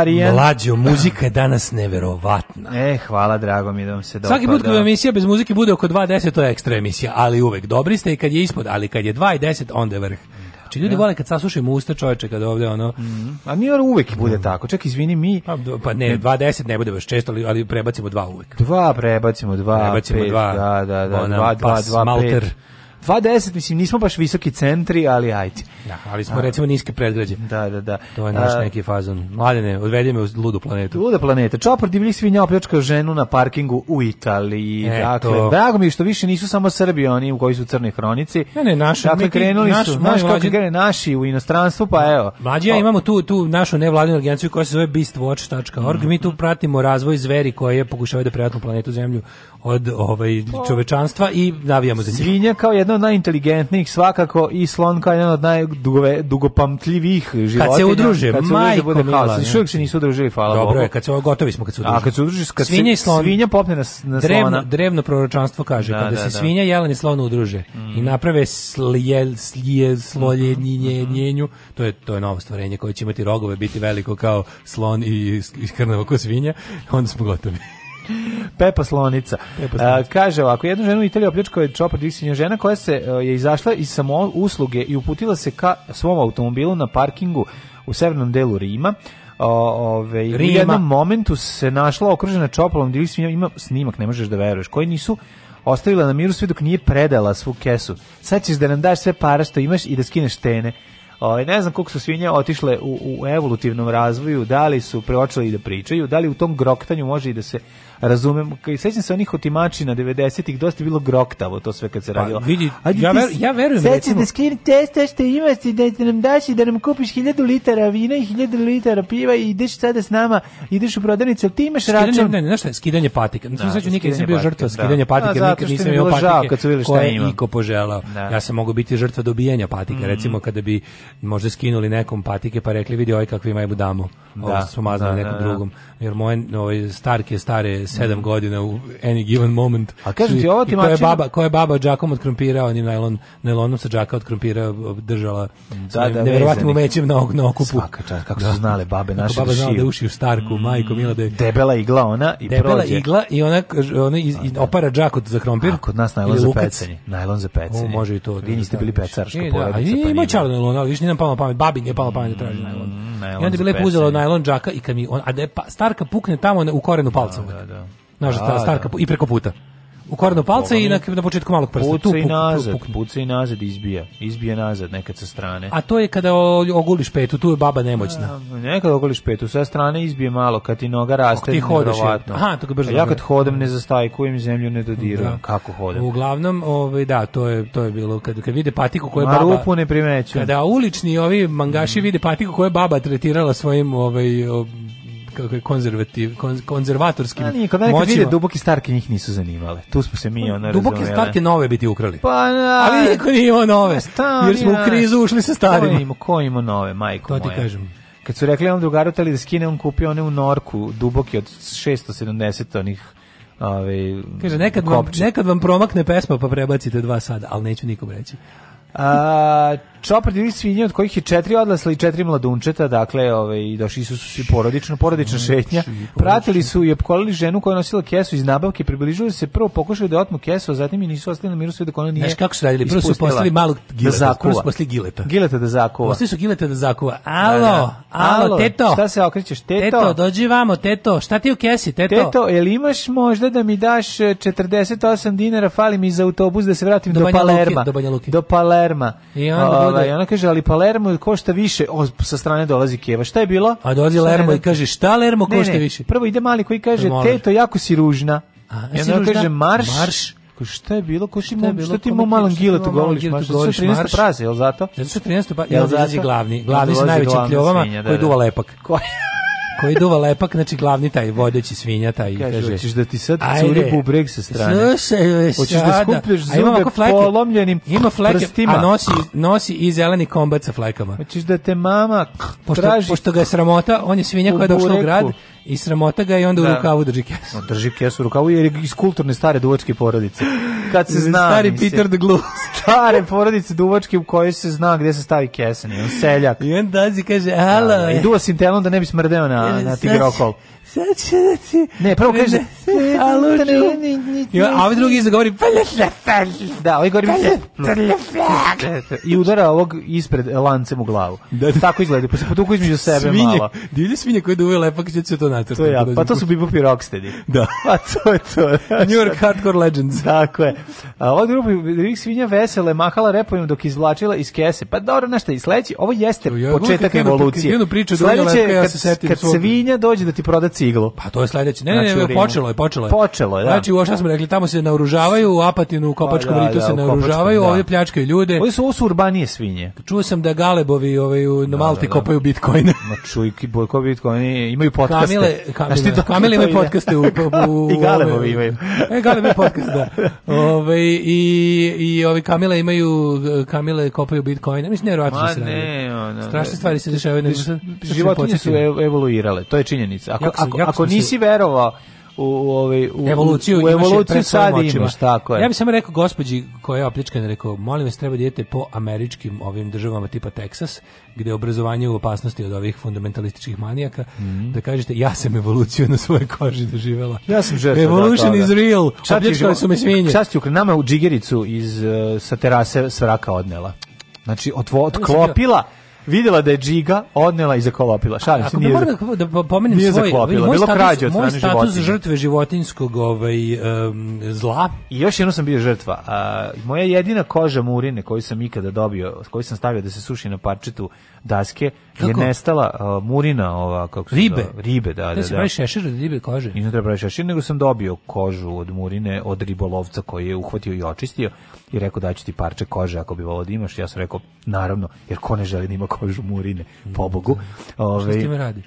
Arijan. Mlađo, muzika je danas neverovatna. E, hvala, drago mi da vam se dopada. Svaki put kada emisija bez muzike bude oko 2.10, to je ekstra emisija, ali uvek dobri ste i kad je ispod, ali kad je 2.10, onda je vrh. Znači ljudi ja. Da. vole kad saslušaju usta čoveče kad ovde ono. Mm A mi ono uvek bude mm. tako. Ček izvini mi. Pa, pa ne 20 ne bude baš često, ali, ali prebacimo dva uvek. Dva prebacimo dva. Prebacimo pet, dva. Da, da, da, ona, dva, dva, dva, dva, pet. 2.10, mislim, nismo baš visoki centri, ali ajde. Da, ali smo A, recimo niske predgrađe. Da, da, da. To je naš A, neki fazon. Mladene, odvedi me u ludu planetu. Luda planeta. Čopor divljih svinja opljačkao ženu na parkingu u Italiji. E, dakle, to. drago mi što više nisu samo Srbi oni u koji su crne hronici. Ne, ne, naši. Dakle, krenuli naš, su, naš, kako krenu naši u inostranstvu, pa evo. Mlađi, ja imamo tu, tu našu nevladinu agenciju koja se zove beastwatch.org. Mm. Mi tu pratimo razvoj zveri koje pokušavaju da prevatnu planetu zemlju od ovaj, pa. čovečanstva i navijamo za njih. Svinja kao jedna od najinteligentnijih svakako i slonka jedan od najdugopamtljivijih životinja. Kad se udruže, kad se majko bude haos. Još se nisu udružili, hvala Dobro Bogu. Dobro je, kad se gotovi smo kad se udruže. A kad se udruži, kad svinja i slon, svinja popne na, na drevno, slona. Drevno proročanstvo kaže, da, kada da, se da. svinja, jelen i slon udruže mm. i naprave slije, slije, sloljenjenjenju, mm-hmm. mm-hmm. to je, to je novo stvorenje koje će imati rogove, biti veliko kao slon i, i krnavo ko svinja, onda smo gotovi. Pepa Slonica. Pepa Slonica. A, kaže ovako, jednu ženu u Italiji opljačkao je čopar diksinja žena koja se a, e, je izašla iz samo usluge i uputila se ka svom automobilu na parkingu u severnom delu Rima. O, ove, Rima. U jednom momentu se našla okružena čopalom diksinja, ima snimak, ne možeš da veruješ, koji nisu ostavila na miru sve dok nije predala svu kesu. Sad ćeš da nam daš sve para što imaš i da skineš tene. Ovaj ne znam koliko su svinje otišle u, u evolutivnom razvoju, da li su preočali i da pričaju, da li u tom groktanju može i da se razumem, i sećam se onih na 90-ih, dosta bilo groktavo to sve kad se pa radilo. Pa, vidi, Ajde, ja, ver, ja verujem, recimo... da skini testa što imaš i da nam daš i da nam kupiš 1000 litara vina i 1000 litara piva i ideš sada s nama, ideš u prodavnicu, ti imaš skidanje, račun... Ne, ne, ne, šta, je, skidanje patike. Nisam sećam, nikad nisam bio žrtva da. skidanja patike, nikad nisam imao patike kad su videli šta ima. Iko poželao. Da. Ja sam mogao biti žrtva dobijanja patike, mhm. recimo kada bi možda skinuli nekom patike pa rekli vidi oj ovaj kakvi imaju damu. Da. Ovo su maznali nekom drugom. Jer moje ovaj, starke, stare 7 godina u any given moment. A kažem ti, ovo ti koja je baba, koja je baba džakom od krompira, onim najlon, najlonom sa džaka od krompira držala. Da, da, neverovatnim umećem na, na okupu. Svaka čast, kako da. su znale babe naše kako baba da znala da uši u starku, mm, majko, mila da je... Debela igla ona i debela prođe. Debela igla i ona, ona iz, i da. opara džak od za krompir. A kod nas najlon za pecanje. Najlon za pecanje. O, može i to. Da Vi niste bili pecarska e, porodica. Da, ima čarno najlon, ali više nije nam palo pamet. Babi nije palo pamet da mm, traži najlon. I onda bi lepo uzela najlon džaka i kad mi on, a da je pa- starka pukne tamo u korenu palca. Da, da, da. Noža da, da, starka i preko puta. U korno palca i na, na početku malog prsta. Puca tu, i nazad, puk, puk, puk. puca i nazad izbija. Izbija nazad nekad sa strane. A to je kada ogoliš petu, tu je baba nemoćna. A, nekad ogoliš petu, sa strane izbije malo, kad ti noga raste, ti hodeš. Aha, to brzo. Ja kad hodam ne zastajkujem zemlju, ne dodirujem. Da. Kako hodam? Uglavnom, ovaj, da, to je, to je bilo. Kad, kad vide patiku koje baba... Rupu ne primeću. Kada ulični ovi mangaši mm. vide patiku koje baba tretirala svojim ovaj, kako je konzervativ, konz, konzervatorskim A, nije, moćima. Vide, duboki starke njih nisu zanimale. Tu smo se mi pa, ono Duboki razumeli. starke nove biti ukrali. Pa na, Ali niko nije imao nove. Stani, jer smo u krizu ušli sa starima. Ko ima, ko ima nove, majko moja. To ti moja. kažem. Kad su rekli on drugaru teli da skine, on kupio one u Norku, duboki od 670 onih Ove, ovaj, Kaže, nekad vam, nekad vam promakne pesma pa prebacite dva sada, ali neću nikom reći. A, čopar divih svinja od kojih je četiri odlasla i četiri mladunčeta, dakle, ove, ovaj, i došli su svi porodično, porodična mm, šetnja. Znači, Pratili su i opkolili ženu koja je nosila kesu iz nabavke, približili se, prvo pokušali da otmu kesu, a zatim i nisu ostali na miru sve dok ona nije Znaš kako su radili? Prvo su poslali da malog gileta, da prvo su poslali gileta. Gileta da zakuva. Poslali su gileta da zakuva. Alo, da, da. alo, teto. Šta se okrećeš, teto? Teto, dođi vamo, teto. Šta ti u kesi, teto? Teto, jel imaš možda da mi daš 48 e, dinara, fali mi za autobus da se vratim do, do Palerma. Luki, do Banja Luki. Do Palerma. I onda ovaj, ona kaže, ali Palermo košta više, o, sa strane dolazi Keva, šta je bilo? A dolazi Lermo i kaže, šta Lermo košta ne, ne. više? Prvo ide mali koji kaže, teto, jako si ružna. A, I e, kaže, marš. marš. Ko šta je bilo? Ko ti mu šta ti mu malom giletu govoriš? Marš, govoriš 13 praze, jel zato? Zato 13 pa jel da zato glavni, glavni se najvećim kljovama koji da. duva lepak. Koji? koji duva lepak, znači glavni taj vodeći svinja taj kaže, hoćeš da ti sad curi bubreg sa strane. Slušaj, e, hoćeš da skupljaš zube polomljenim. Ima fleke, prstima. a nosi nosi i zeleni kombat sa flekama. Hoćeš da te mama pošto, traži. Pošto ga je sramota, on je svinja koja je došla u grad I sramota ga i onda da. u rukavu drži kesu. No, drži kesu u rukavu jer je iz kulturne stare duvačke porodice. Kad se zna... Stari mislim, Peter the Glue. stare porodice duvačke u kojoj se zna gde se stavi kesen. I on seljak. I on dazi kaže, alo. Da, da, I duva sintelom da ne bi smrdeo na, na tigrokol sad će da ti... Ne, prvo kaže... Da a ovi ovaj drugi izgovori govori... Da, ovi ovaj govori... I udara ovog ispred lancem u glavu. Da, da. Tako izgleda, pa se potuku između sebe svinje, malo. Divlje svinje koje duve lepa, kada će to natrati. To ja, da, da, pa to su Bebop i Rocksteady. Da. Pa to je to. New York Hardcore Legends. Tako je. A ova grupa Rivih svinja vesele mahala repovima dok izvlačila iz kese. Pa dobro, nešto i sledeći, ovo jeste početak evolucije. Sledeće, kad svinja dođe da ti proda ciglu. Pa to je sledeće. Ne, znači, ne, ne, počelo je, počelo je. Počelo je, da. Znači, šta smo rekli, tamo se naoružavaju, u Apatinu, u pa Kopačkom pa, da, ritu da, se naoružavaju, da. ovdje pljačkaju ljude. Oni su ovo su urbanije svinje. Čuo sam da Galebovi ovaj, u da, Malti da, da. kopaju bitcoine. Ma čuj, ko bitcoine, imaju podcaste. Kamile, kamile, znači, kamile imaju podcaste. U, u, I Galebovi imaju. E, Galebovi podcast, da. Ove, ovaj, i, i ovi Kamile imaju, Kamile kopaju bitcoine. Mislim, nevjerojatno Ma, se ne, Strašne stvari se dešavaju. Životinje su evoluirale, to je činjenica. Ako, ako, ako nisi verovao u, ovaj, u, evoluciju, u evoluciju sad imaš, tako je. Ja bih samo rekao gospođi koja je opličkana, rekao, molim vas, treba idete po američkim ovim državama tipa Texas, gde je obrazovanje u opasnosti od ovih fundamentalističkih manijaka, mm -hmm. da kažete, ja sam evoluciju na svoje koži doživjela. Ja sam žrtva Evolution da, is real, opljačkali su me svinje. Šta ti nama u džigericu iz, eh, sa terase svraka odnela? Znači, otvo, pa otklopila... Ja videla da je džiga odnela i zakolopila. Šalim se, nije. Moram da pomenem nije svoj, zaklopila, bilo krađe Moj status žrtve životinskog ovaj um, zla. I još jedno sam bio žrtva. A, moja jedina koža murine koju sam ikada dobio, koju sam stavio da se suši na parčetu daske, je nestala uh, murina ova kako se ribe da, ribe znači, da da da. Da šešir od ribe kože. I ne treba pravi šešir, nego sam dobio kožu od murine od ribolovca koji je uhvatio i očistio i rekao da ti parče kože ako bi volio da imaš. Ja sam rekao naravno, jer ko ne želi da ima kožu murine, pobogu. Ove, Šta ti ovaj, time radi?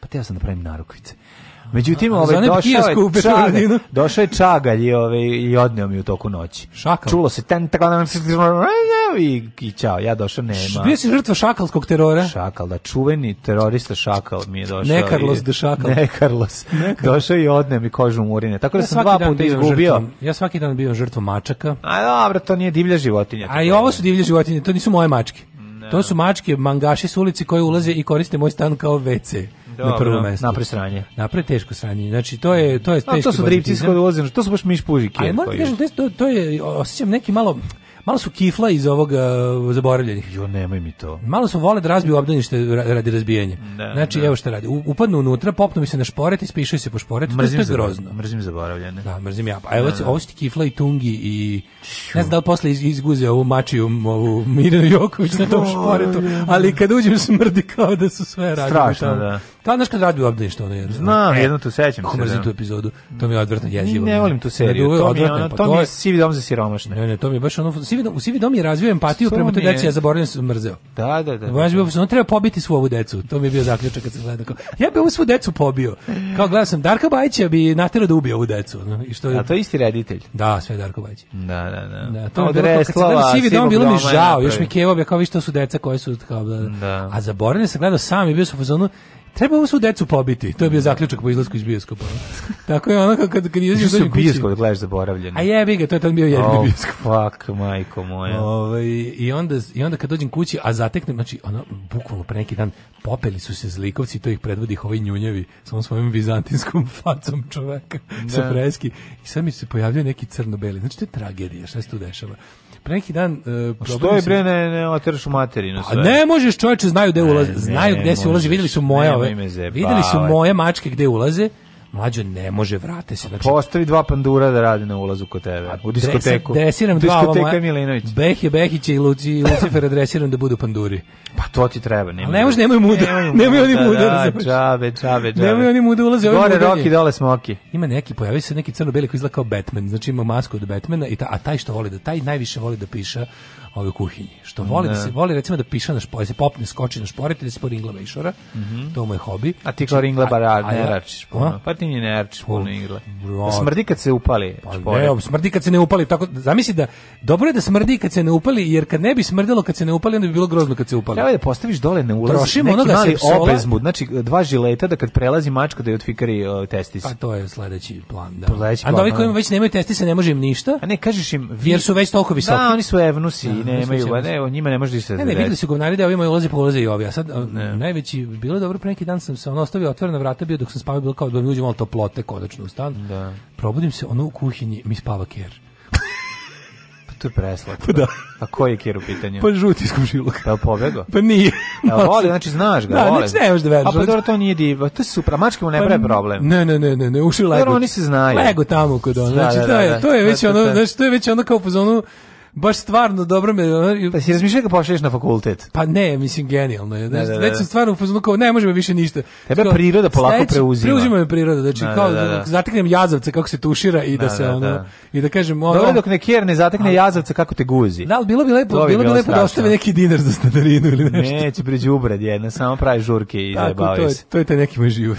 Pa teo sam da pravim narukvice. Međutim, ovaj, došao, je čagalj, došao je čagalj i, ovaj, i odneo mi u toku noći. Šakal. Čulo se ten tako da i, i čao, ja došao nema. Bio si žrtva šakalskog terora? Šakal, da, čuveni terorista šakal mi je došao. Ne Carlos de Šakal. Ne Carlos. Došao i odneo mi kožu murine. Tako da ja sam dva puta izgubio. Žrtvom, ja svaki dan bio žrtvom mačaka. A dobro, to nije divlja životinja. A i ovo su divlje životinje, to nisu moje mačke. Ne. To su mačke, mangaši s ulici koji ulaze i koriste moj stan kao WC. Dobro, na prvo mesto. Napre sranje. Napre teško sranje. Znači to je to je teško. A to su dripci skoro to su baš miš pužike. Ali moram kažem to, to je osjećam neki malo Malo su kifla iz ovog uh, zaboravljenih. Jo, nemoj mi to. Malo su vole da razbiju obdanište radi razbijanja. Da, znači, da. evo šta radi. U, upadnu unutra, popnu mi se na šporet i spišaju se po šporetu. Mrzim to je grozno. Mrzim zaboravljene. Da, mrzim ja. A evo, da, da. ovo su ti kifla i tungi i... Ne znam da li posle iz, izguze ovu mačiju, ovu Mirjanu Joković na tom šporetu, ali kad uđem smrdi kao da su sve radili. Strašno, da. Ta znaš kad radbi obdanište ono je. Znam, e, jedno tu sećam se. Mrzim da. tu epizodu. To mi je odvratno jezivo. Ne volim tu seriju. To mi je, ono, pa to mi je sivi dom za siromašne. Ne, ne, to mi je baš ono sivi dom, u sivi dom je razvio empatiju prema toj deci, ja zaboravljam da se mrzeo. Da, da, da. Baš da, bio da. on treba pobiti svu ovu decu. To mi je bio zaključak kad sam gledao. Kao, ja bih ovu svu decu pobio. Kao gledao sam Darka Bajića bi naterao da ubije ovu decu, I što je... A to je isti reditelj. Da, sve Darko Bajić. Da, da, da. da to je bilo, kad sam sivi dom bilo mi žao, još mi Kevo bi kao vi što su deca koje su kao da. da. A zaboravljam se, gledao sam i bio sam u fazonu Treba ovu svu decu pobiti. To je bio zaključak po izlasku iz bioskopa. Tako je ono kad kad, kad izlaziš iz bioskopa da gledaš zaboravljeni. A jebi ga, to je tad bio jedini oh, bioskop. Fuck, majko moja. Ovaj i onda i onda kad dođem kući, a zateknem, znači ono bukvalno pre neki dan popeli su se zlikovci, to ih predvodi ovaj njunjevi sa svojim vizantinskom facom čoveka da. sa freski. I sad mi se pojavljaju neki crno-beli. Znači to je tragedija, šta se tu dešava? pre neki dan uh, što je bre ne ne oteraš u materinu pa sve. A ne možeš čoveče znaju gde ulaze, znaju gde se ulazi, videli su moje ove. Videli su moje mačke gde ulaze Mlađo ne može, vrate se. Znači, Postavi dva pandura da radi na ulazu kod tebe, u diskoteku. Dresiram dva Diskoteka Milinović. Behe Behić i Luci, i Lucifer dresiram da budu panduri. Pa to ti treba. Nema. Ne može, nemoj muda. Nemoj oni muda. Da, čabe, čabe, čabe. Nemoj oni muda ulaze. Gore roki, dole smoki. Ima neki, pojavi se neki crno-beli koji izgleda kao Batman. Znači ima masku od Batmana, i ta, a taj što voli da, taj najviše voli da piša ove kuhinji. Što voli da, da se voli recimo da piša na šporet, da se popne, skoči na šporet ili da se po ringlama i Mm -hmm. To mu je hobi. A ti kao znači, ringla barar, pa ne račiš Pa ti ne račiš puno igle. Da smrdi kad se upali pa, Ne, smrdi kad se ne upali, tako zamisli da dobro je da smrdi kad se ne upali, jer kad ne bi smrdilo kad se ne upali, onda bi bilo grozno kad se upali. Treba da postaviš dole ne ulazi. Trošimo ono da se obezmud, znači dva žileta da kad prelazi mačka da je otfikari uh, testis. Pa to je sledeći plan, da. Sledeći plan, a da ovi koji već nemaju testise ne može im ništa. A ne kažeš im vi... jer su već toliko visoki. Da, oni su evnusi i nemaju, ba ne, njima ne može ništa. Da ne, ne, vidi se govnari da ovi imaju ulaze po ulaze i ovi. A sad ne. najveći bilo dobro pre neki dan sam se on ostavio otvorena vrata bio dok sam spavao bilo kao da mi uđe malo toplote konačno u stan. Da. Probudim se ono u kuhinji mi spava ker. pa to je preslatko. Pa da. A koji je kjer u pitanju? Pa žuti skumšiluk. Pa pobego. Pa nije. Ja e, voli, znači znaš ga, da, voli. Znači, ne možeš da veriš. A pa dobro, to nije divo. To je supra, mačke mu ne pre pa problem. Ne, ne, ne, ne, ne, uši lego. Dobro, oni se znaju. Lego tamo kod ono. Da, znači, da, da, da, to je, to je već ono, znači, to je već ono kao po zonu, baš stvarno dobro me... Pa si razmišljao da pošliješ na fakultet? Pa ne, mislim, genijalno je. Znači, da, da, da. Već sam da. stvarno u fazonu kao, ne, možemo više ništa. Tebe Skoro, priroda polako sledeći, preuzima. Preuzima me priroda, znači, da, da kao da, da, zateknem jazavca kako se tušira i da, da se ono... I da kažem... Ono, dobro dok ne ne zatekne ali, jazavca kako te guzi. Da, ali bilo bi lepo, bilo, bilo, bi lepo da ostave neki dinar za stanarinu ili nešto. Neće pređubred jedna, samo pravi žurke i zajebavaju se. To je, to je taj neki moj život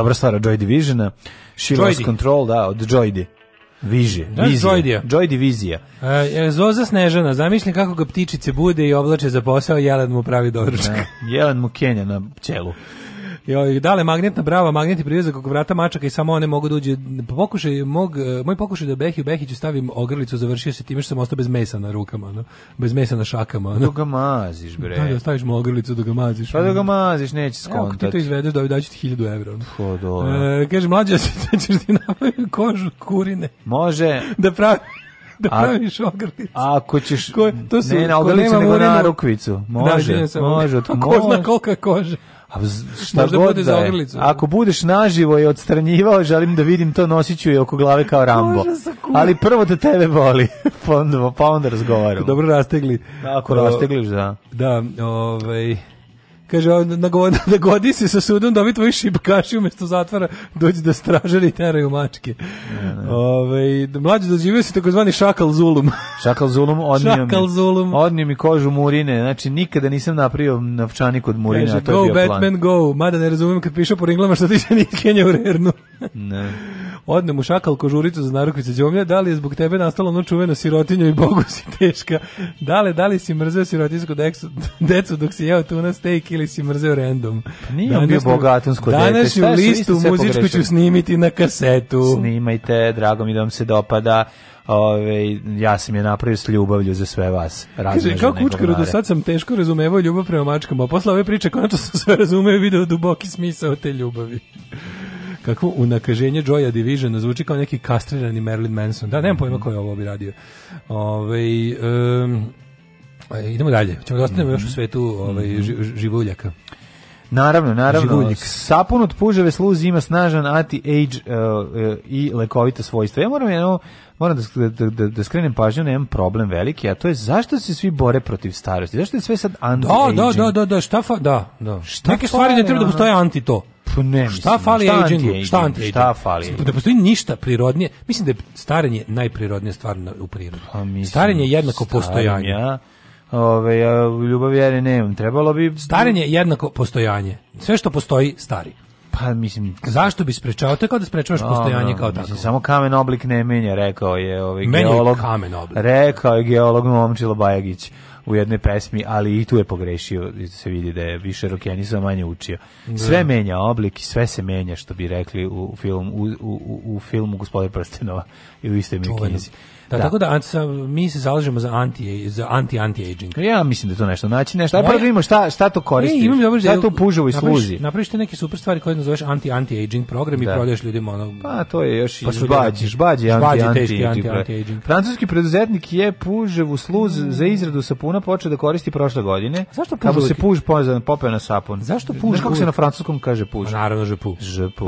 dobra stvar Joy Divisiona. She Joy Lost Control, da, od Joy Viži, da, vizija. Joy e, Divizija. E, Zoza Snežana, zamislim kako ga ptičice bude i oblače za posao, Jelen mu pravi doručak. Da, jelen mu kenja na ćelu. Joj, dale magnetna brava, magneti privezak oko vrata mačaka i samo one mogu da uđe. Pokušaj mog, e, moj pokušaj da Behi u Behiću stavim ogrlicu, završio se time što sam ostao bez mesa na rukama, no. bez mesa na šakama. No. Dok da ga maziš, bre. Da, da staviš mu ogrlicu da ga maziš. Pa dok da ga maziš, neće skontati. Ako ti to izvedeš, pa da daću ti 1000 evra. Ho, do. E, kaže, mlađa, da ćeš ti napraviti kožu kurine. Može. Da pravi da praviš ogrlicu. A Ako ćeš, ko, to su, ne na ogrlicu, nego na rukvicu. Da, može, da, može. Ko zna kolika kože. A šta Možda god da je. Ako budeš naživo i odstranjivao, želim da vidim to nosiću i oko glave kao Rambo. Ali prvo da tebe boli, pa onda, pa onda razgovaramo. Dobro rastegli. Da, ako rastegliš, da. Da, ovaj... Kaže, na nagodi se sa sudom, dobi tvoji šipkaši umjesto zatvara, dođi da stražari i teraju mačke. Ne, Ove, ovaj, mlađe doživio si takozvani šakal zulum. Šakal zulum, odnio šakal mi, zulum. odnio mi kožu murine, znači nikada nisam napravio novčanik od murine, Kaže, a to go, je bio Batman, plan. go, mada ne razumijem kad pišu po ringlama što tiče se nitkenja u rernu. ne. Odne mu šakal kožuricu za narukvice džomlja, da li je zbog tebe nastalo ono čuveno sirotinjo i bogu si teška? Da li, da li si mrzeo sirotinsko deksu, decu dok si jeo tuna steak ili si mrzeo random? Pa nije da on bio bogatunsko dete. Danas u listu muzičku ću snimiti na kasetu. Snimajte, drago mi da vam se dopada. Ove, ja sam je napravio s ljubavlju za sve vas. Kaže, kao kučkaru, do da sad sam teško razumevao ljubav prema mačkama, a posle ove priče konačno sam sve razumeo i video duboki smisao te ljubavi. Kakvo unakaženje Joya Divisiona zvuči kao neki kastrirani Marilyn Manson. Da, nemam pojma mhm. ko je ovo bi radio. Ove, ovaj, um, idemo dalje. Čemo da ostanemo još u mhm. svetu ove, ovaj, mhm. živuljaka. Naravno, naravno. Živuljik. Sapun od puževe sluzi ima snažan anti-age uh, i lekovita svojstva. Ja moram jedno, moram da, da da, da, da, skrenem pažnju nemam problem veliki, a to je zašto se svi bore protiv starosti? Zašto je sve sad da, anti-aging? Da, da, da, da, šta fa, da, da. Šta Neke stvari ne treba da postoje anti to. Pa ne, šta fali šta agingu? šta, anti šta fali? Da postoji ništa prirodnije. Mislim da je starenje najprirodnije stvar u prirodi. Pa, starenje je jednako postojanje. Ja. Ove, ja ljubav ja nemam, trebalo bi... Starenje je jednako postojanje. Sve što postoji, stari. Pa mislim, zašto bi sprečao? to je kao da sprečavaš no, postojanje kao tako. Mislim, samo kamen oblik ne menja, rekao je ovaj geolog. Kamen oblik. Rekao je geolog Momčilo Bajagić u jednoj pesmi, ali i tu je pogrešio, se vidi da je više rokenizam manje učio. Da. Sve menja oblik i sve se menja, što bi rekli u, film, u, u, u filmu Gospodin Prstenova i u istoj mi knjizi. Da, da, tako da mi se zalažemo za anti za anti anti aging. Ja mislim da je to nešto naći nešto. Aj prvo vidimo šta šta to koristi. Ne, imam dobro šta to puževo i služi. Napraviš neke super stvari koje nazoveš anti anti aging program i da. prodaješ ljudima ono. Pa to je još pa i žbađi, žbađi anti anti anti aging. Francuski preduzetnik je puževu sluz mm. za izradu sapuna počeo da koristi prošle godine. Zašto puževu se puž pozan popeo na sapun? Zašto puž? Znaš kako se na francuskom kaže puž? A pa naravno je puž.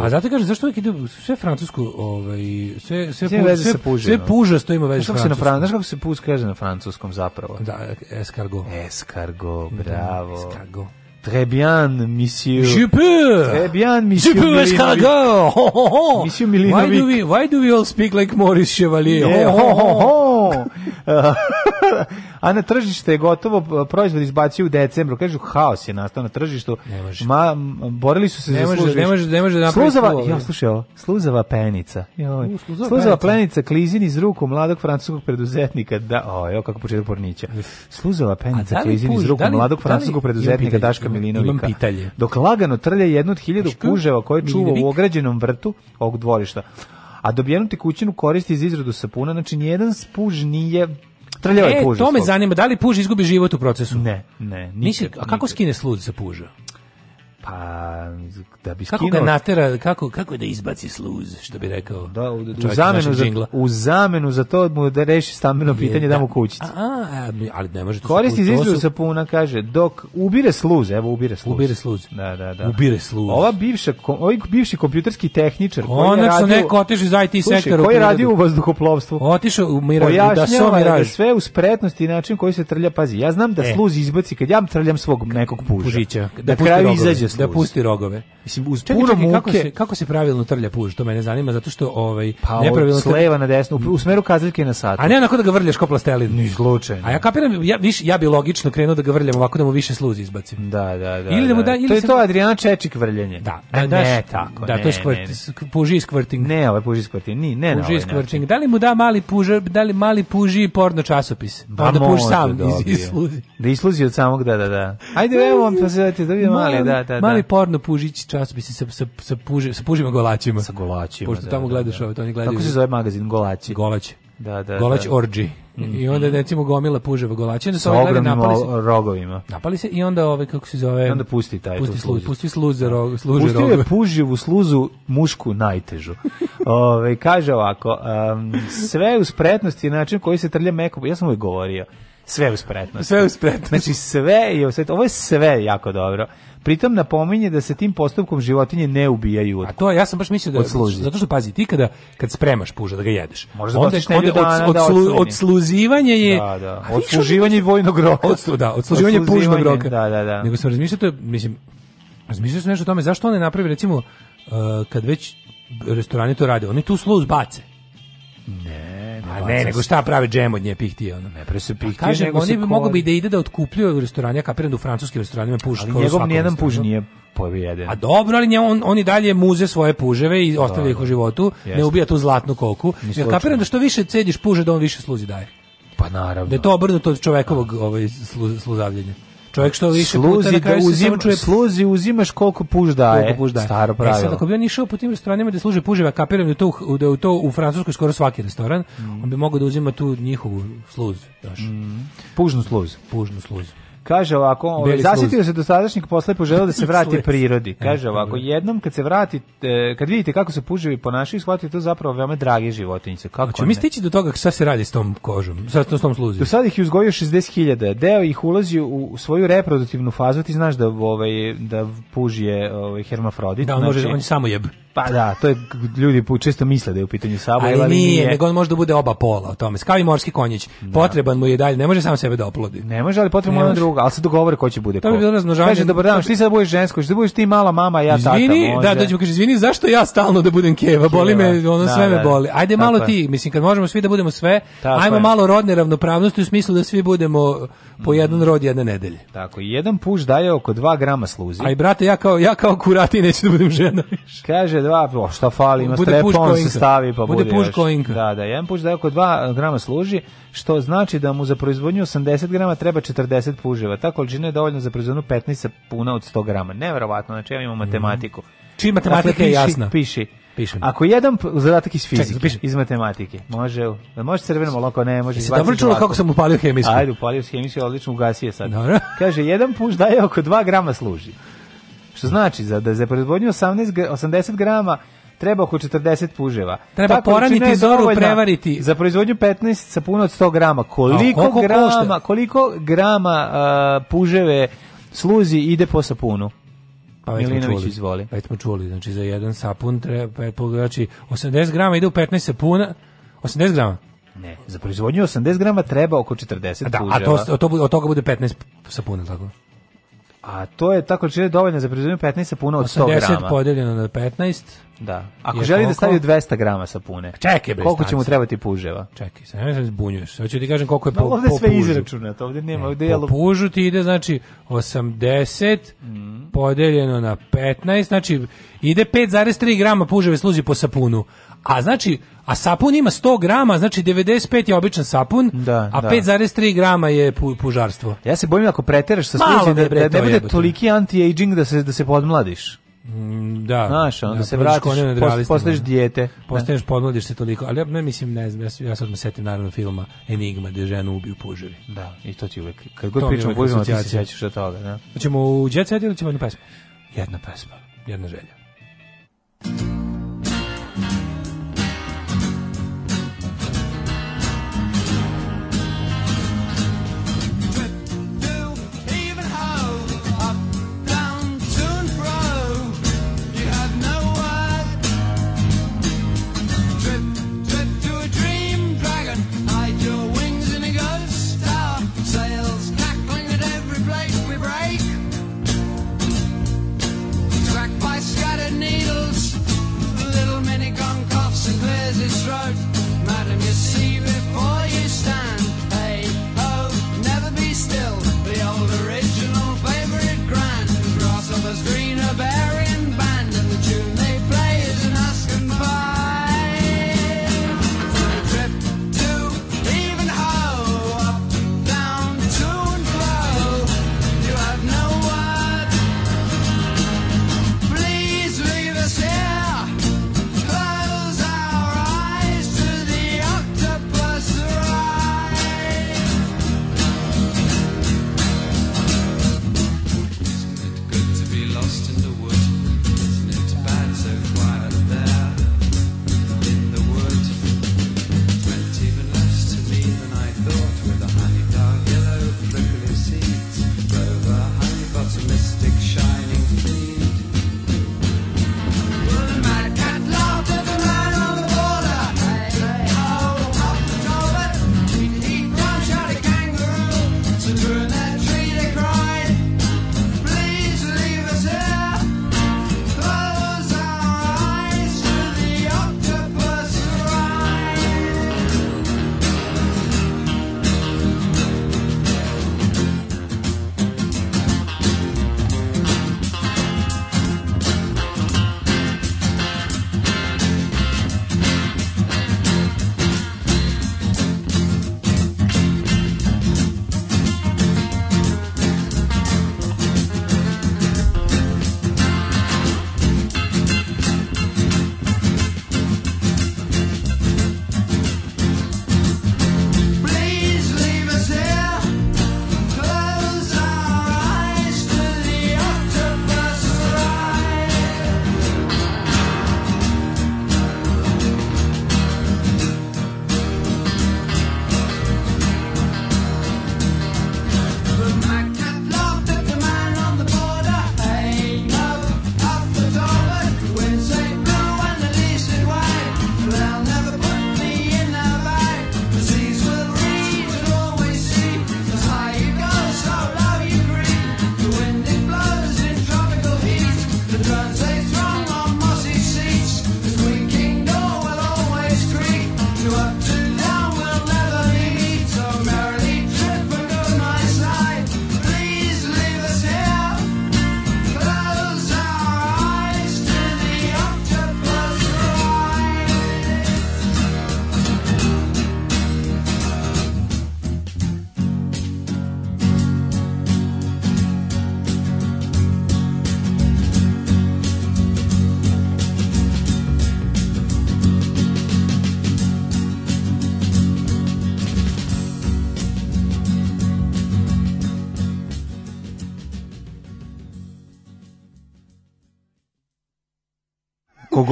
A zato kaže zašto uvijek ide sve francusko ovaj sve sve puž, sve, sve puža stojimo već kako se na fran, znaš kako se pus kaže na francuskom zapravo? Da, escargot. Escargot, bravo. Escargot. Très bien, monsieur. Je peux. Très bien, monsieur. Je peux escargot. Monsieur Milinovic. Why do we why do we all speak like Maurice Chevalier? Yeah. Ho, ho, ho. A na tržište je gotovo proizvod izbacio u decembru. Kažu haos je nastao na tržištu. Ne može. Ma borili su se ne za službe. Ne može, ne može da napravi. Sluzava, ja slušaj ovo. Sluzava penica. Jo, Uh, sluzava, sluzava penica klizin iz ruku mladog francuskog preduzetnika. Da, o, evo kako početak pornića. Sluzava penica da klizin iz ruku da mladog da francuskog preduzetnika Daška Milinovića. Imam pitanje. Dok lagano trlja jednu od hiljadu puževa koje čuva u ograđenom vrtu ovog dvorišta. A dobijenuti kućinu koristi iz izradu sapuna, znači nijedan spuž nije Trljao e, je puž. to me zanima, da li puž izgubi život u procesu? Ne, ne, nikad, Nisi, A kako nikad. skine sluz sa puža? Pa, da bi kako Ga natera, kako, kako da izbaci sluz, što bi rekao da, u, u, zamenu za, u zamenu za to mu da reši stambeno pitanje, da, da mu kućicu. A, ali ne može to Koristi za izgled sapuna, kaže, dok ubire sluz, evo ubire sluz. Ubire sluz. Da, da, da. Ubire sluz. Ova bivša, ovaj bivši kompjuterski tehničar koji Onak neko otišao iz IT slušaj, sektora. koji radi u vazduhoplovstvu. Otišao u Miraž, da so Miraž. Da sve u spretnosti i način koji se trlja, pazi, ja znam da e. sluz izbaci kad ja trljam svog nekog puža. Pužića. Da, da izađe sluzi. Da pusti rogove. Mislim uz čekaj, puno čekaj, muke. Kako se, kako se pravilno trlja puž? To mene zanima zato što ovaj pa, nepravilno sleva na desno u, smeru kazaljke na sat. A ne onako da ga vrljaš kao plastelin. Ni slučajno. A ja kapiram ja viš, ja bi logično krenuo da ga vrljam ovako da mu više sluzi izbacim. Da, da, da. Ili da mu da, da- ili to je to Adriana Čečik vrljenje. Da, da, da, ne, tako, da, to je skvrt, puži skvrting. Ne, ovaj puži skvrting. Ni, ne, puži ovaj skvrting. Da li mu da mali pužer, da li mali puži porno časopis? Pa da puži sam iz sluzi. Da isluzi od samog, da, da, da. Ajde, evo vam pa se da vidimo mali, da, da, da mali da. porno pužić časopis sa sa sa, puži, sa pužima golaćima. Sa golaćima. Pošto da, tamo da, gledaš ove, to oni gledaju. Kako se zove magazin Golaći? Golaći. Da, da. Golać orđi. Mm I onda recimo gomila puževa golaća, sa se ovaj napali rogovima. Napali se i onda ovaj kako se zove, I onda pusti taj pusti sluz, pusti sluz za rog, služe Pustio rogove. je puževu sluzu mušku najtežu. Ove, kaže ovako, um, sve u spretnosti i način koji se trlja meko, ja sam uvijek govorio sve u spretnosti. Sve u spretnosti. Znači sve je u Ovo je sve jako dobro. Pritom napominje da se tim postupkom životinje ne ubijaju od. A to ja sam baš mislio da odsluži. zato što pazi ti kada kad spremaš puža da ga jedeš. Možda onda je onda od, od, od, odsluživanje je da, da. odsluživanje vojnog roka. Odslu, da, odsluživanje, odsluživanje pužnog roka. Da, da, da. Nego sam razmišljao to mislim razmišljao sam nešto o tome zašto oni naprave recimo uh, kad već restorani to rade, oni tu sluz bace. Ne. A ne, nego šta prave džem od nje pihtije, ono. Ne, pre se pa pihtije, kaže, nego oni bi mogu bi da ide da otkupljuju u restoranja, kapiram da u francuskim restoranima puš. Ali njegov ni jedan puž nije povijeden. A dobro, ali nje, on, on i dalje muze svoje puževe i ostavlja ih u životu, Jeste. ne ubija tu zlatnu koku. Ja kapiram da-, da što više cediš puže, da on više sluzi daje. Pa naravno. Da je to obrnuto od čovekovog ovaj, slu, sluzavljenja. Čovjek što više sluzi puta na da kraju da uzim, čuje sluzi uzimaš koliko puž daje. Koliko puž daje. Staro e, pravilo. E sad ako bi on išao po tim restoranima da služe puževa, kapiram da to da u to u Francuskoj skoro svaki restoran, mm. on bi mogao da uzima tu njihovu sluz, znači. Mm. Pužnu sluz, pužnu sluz. Kaže ovako, ovaj, zasitio se dosadašnjeg posle poželeo da se vrati prirodi. E, Kaže da, ovako, da. jednom kad se vrati, e, kad vidite kako se puževi ponašaju, shvatite da to zapravo veoma drage životinjice. Kako ćemo mi stići do toga šta se radi s tom kožom, sa tom, s tom sluzi? Do sada ih je uzgojio 60.000, deo ih ulazi u svoju reproduktivnu fazu, ti znaš da, ovaj, da puž je ovaj, hermafrodit. Da, on, znači, može, on je samo jeb. Pa da, to je ljudi često misle da je u pitanju Sabo ali, ali nije, nego on može da bude oba pola o tome. Kao i morski konjić, da. potreban mu je dalje, ne može sam sebe da oplodi. Ne može, ali potreban mu je druga, ali se dogovore ko će bude to ko. To bi razmnožavanje. Kaže dobar dan, ti sad budeš žensko, što da budeš ti mala mama, ja tata. Izvini, da, dođemo da, da, kaže izvini, zašto ja stalno da budem keva? Boli keva. me, ono da, sve da, me boli. Ajde malo ti, mislim kad možemo svi da budemo sve, tako ajmo je. malo rodne ravnopravnosti u smislu da svi budemo po mm. jedan rod jedne nedelje. Tako, jedan puš daje oko 2 grama sluzi. Aj brate, ja kao ja kao kurati neću da budem žena. Kaže dva, o, pa šta fali, ima strep, on se stavi pa bude, bude puš koinka. Da, da, jedan puš da oko 2 grama služi, što znači da mu za proizvodnju 80 grama treba 40 puževa. Ta količina je dovoljna za proizvodnju 15 puna od 100 grama. Neverovatno, znači ja imam mhm. matematiku. Mm. Čiji matematika dakle, piši, je jasna? Piši. Pišem. Ako jedan zadatak iz fizike, Čekaj, iz matematike, može, da može crveno lako, ne, može izbaciti. Dobro čulo kako sam upalio hemijsku. Ajde, upalio hemijsku, odlično ugasio sad. Dobro. Kaže, jedan puš daje oko 2 grama služi. Što znači za da za proizvodnju 18 80 g treba oko 40 puževa. Treba Tako, da znači, poraniti zoru, prevariti. Za proizvodnju 15 sapuna od 100 grama. Koliko, A, grama, koliko grama uh, puževe sluzi ide po sapunu? Pa već Milinović izvoli. Već pa smo pa čuli, znači za jedan sapun treba, pa znači 80 grama ide u 15 sapuna, 80 grama? Ne, za proizvodnju 80 grama treba oko 40 da, puževa. A to, to, od toga bude 15 sapuna, tako? A to je tako čini dovoljno za proizvodnju 15 sapuna od 100 g. 10 podeljeno na 15. Da. Ako želi da stavi 200 g sapune. Čekaj bre. Koliko će mu trebati puževa? Čekaj, sa nemoj se zbunjuješ. Hoću ti kažem koliko je po, no, ovde po sve izračunato, ovde nema, e, ovde je po pužu ti ide znači 80 mm. podeljeno na 15, znači ide 5,3 g puževe služi po sapunu. A znači, a sapun ima 100 g, znači 95 je običan sapun, da, a 5,3 da. g je pu, pužarstvo. Ja se bojim ako preteraš sa struci da, da, ne bude jebati. toliki anti-aging da se, da se podmladiš. Mm, da. Znaš, da, onda da, se vratiš, post, postaješ dijete. Postaješ, podmladiš se toliko. Ali ja ne mislim, ne znam, ja, ja sad me setim naravno filma Enigma, gde ženu ubiju puževi. Da, i to ti uvek, kad god pričam puževima, ti se sjećaš da toga. Da? Hoćemo u Jet Set ili ćemo jednu pesmu? Jedna pesma, jedna želja.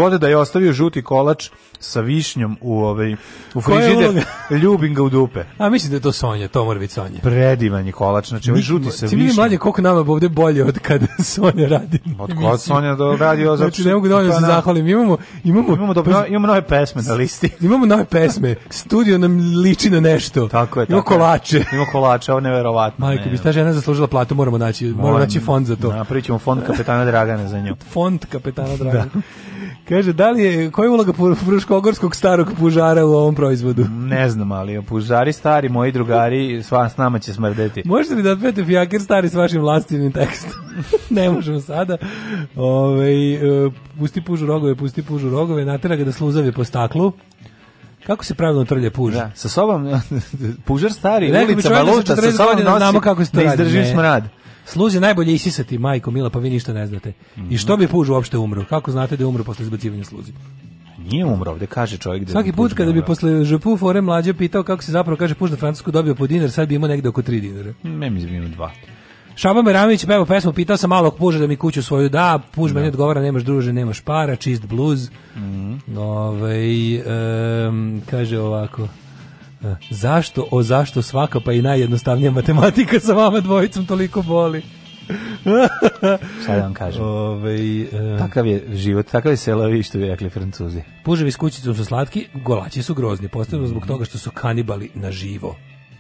god da je ostavio žuti kolač sa višnjom u ovaj u frižider. Ljubim ga u dupe. A mislite da je to Sonja, to mora biti Sonja. Predivan je kolač, znači ovaj žuti sa višnjom. Ti mlađe koliko nama ovde bolje od kad Sonja radi. Od kad Sonja do radi o Znači ne mogu dovoljno da se zahvalim. Imamo imamo imamo dobro, imamo nove pesme na listi. Imamo nove pesme. Studio nam liči na nešto. Tako je, tako. Ima kolače. Ima kolače, ovo neverovatno. Majko, bi ta žena zaslužila platu, moramo naći, moramo naći fond za to. Da, Napričamo fond kapetana Dragana za nju. Fond kapetana da. Dragana. Kaže, da li je, koja je uloga Fruškogorskog starog pužara u ovom proizvodu? Ne znam, ali pužari stari, moji drugari, sva s nama će smrdeti. Možete li da pete fijaker stari s vašim vlastivnim tekstom? ne možemo sada. Ove, ovaj, pusti pužu rogove, pusti pužu rogove, natera ga da sluzave po staklu. Kako se pravilno trlje puž? Da, sa sobom pužar stari, Rekli ulica Baluta, sa sobom da nosi, znamo kako se to da izdržim smrad. Sluzi najbolje isisati, majko Mila, pa vi ništa ne znate. Mm -hmm. I što bi puž uopšte umro? Kako znate da je umro posle izbacivanja sluzi? Nije umro, ovde kaže čovjek da Svaki put kada bi posle Žepu fore mlađe pitao kako se zapravo kaže puš na Francusku dobio po dinar, sad bi imao negde oko 3 dinara. Ne mislim da ima 2. Šaba Meramović peva pesmu, pitao sam malog puža da mi kuću svoju da, puž meni da. odgovara nemaš druže, nemaš para, čist bluz. Mm -hmm. Ove, ovaj, um, kaže ovako, e, zašto, o zašto svaka pa i najjednostavnija matematika sa vama dvojicom toliko boli? Šta da vam kažem? Ove, ovaj, e... Takav je život, takav je selavi što bi rekli francuzi. Puževi s kućicom su slatki, golaći su grozni, postavljeno zbog toga što su kanibali na živo.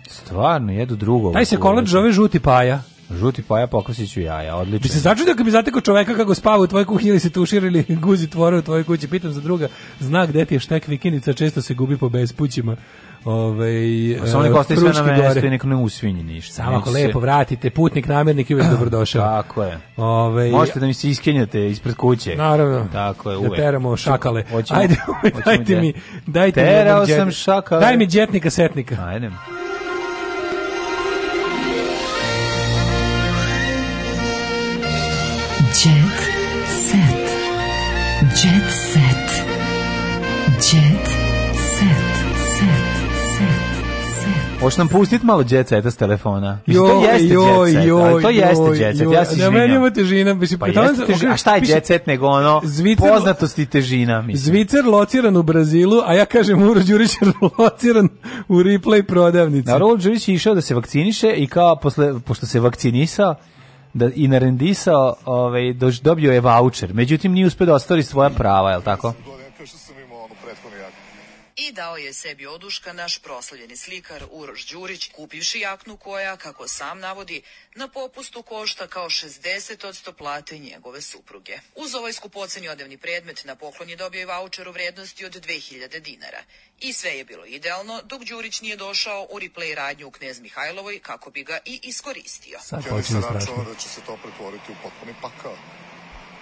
Stvarno, jedu drugo. Taj se kolač zove žuti paja. Žuti poja pokosiću jaja, odlično. Bi se začudio kad bi zatekao čoveka kako spava u tvojoj kuhinji ili se tušira ili guzi tvore u tvojoj kući. Pitam za druga, zna gde ti je štek vikinica, često se gubi po bespućima. Ove, ovaj, Samo e, neko ostaje sve na mesto i neko ne usvinji ništa. Samo ako lepo vratite, putnik, namernik i uvijek ah, dobrodošao. Tako je. Ove, ovaj, Možete da mi se iskenjate ispred kuće. Naravno. Tako je, da uvek. Da teramo šakale. Hoćemo, Ajde, dajte mi, dajte Terao mi. Terao sam šakale. Daj mi džetnika, setnika. Ajde. Hoćeš nam pustiti malo djeceta s telefona? Mislim, to jeste joj, joj, to jeste djecet, ja se izvinjam. meni ima težina. Mislim, pa jeste težina, a šta je djecet nego ono Zvicer, poznatost i težina? Mislim. Zvicer lociran u Brazilu, a ja kažem Uro Đurić lociran u replay prodavnici. Da, Uro Đurić je išao da se vakciniše i kao posle, pošto se vakcinisao, da i narendisao, ovaj, dobio je voucher. Međutim, nije uspio da ostvari svoja prava, je li tako? i dao je sebi oduška naš proslavljeni slikar Uroš Đurić, kupivši jaknu koja, kako sam navodi, na popustu košta kao 60% plate njegove supruge. Uz ovaj skupoceni odevni predmet na poklon je dobio i voucher u vrednosti od 2000 dinara. I sve je bilo idealno dok Đurić nije došao u replay radnju u Knez Mihajlovoj kako bi ga i iskoristio. Sad ja nisam računao da će se to pretvoriti u potpuni pakao.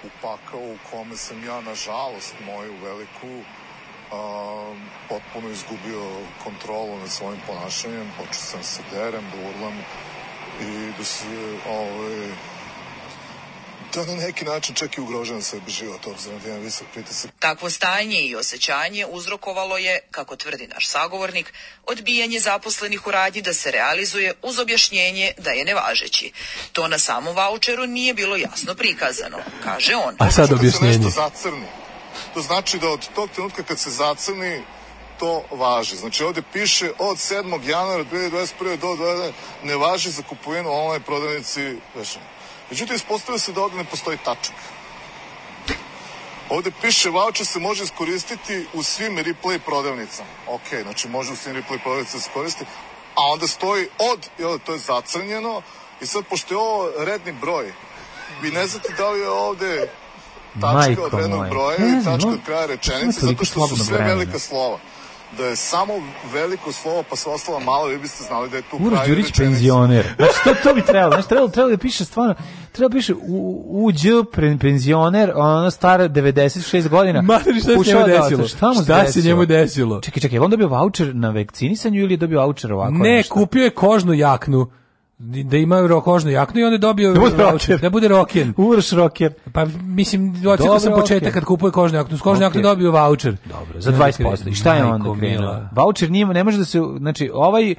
U pakao u kome sam ja, nažalost, moju veliku a, potpuno izgubio kontrolu nad svojim ponašanjem, počeo sam da se derem, da urlam i da se, ove, ovaj, da na neki način čak i ugrožen sebi život obzirom da imam visok pritisak. Takvo stanje i osjećanje uzrokovalo je, kako tvrdi naš sagovornik, odbijanje zaposlenih u radnji da se realizuje uz objašnjenje da je nevažeći. To na samom vaučeru nije bilo jasno prikazano, kaže on. A sad objašnjenje. Da se nešto zacrni To znači da od tog trenutka kad se zacrni, to važi. Znači ovde piše od 7. januara 2021. do 2021. ne važi za kupovinu online prodavnici vešanja. Međutim, ispostavio se da ovde ne postoji tačak. Ovde piše voucher se može iskoristiti u svim replay prodavnicama. Ok, znači može u svim replay prodavnicama da se koristiti, a onda stoji od, jel, to je zacrnjeno, i sad pošto je ovo redni broj, vi ne znate da li je ovde tačka od rednog broja i tačka od kraja rečenice, zato što su sve velika slova da je samo veliko slovo pa sve ostalo malo, vi biste znali da je tu Uroš Đurić penzioner. Znači, to, to bi trebalo. Znači, trebalo, trebalo da piše stvarno, treba da piše u, u uđ penzioner, ono stara 96 godina. Mater, šta se njemu da- desilo? Da, šta, mu se njemu desilo? Čekaj, čekaj, je on dobio voucher na vakcinisanju ili je dobio voucher ovako? Ne, nešto? kupio je kožnu jaknu da ima rokožnu jaknu i onda je dobio da bude e, rocker. Da bude rocker. Uroš rocker. Pa mislim očekao sam početak kad kupuje kožnu jaknu. S kožnu okay. jaknu dobio vaučer. Dobro, za 20%. I šta je onda? Vaučer nije, ne može da se znači ovaj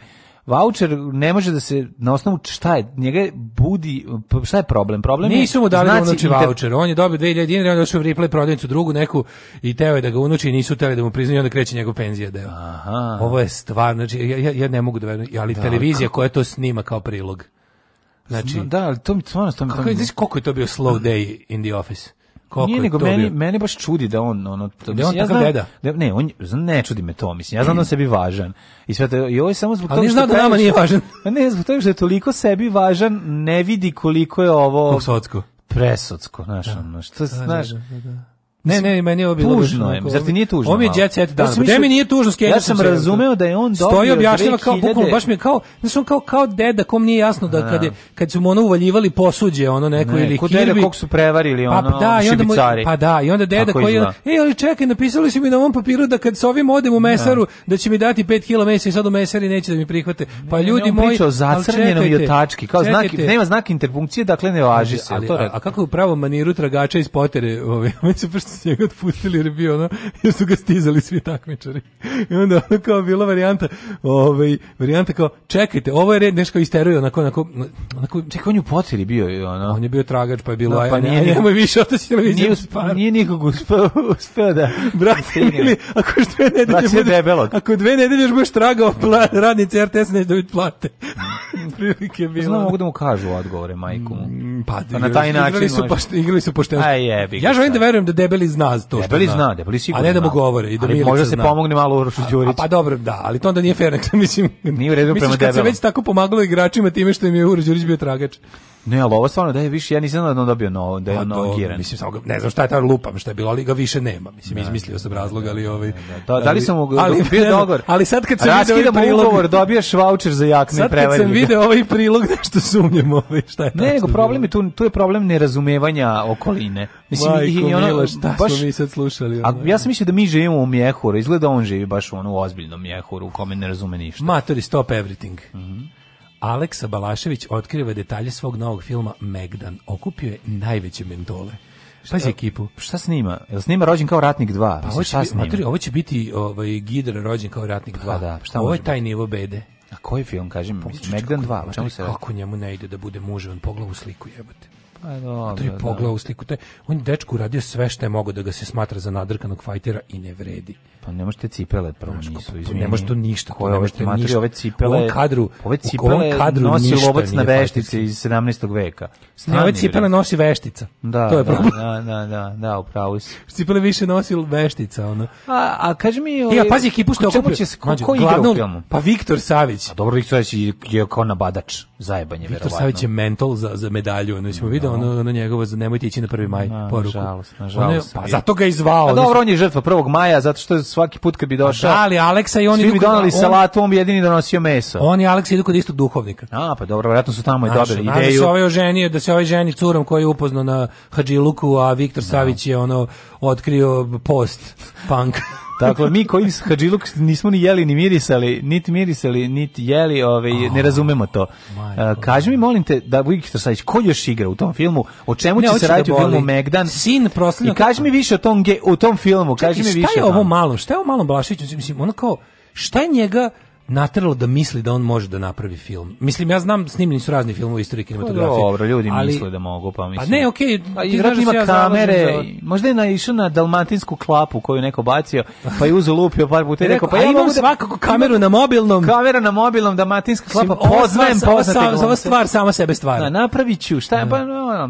voucher ne može da se na osnovu šta je njega budi šta je problem problem nisu je, mu dali da znači, unuči voucher on je dobio 2000 dinara onda došao u replay prodavnicu drugu neku i teo je da ga unuči nisu hteli da mu priznaju onda kreće njegova penzija deo aha ovo je stvar znači ja, ja ja ne mogu da verujem ali da, televizija koja to snima kao prilog Znači, da, ali to mi stvarno, to mi... Kako, je, mi... Znači, koliko je to bio slow da. day in the office? Kako Nije nego meni, bio? mene baš čudi da on ono to, da on ja tako gleda. Da, ne, on ne čudi me to, mislim. Ja znam da on sebi važan. I sve to i on je samo zbog toga što, što da nama nije važan. ne, zbog toga što je toliko sebi važan, ne vidi koliko je ovo Presocko. Presocko, znaš, da. ono, što da, znaš, da, da, da, Ne, ne, meni je ovo bilo tužno. Je. Zar ti nije tužno? Ovo mi je jet set dan. Gde mi nije tužno skenja Ja sam, razumeo da je on dobio Stoji objašnjava kao bukvalno baš mi je kao, ne sam kao kao deda kom nije jasno da, da kad je kad su mu ono uvaljivali posuđe, ono neko ne, ili kod deda kog su prevarili pa, ono. Pa da, i onda mu, pa da, i onda deda koji je, ej, e, ali čekaj, napisali su mi na ovom papiru da kad s ovim odem u da. mesaru da će mi dati 5 kg mesa i sad u mesari neće da mi prihvate. Pa ljudi moji, pričao zacrnjenom i tački, kao znak, nema znak interpunkcije, dakle ne važi se. A kako u pravom maniru tragača iz Potere, ovaj, ovaj su njega otpustili jer je bio ono, jer su ga stizali svi takmičari. I onda ono kao bila varijanta, ovaj, varijanta kao, čekajte, ovo je red, nešto kao isteruje, onako, onako, onako, čekaj, on je u potiri bio, ono. On je bio tragač, pa je bilo, no, da, pa nije, ajde, nemoj više, oto si televizija. Nije, usp, nije nikog uspeo, uspeo da... Brate, ili, ako još dve nedelje budeš, ako dve nedelje još budeš tragao, pla, radnici RTS neće dobiti plate. Prilike bilo. Znam, mogu da mu kažu odgovore, majku mu. Mm, pa, pa na taj način. Igrali su, možda... igrali su pošteno. Aj, jebi. Ja želim da verujem da debeli Debeli zna to što Debeli zna, Debeli sigurno A ne da mu govore i da ali možda se zna. pomogne malo Urošu Đurić. Pa dobro, da, ali to onda nije fair, mislim. Nije u redu prema Debelom. Mislim, kad se već tako pomagalo igračima time što im je Uroš Đurić bio tragač. Ne, ali ovo stvarno da je više, ja nisam da dobio novo, da je da pa ono giran. Mislim, samo ga, ne znam šta je ta lupam, šta je bilo, ali ga više nema. Mislim, da, izmislio sam da, razlog, da, ali ovaj... Da, da, li sam mu ali, bio dogovor? Ali sad kad sam ovaj video ovaj prilog... ugovor, dobijaš voucher za jakne, Sad kad sam video ovaj prilog, nešto sumnjam ovaj, šta je Ne, nego problem je tu, tu je problem nerazumevanja okoline. Mislim, Majko, i ono, mila, šta baš, smo mi sad slušali? a, ja sam mislio da mi živimo u mjehuru, izgleda on živi baš ono u ozbiljnom mjehuru u kome ne razume ništa. Matori, stop everything. Mm -hmm. Aleksa Balašević otkriva detalje svog novog filma Megdan. Okupio je najveće mentole. Šta si ekipu? Šta snima? Jel snima Rođen kao ratnik 2? Pa ovo, će bi, materi, ovo će biti ovaj, Gider Rođen kao ratnik 2. Pa da, šta ovo je taj nivo bede. A koji film, kažem? Megdan 2, pa o čemu se... Kako njemu ne ide da bude On poglavu sliku jebate. Pa To je pogledao da. u sliku. To je, on je dečku uradio sve što je mogo da ga se smatra za nadrkanog fajtera i ne vredi. Pa ne možete cipele prvo nisu, pa izvini. Ne može ništa. Koje ove matri, ove cipele, u ovom kadru, ove cipele u kadru nosi lovac na veštice iz 17. veka. Ne, ove cipele nosi veštica. Da, to je da, problem. Da, da, da, da, upravo si. Cipele više nosi veštica, ono. A, a kaži mi... E, ove, ovaj, ja, pazi, ekipu što je okupio. Će ko, ko igra u filmu? Pa Viktor Savić. A dobro, Viktor Savić je kao nabadač, zajebanje, Viktor verovatno. Viktor Savić je mental za, za medalju, ono, smo da. vidio čita ono, ono njegovo nemojte ići na 1. maj na, poruku. Nažalost, nažalost. pa zato ga je zvao. A pa dobro, on je žrtva 1. maja, zato što svaki put kad bi pa došao... Da, ali Aleksa i oni... Svi bi donali on, salatu, on bi jedini donosio meso. On i Aleksa idu kod istog duhovnika. A, pa dobro, vjerojatno su tamo i dobili da ideju. Da se ovaj oženio, da se ovaj ženi curom koji je upoznao na Hadžiluku, a Viktor da. Savić je ono otkrio post punk. Dakle, mi koji s Hadžiluk nismo ni jeli, ni mirisali, niti mirisali, niti jeli, ovaj, oh, ne razumemo to. Uh, kaži mi, molim te, da Viktor Sajić, ko još igra u tom filmu? O čemu ne, će se da raditi u filmu Megdan? Sin prosljeno... I kaži mi više o tom, ge, o tom filmu, kaži mi više. Šta je ovo malo? Šta je ovo malo Blašiću? Mislim, ono kao, šta je njega natrlo da misli da on može da napravi film. Mislim, ja znam, snimljeni su razni filmovi istorije kinematografije. Pa dobro, ljudi ali, misle da mogu, pa, pa mislim. Pa ne, okej, okay, pa, ti da ima ja kamere, za... možda je naišao na dalmatinsku klapu koju neko bacio, pa je uzo lupio par puta i rekao, pa ja imam da... svakako kameru na mobilnom. Kamera na mobilnom, dalmatinska klapa, poznajem poznate Ova stvar sama sebe stvara. Da, napravit ću, šta je, da.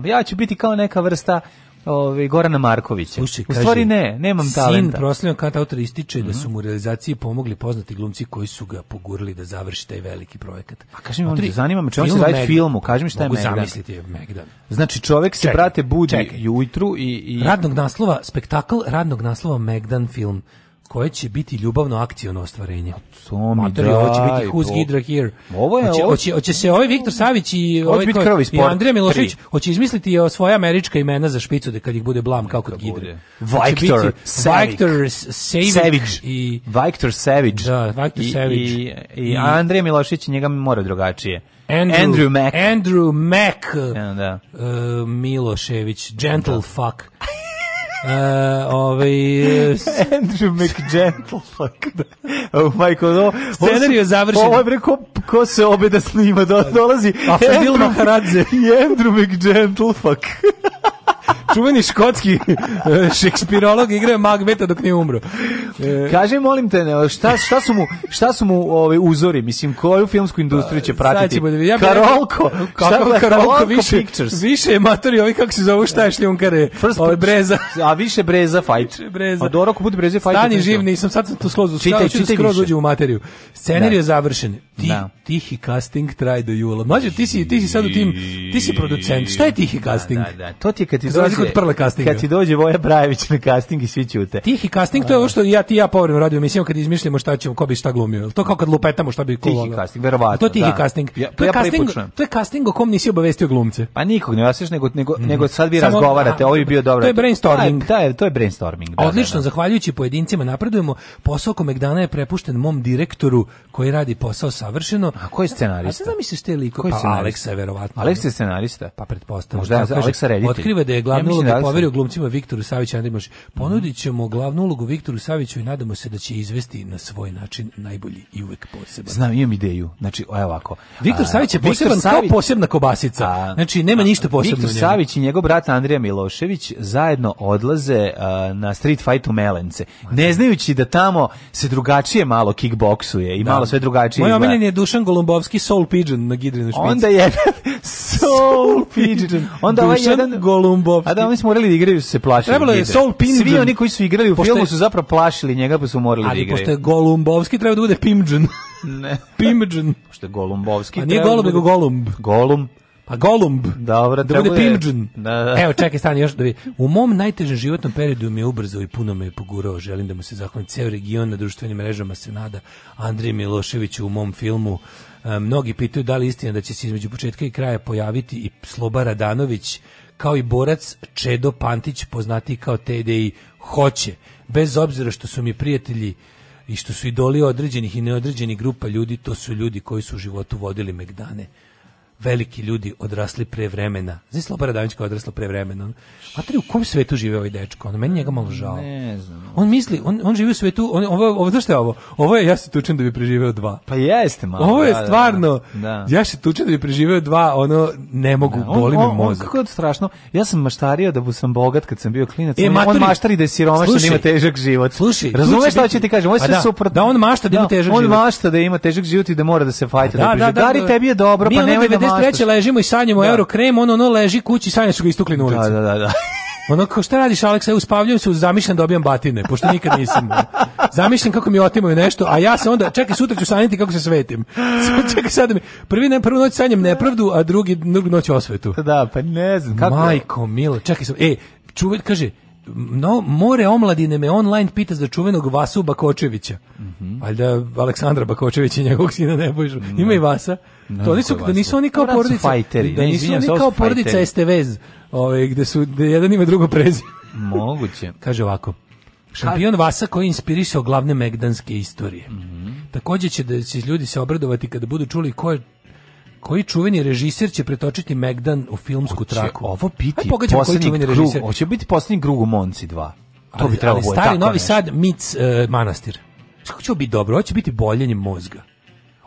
pa ja ću biti kao neka vrsta ovaj Gorana Markovića. Uši, u stvari ne, nemam sin talenta. Sin proslavljen kad autor ističe mm -hmm. da su mhm. mu realizaciji pomogli poznati glumci koji su ga pogurili da završi taj veliki projekat. A kaži mi, on te zanima me, čemu se radi filmu, kaži mi šta je Megdan. Mogu zamisliti Megdan. Znači čovjek se, čekaj, brate, budi čekaj. jutru i, i... Radnog naslova, spektakl radnog naslova Megdan film koje će biti ljubavno akciono ostvarenje. Pa to mi Materi, ovo će biti Who's Gidra Here. Ovo je hoće, ovo... Hoće, se ovaj Viktor Savić i ovaj i Andrija Milošić, hoće izmisliti svoja američka imena za špicu da kad ih bude blam kao kod Hidre. Viktor Savić. Viktor Savić i Viktor Savić. Da, Viktor Savić. I, i, i Andrija Milošević njega mora drugačije. Andrew, Andrew Mack. Andrew Mac. Ja, e, da. Uh, Milošević, gentle da. fuck. Uh, ovaj Andrew McGentle fuck. oh my god. O, Scenarijo završen. Ovo bre ko, ko se obe da snima do, dolazi. A Fadil Maharadze i Andrew McGentle fuck. čuveni škotski e, šekspirolog igrao Magbeta dok nije umro. E... Kaže, molim te, šta, šta su mu, šta su mu ovaj, uzori? Mislim, koju filmsku industriju će pa, pratiti? Da ja Karolko! Kako Karolko, više, Pictures. više je matori ovi kako se zovu, šta je šljunkare? First ovaj, breza. A više breza fight. Više breza. A doroko bude breza fight. Stani živ, nisam sad sam to skroz uskao, čitaj, da čitaj skroz uđe u materiju. Scenarij je završen ti, da. tihi casting traje do jula. Mlađe, ti si, ti si sad u tim, ti si producent. Šta je tihi da, casting? Da, da, da. To ti je kad ti dođe, od Kad ti dođe Voja Brajević na casting i svi ćute. Tihi casting, to je da. ovo što ja ti ja povremeno radio emisijama kad izmišljamo šta ćemo, ko bi šta glumio. To kao kad lupetamo šta bi ko Tihi casting, verovatno. To je tihi da. casting. Ja, to, je ja casting to je casting o kom nisi obavestio glumce. Pa nikog ne osješ, nego, nego, mm. nego sad vi Samo, razgovarate, a, ovo bi bio dobro. To je brainstorming. Da, je, da, to je brainstorming. Da, Odlično, zahvaljujući pojedincima napredujemo. Posao Komegdana je prepušten mom direktoru koji radi posao sa savršeno. A ko je scenarista? A znam misliš te liko, koji pa Aleksa verovatno. Aleks je scenarista. Pa pretpostavljam. Možda je Aleksa reditelj. Otkriva da je glavnu ja ulogu da poverio glumcima Viktoru Saviću Andrimaš. Ponudit ćemo glavnu ulogu Viktoru Saviću i nadamo se da će izvesti na svoj način najbolji i uvek poseban. Znam, imam ideju. Znači, evo ovako. Viktor Savić je poseban kao posebna kobasica. Znači, nema ništa posebno. Viktor Savić i njegov brat Andrija Milošević zajedno odlaze na street fight u Melence. Ne znajući da tamo se drugačije malo kickboksuje i da. malo sve drugačije. Moj Meni je Dušan Golumbovski Soul Pigeon na Gidrinu špici. Onda je Soul Pigeon. Onda ovaj Dušan ovaj jedan Golumbovski. A da, oni su morali da igraju, su se plašili. Trebalo je Soul Pigeon. Svi oni koji su igrali u pošto filmu su zapravo plašili njega, pa su morali da igraju. Ali pošto je Golumbovski, treba da bude Pimđan. Ne. Pimđan. Pošto je Golumbovski. A nije da Golub, nego Golumb. Golumb. Pa Golumb. Dobro, da bude Pimđan. Da, da. Evo, čekaj, stani još da vidim. U mom najtežem životnom periodu mi je ubrzao i puno me je pogurao. Želim da mu se zahvalim ceo region na društvenim mrežama se nada Andrije Miloševiću u mom filmu. E, mnogi pitaju da li istina da će se između početka i kraja pojaviti i Sloba Radanović kao i borac Čedo Pantić poznati kao TDI hoće. Bez obzira što su mi prijatelji i što su idoli određenih i neodređenih grupa ljudi, to su ljudi koji su u životu vodili megdane veliki ljudi odrasli pre vremena. Znaš Slobodan Davić kao odraslo pre vremena. A tri u kom svetu živi ovaj dečko? Ono, meni njega malo žao. Ne znam. On misli, on, on živi u svetu, on, ovo, ovo znaš šta je ovo? Ovo je ja se tučem da bi preživeo dva. Pa jeste malo. Ovo je da, da, da. stvarno, da, da. ja se tučem da bi preživeo dva, ono, ne mogu, da, on, boli me mozak. On, kako je to strašno. Ja sam maštario da sam bogat kad sam bio klinac. E, on, maturi, on maštari da je siromašan da ima težak život. Slušaj, razumeš šta ću ti kažem? Ovo je sve da, super. Da on mašta da ima težak život. On mašta da ima težak život i da mora da se fajta da, da, da, da, tebi je dobro, pa nemoj da 63. ležimo i sanjamo da. euro krem, ono ono leži kući, sanja su ga istukli na ulici. Da, da, da. da. Ono kao šta radiš Aleksa, uspavljam se, zamišljam dobijam da batine, pošto nikad nisam. Zamišljam kako mi otimaju nešto, a ja se onda čekaj sutra ću sanjati kako se svetim. Čekaj sad mi prvi ne prvu noć sanjam nepravdu, a drugi drugu noć osvetu. Da, pa ne znam kako. Majko milo, čekaj sam. Ej, čuvaj kaže no, more omladine me online pita za čuvenog Vasu Bakočevića. Mm -hmm. Valjda Aleksandra Bakočevića i njegovog sina Nebojšu. Mhm. Ima i Vasa. No, to nisu, da nisu oni kao porodica, fighteri, da nisu oni kao porodica STV, ovaj, gde su, gde jedan ima drugo prezime. Moguće. Kaže ovako, Šampion Vasa koji je inspirisao glavne megdanske istorije. Mm -hmm. Također će da će ljudi se obradovati kada budu čuli ko je koji čuveni režiser će pretočiti Megdan u filmsku Oće traku? ovo biti posljednji krug, hoće biti posljednji krug u Monci 2. To bi trebalo Stari Novi nešto. Sad mic uh, manastir. Kako će biti dobro? Hoće biti boljenje mozga.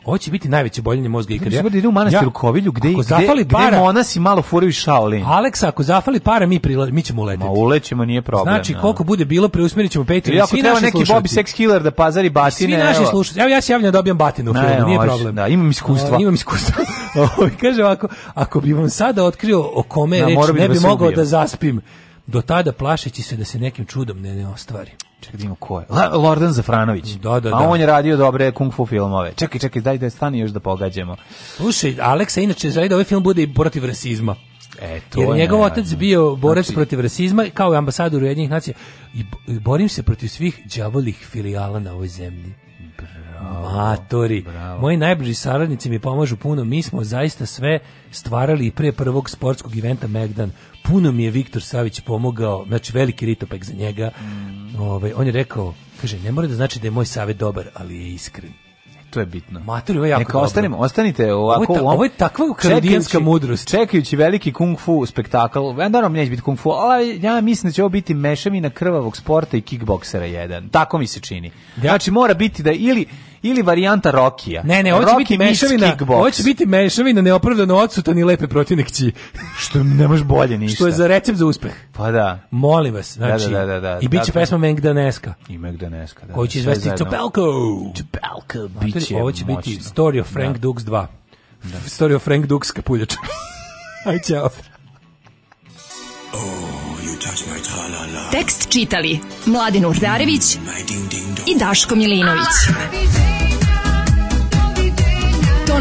Ovo će biti najveće boljenje mozga ikad. Ja, idu u manastir ja, u Kovilju, gde, ako zafali gde, para, monasi malo furaju šaolin. Aleksa, ako zafali para, mi, prila, mi ćemo uletiti. Ma ulećemo, nije problem. Znači, da. koliko bude bilo, preusmjerit ćemo Patreon. Ili ako treba neki slušati. Bobby Sex Killer da pazari batine. Svi naši slušati. Evo, ja se javljam da dobijam batinu u filmu, nije problem. Da, imam iskustva. imam iskustva. Kaže ovako, ako bi vam sada otkrio o kome da, reč, ne da bi mogao da zaspim. Do tada plašeći se da se nekim čudom ne, ne ostvari. Čekaj, da vidimo ko je. La, Lordan Zafranović. Da, da, A da. on je radio dobre kung fu filmove. Čekaj, čekaj, daj da stani još da pogađamo. Slušaj, Aleksa inače želi da ovaj film bude i protiv rasizma. E, to Jer je njegov otac bio borac znači... protiv rasizma kao i ambasador Ujedinjenih nacija i borim se protiv svih đavolih filijala na ovoj zemlji. Bravo, Matori. Bravo. Moji najbliži saradnici mi pomažu puno. Mi smo zaista sve stvarali i pre prvog sportskog eventa Megdan puno mi je Viktor Savić pomogao, znači veliki ritopek za njega. Mm. Ovaj, on je rekao, kaže, ne mora da znači da je moj savjet dobar, ali je iskren to je bitno. Mater, ovo je jako Neka dobro. ostanemo, ostanite ovako. Ovo je, ta, ovo je takva ukrajinska mudrost. Čekajući veliki kung fu spektakl, e, naravno neće biti kung fu, ali ja mislim da će ovo biti mešavina krvavog sporta i kickboksera jedan. Tako mi se čini. Ja. Znači mora biti da ili ili varijanta Rokija. Ne, ne, hoće biti mešavina, hoće biti mešavina neopravdano odsutan i lepe protivnik Što ne može bolje ništa. Što je za recept za uspeh. Pa da. Molim vas, znači. Da, da, da, da, da I biće da, pesma Mengdaneska. I Mengdaneska, da. Ko će izvesti Topelko. Topelko biće. Hoće će biti Story of Frank Dukes 2. Story of Frank Dukes kapuljač. Aj, čao. Oh, Tekst čitali Mladin Urdarević i Daško Milinović